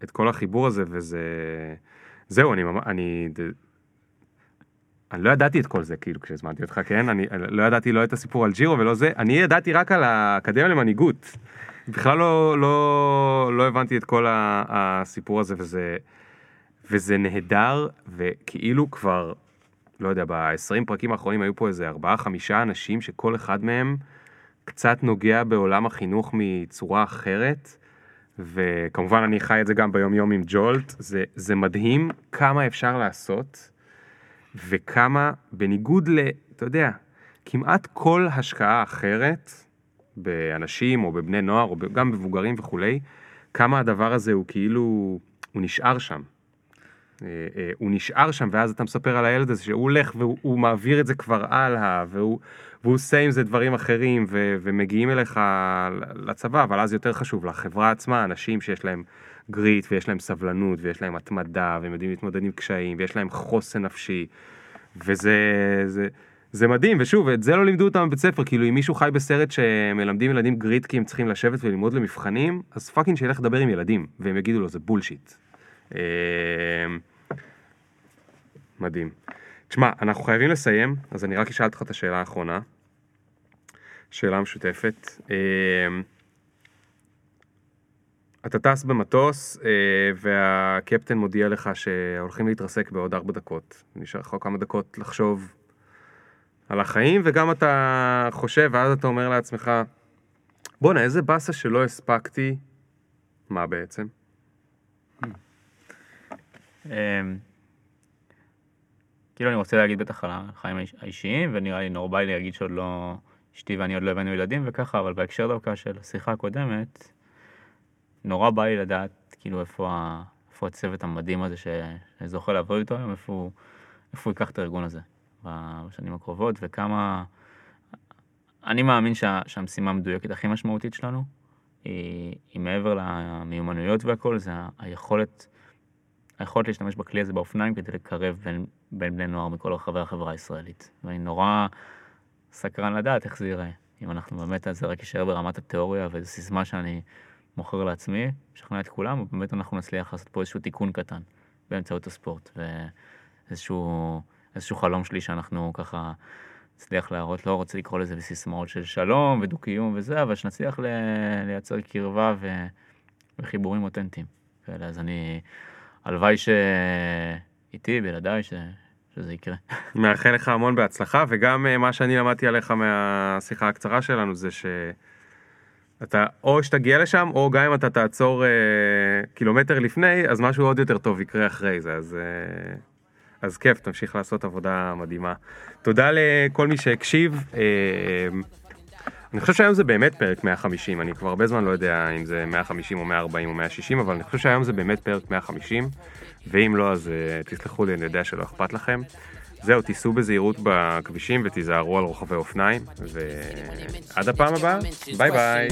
את כל החיבור הזה, וזה... זהו, אני ממש... אני... אני לא ידעתי את כל זה, כאילו, כשהזמנתי אותך, כן? אני לא ידעתי לא את הסיפור על ג'ירו ולא זה, אני ידעתי רק על האקדמיה למנהיגות. בכלל לא, לא, לא הבנתי את כל הסיפור הזה, וזה, וזה נהדר, וכאילו כבר, לא יודע, ב-20 פרקים האחרונים היו פה איזה 4-5 אנשים שכל אחד מהם קצת נוגע בעולם החינוך מצורה אחרת, וכמובן אני חי את זה גם ביום יום עם ג'ולט, זה, זה מדהים כמה אפשר לעשות, וכמה, בניגוד ל... אתה יודע, כמעט כל השקעה אחרת, באנשים או בבני נוער או גם במבוגרים וכולי, כמה הדבר הזה הוא כאילו, הוא נשאר שם. אה, אה, הוא נשאר שם ואז אתה מספר על הילד הזה שהוא הולך והוא הוא מעביר את זה כבר הלאה והוא, והוא עושה עם זה דברים אחרים ו, ומגיעים אליך לצבא אבל אז יותר חשוב לחברה עצמה אנשים שיש להם grit ויש להם סבלנות ויש להם התמדה והם יודעים להתמודד עם קשיים ויש להם חוסן נפשי וזה זה, זה מדהים ושוב את זה לא לימדו אותם בבית ספר כאילו אם מישהו חי בסרט שמלמדים ילדים grit כי הם צריכים לשבת וללמוד למבחנים אז fucking שילך לדבר עם ילדים והם יגידו לו זה bullshit. אה, מדהים. תשמע, אנחנו חייבים לסיים, אז אני רק אשאל אותך את השאלה האחרונה. שאלה משותפת. אה, אתה טס במטוס אה, והקפטן מודיע לך שהולכים להתרסק בעוד ארבע דקות. נשאר לך כמה דקות לחשוב על החיים, וגם אתה חושב, ואז אתה אומר לעצמך, בואנה, איזה באסה שלא הספקתי. מה בעצם? כאילו אני רוצה להגיד בטח על החיים האיש- האישיים, ונראה לי נורא בא להגיד שעוד לא, אשתי ואני עוד לא הבאנו ילדים וככה, אבל בהקשר דווקא של השיחה הקודמת, נורא בא לי לדעת כאילו איפה, איפה הצוות המדהים הזה ש- שאני זוכה לעבוד איתו היום, איפה הוא, איפה הוא ייקח את הארגון הזה בשנים הקרובות, וכמה... אני מאמין שה, שהמשימה המדויקת הכי משמעותית שלנו, היא, היא מעבר למיומנויות והכל, זה היכולת היכולת להשתמש בכלי הזה באופניים כדי לקרב בין, בין בני נוער מכל רחבי החברה הישראלית. ואני נורא סקרן לדעת איך זה ייראה. אם אנחנו באמת, זה רק יישאר ברמת התיאוריה ואיזו סיסמה שאני מוכר לעצמי, משכנע את כולם, ובאמת אנחנו נצליח לעשות פה איזשהו תיקון קטן באמצעות הספורט. ואיזשהו איזשהו חלום שלי שאנחנו ככה נצליח להראות, לא רוצה לקרוא לזה בסיסמאות של שלום ודו-קיום וזה, אבל שנצליח לייצר קרבה ו... וחיבורים אותנטיים. אז אני... הלוואי שאיתי, בלעדיי, ש... שזה יקרה. מאחל לך המון בהצלחה, וגם אה, מה שאני למדתי עליך מהשיחה הקצרה שלנו זה שאתה או שתגיע לשם, או גם אם אתה תעצור אה, קילומטר לפני, אז משהו עוד יותר טוב יקרה אחרי זה, אז, אה, אז כיף, תמשיך לעשות עבודה מדהימה. תודה לכל מי שהקשיב. אה, אני חושב שהיום זה באמת פרק 150, אני כבר הרבה זמן לא יודע אם זה 150 או 140 או 160, אבל אני חושב שהיום זה באמת פרק 150, ואם לא אז uh, תסלחו לי, אני יודע שלא אכפת לכם. זהו, תיסעו בזהירות בכבישים ותיזהרו על רוכבי אופניים, ועד הפעם הבאה, ביי ביי.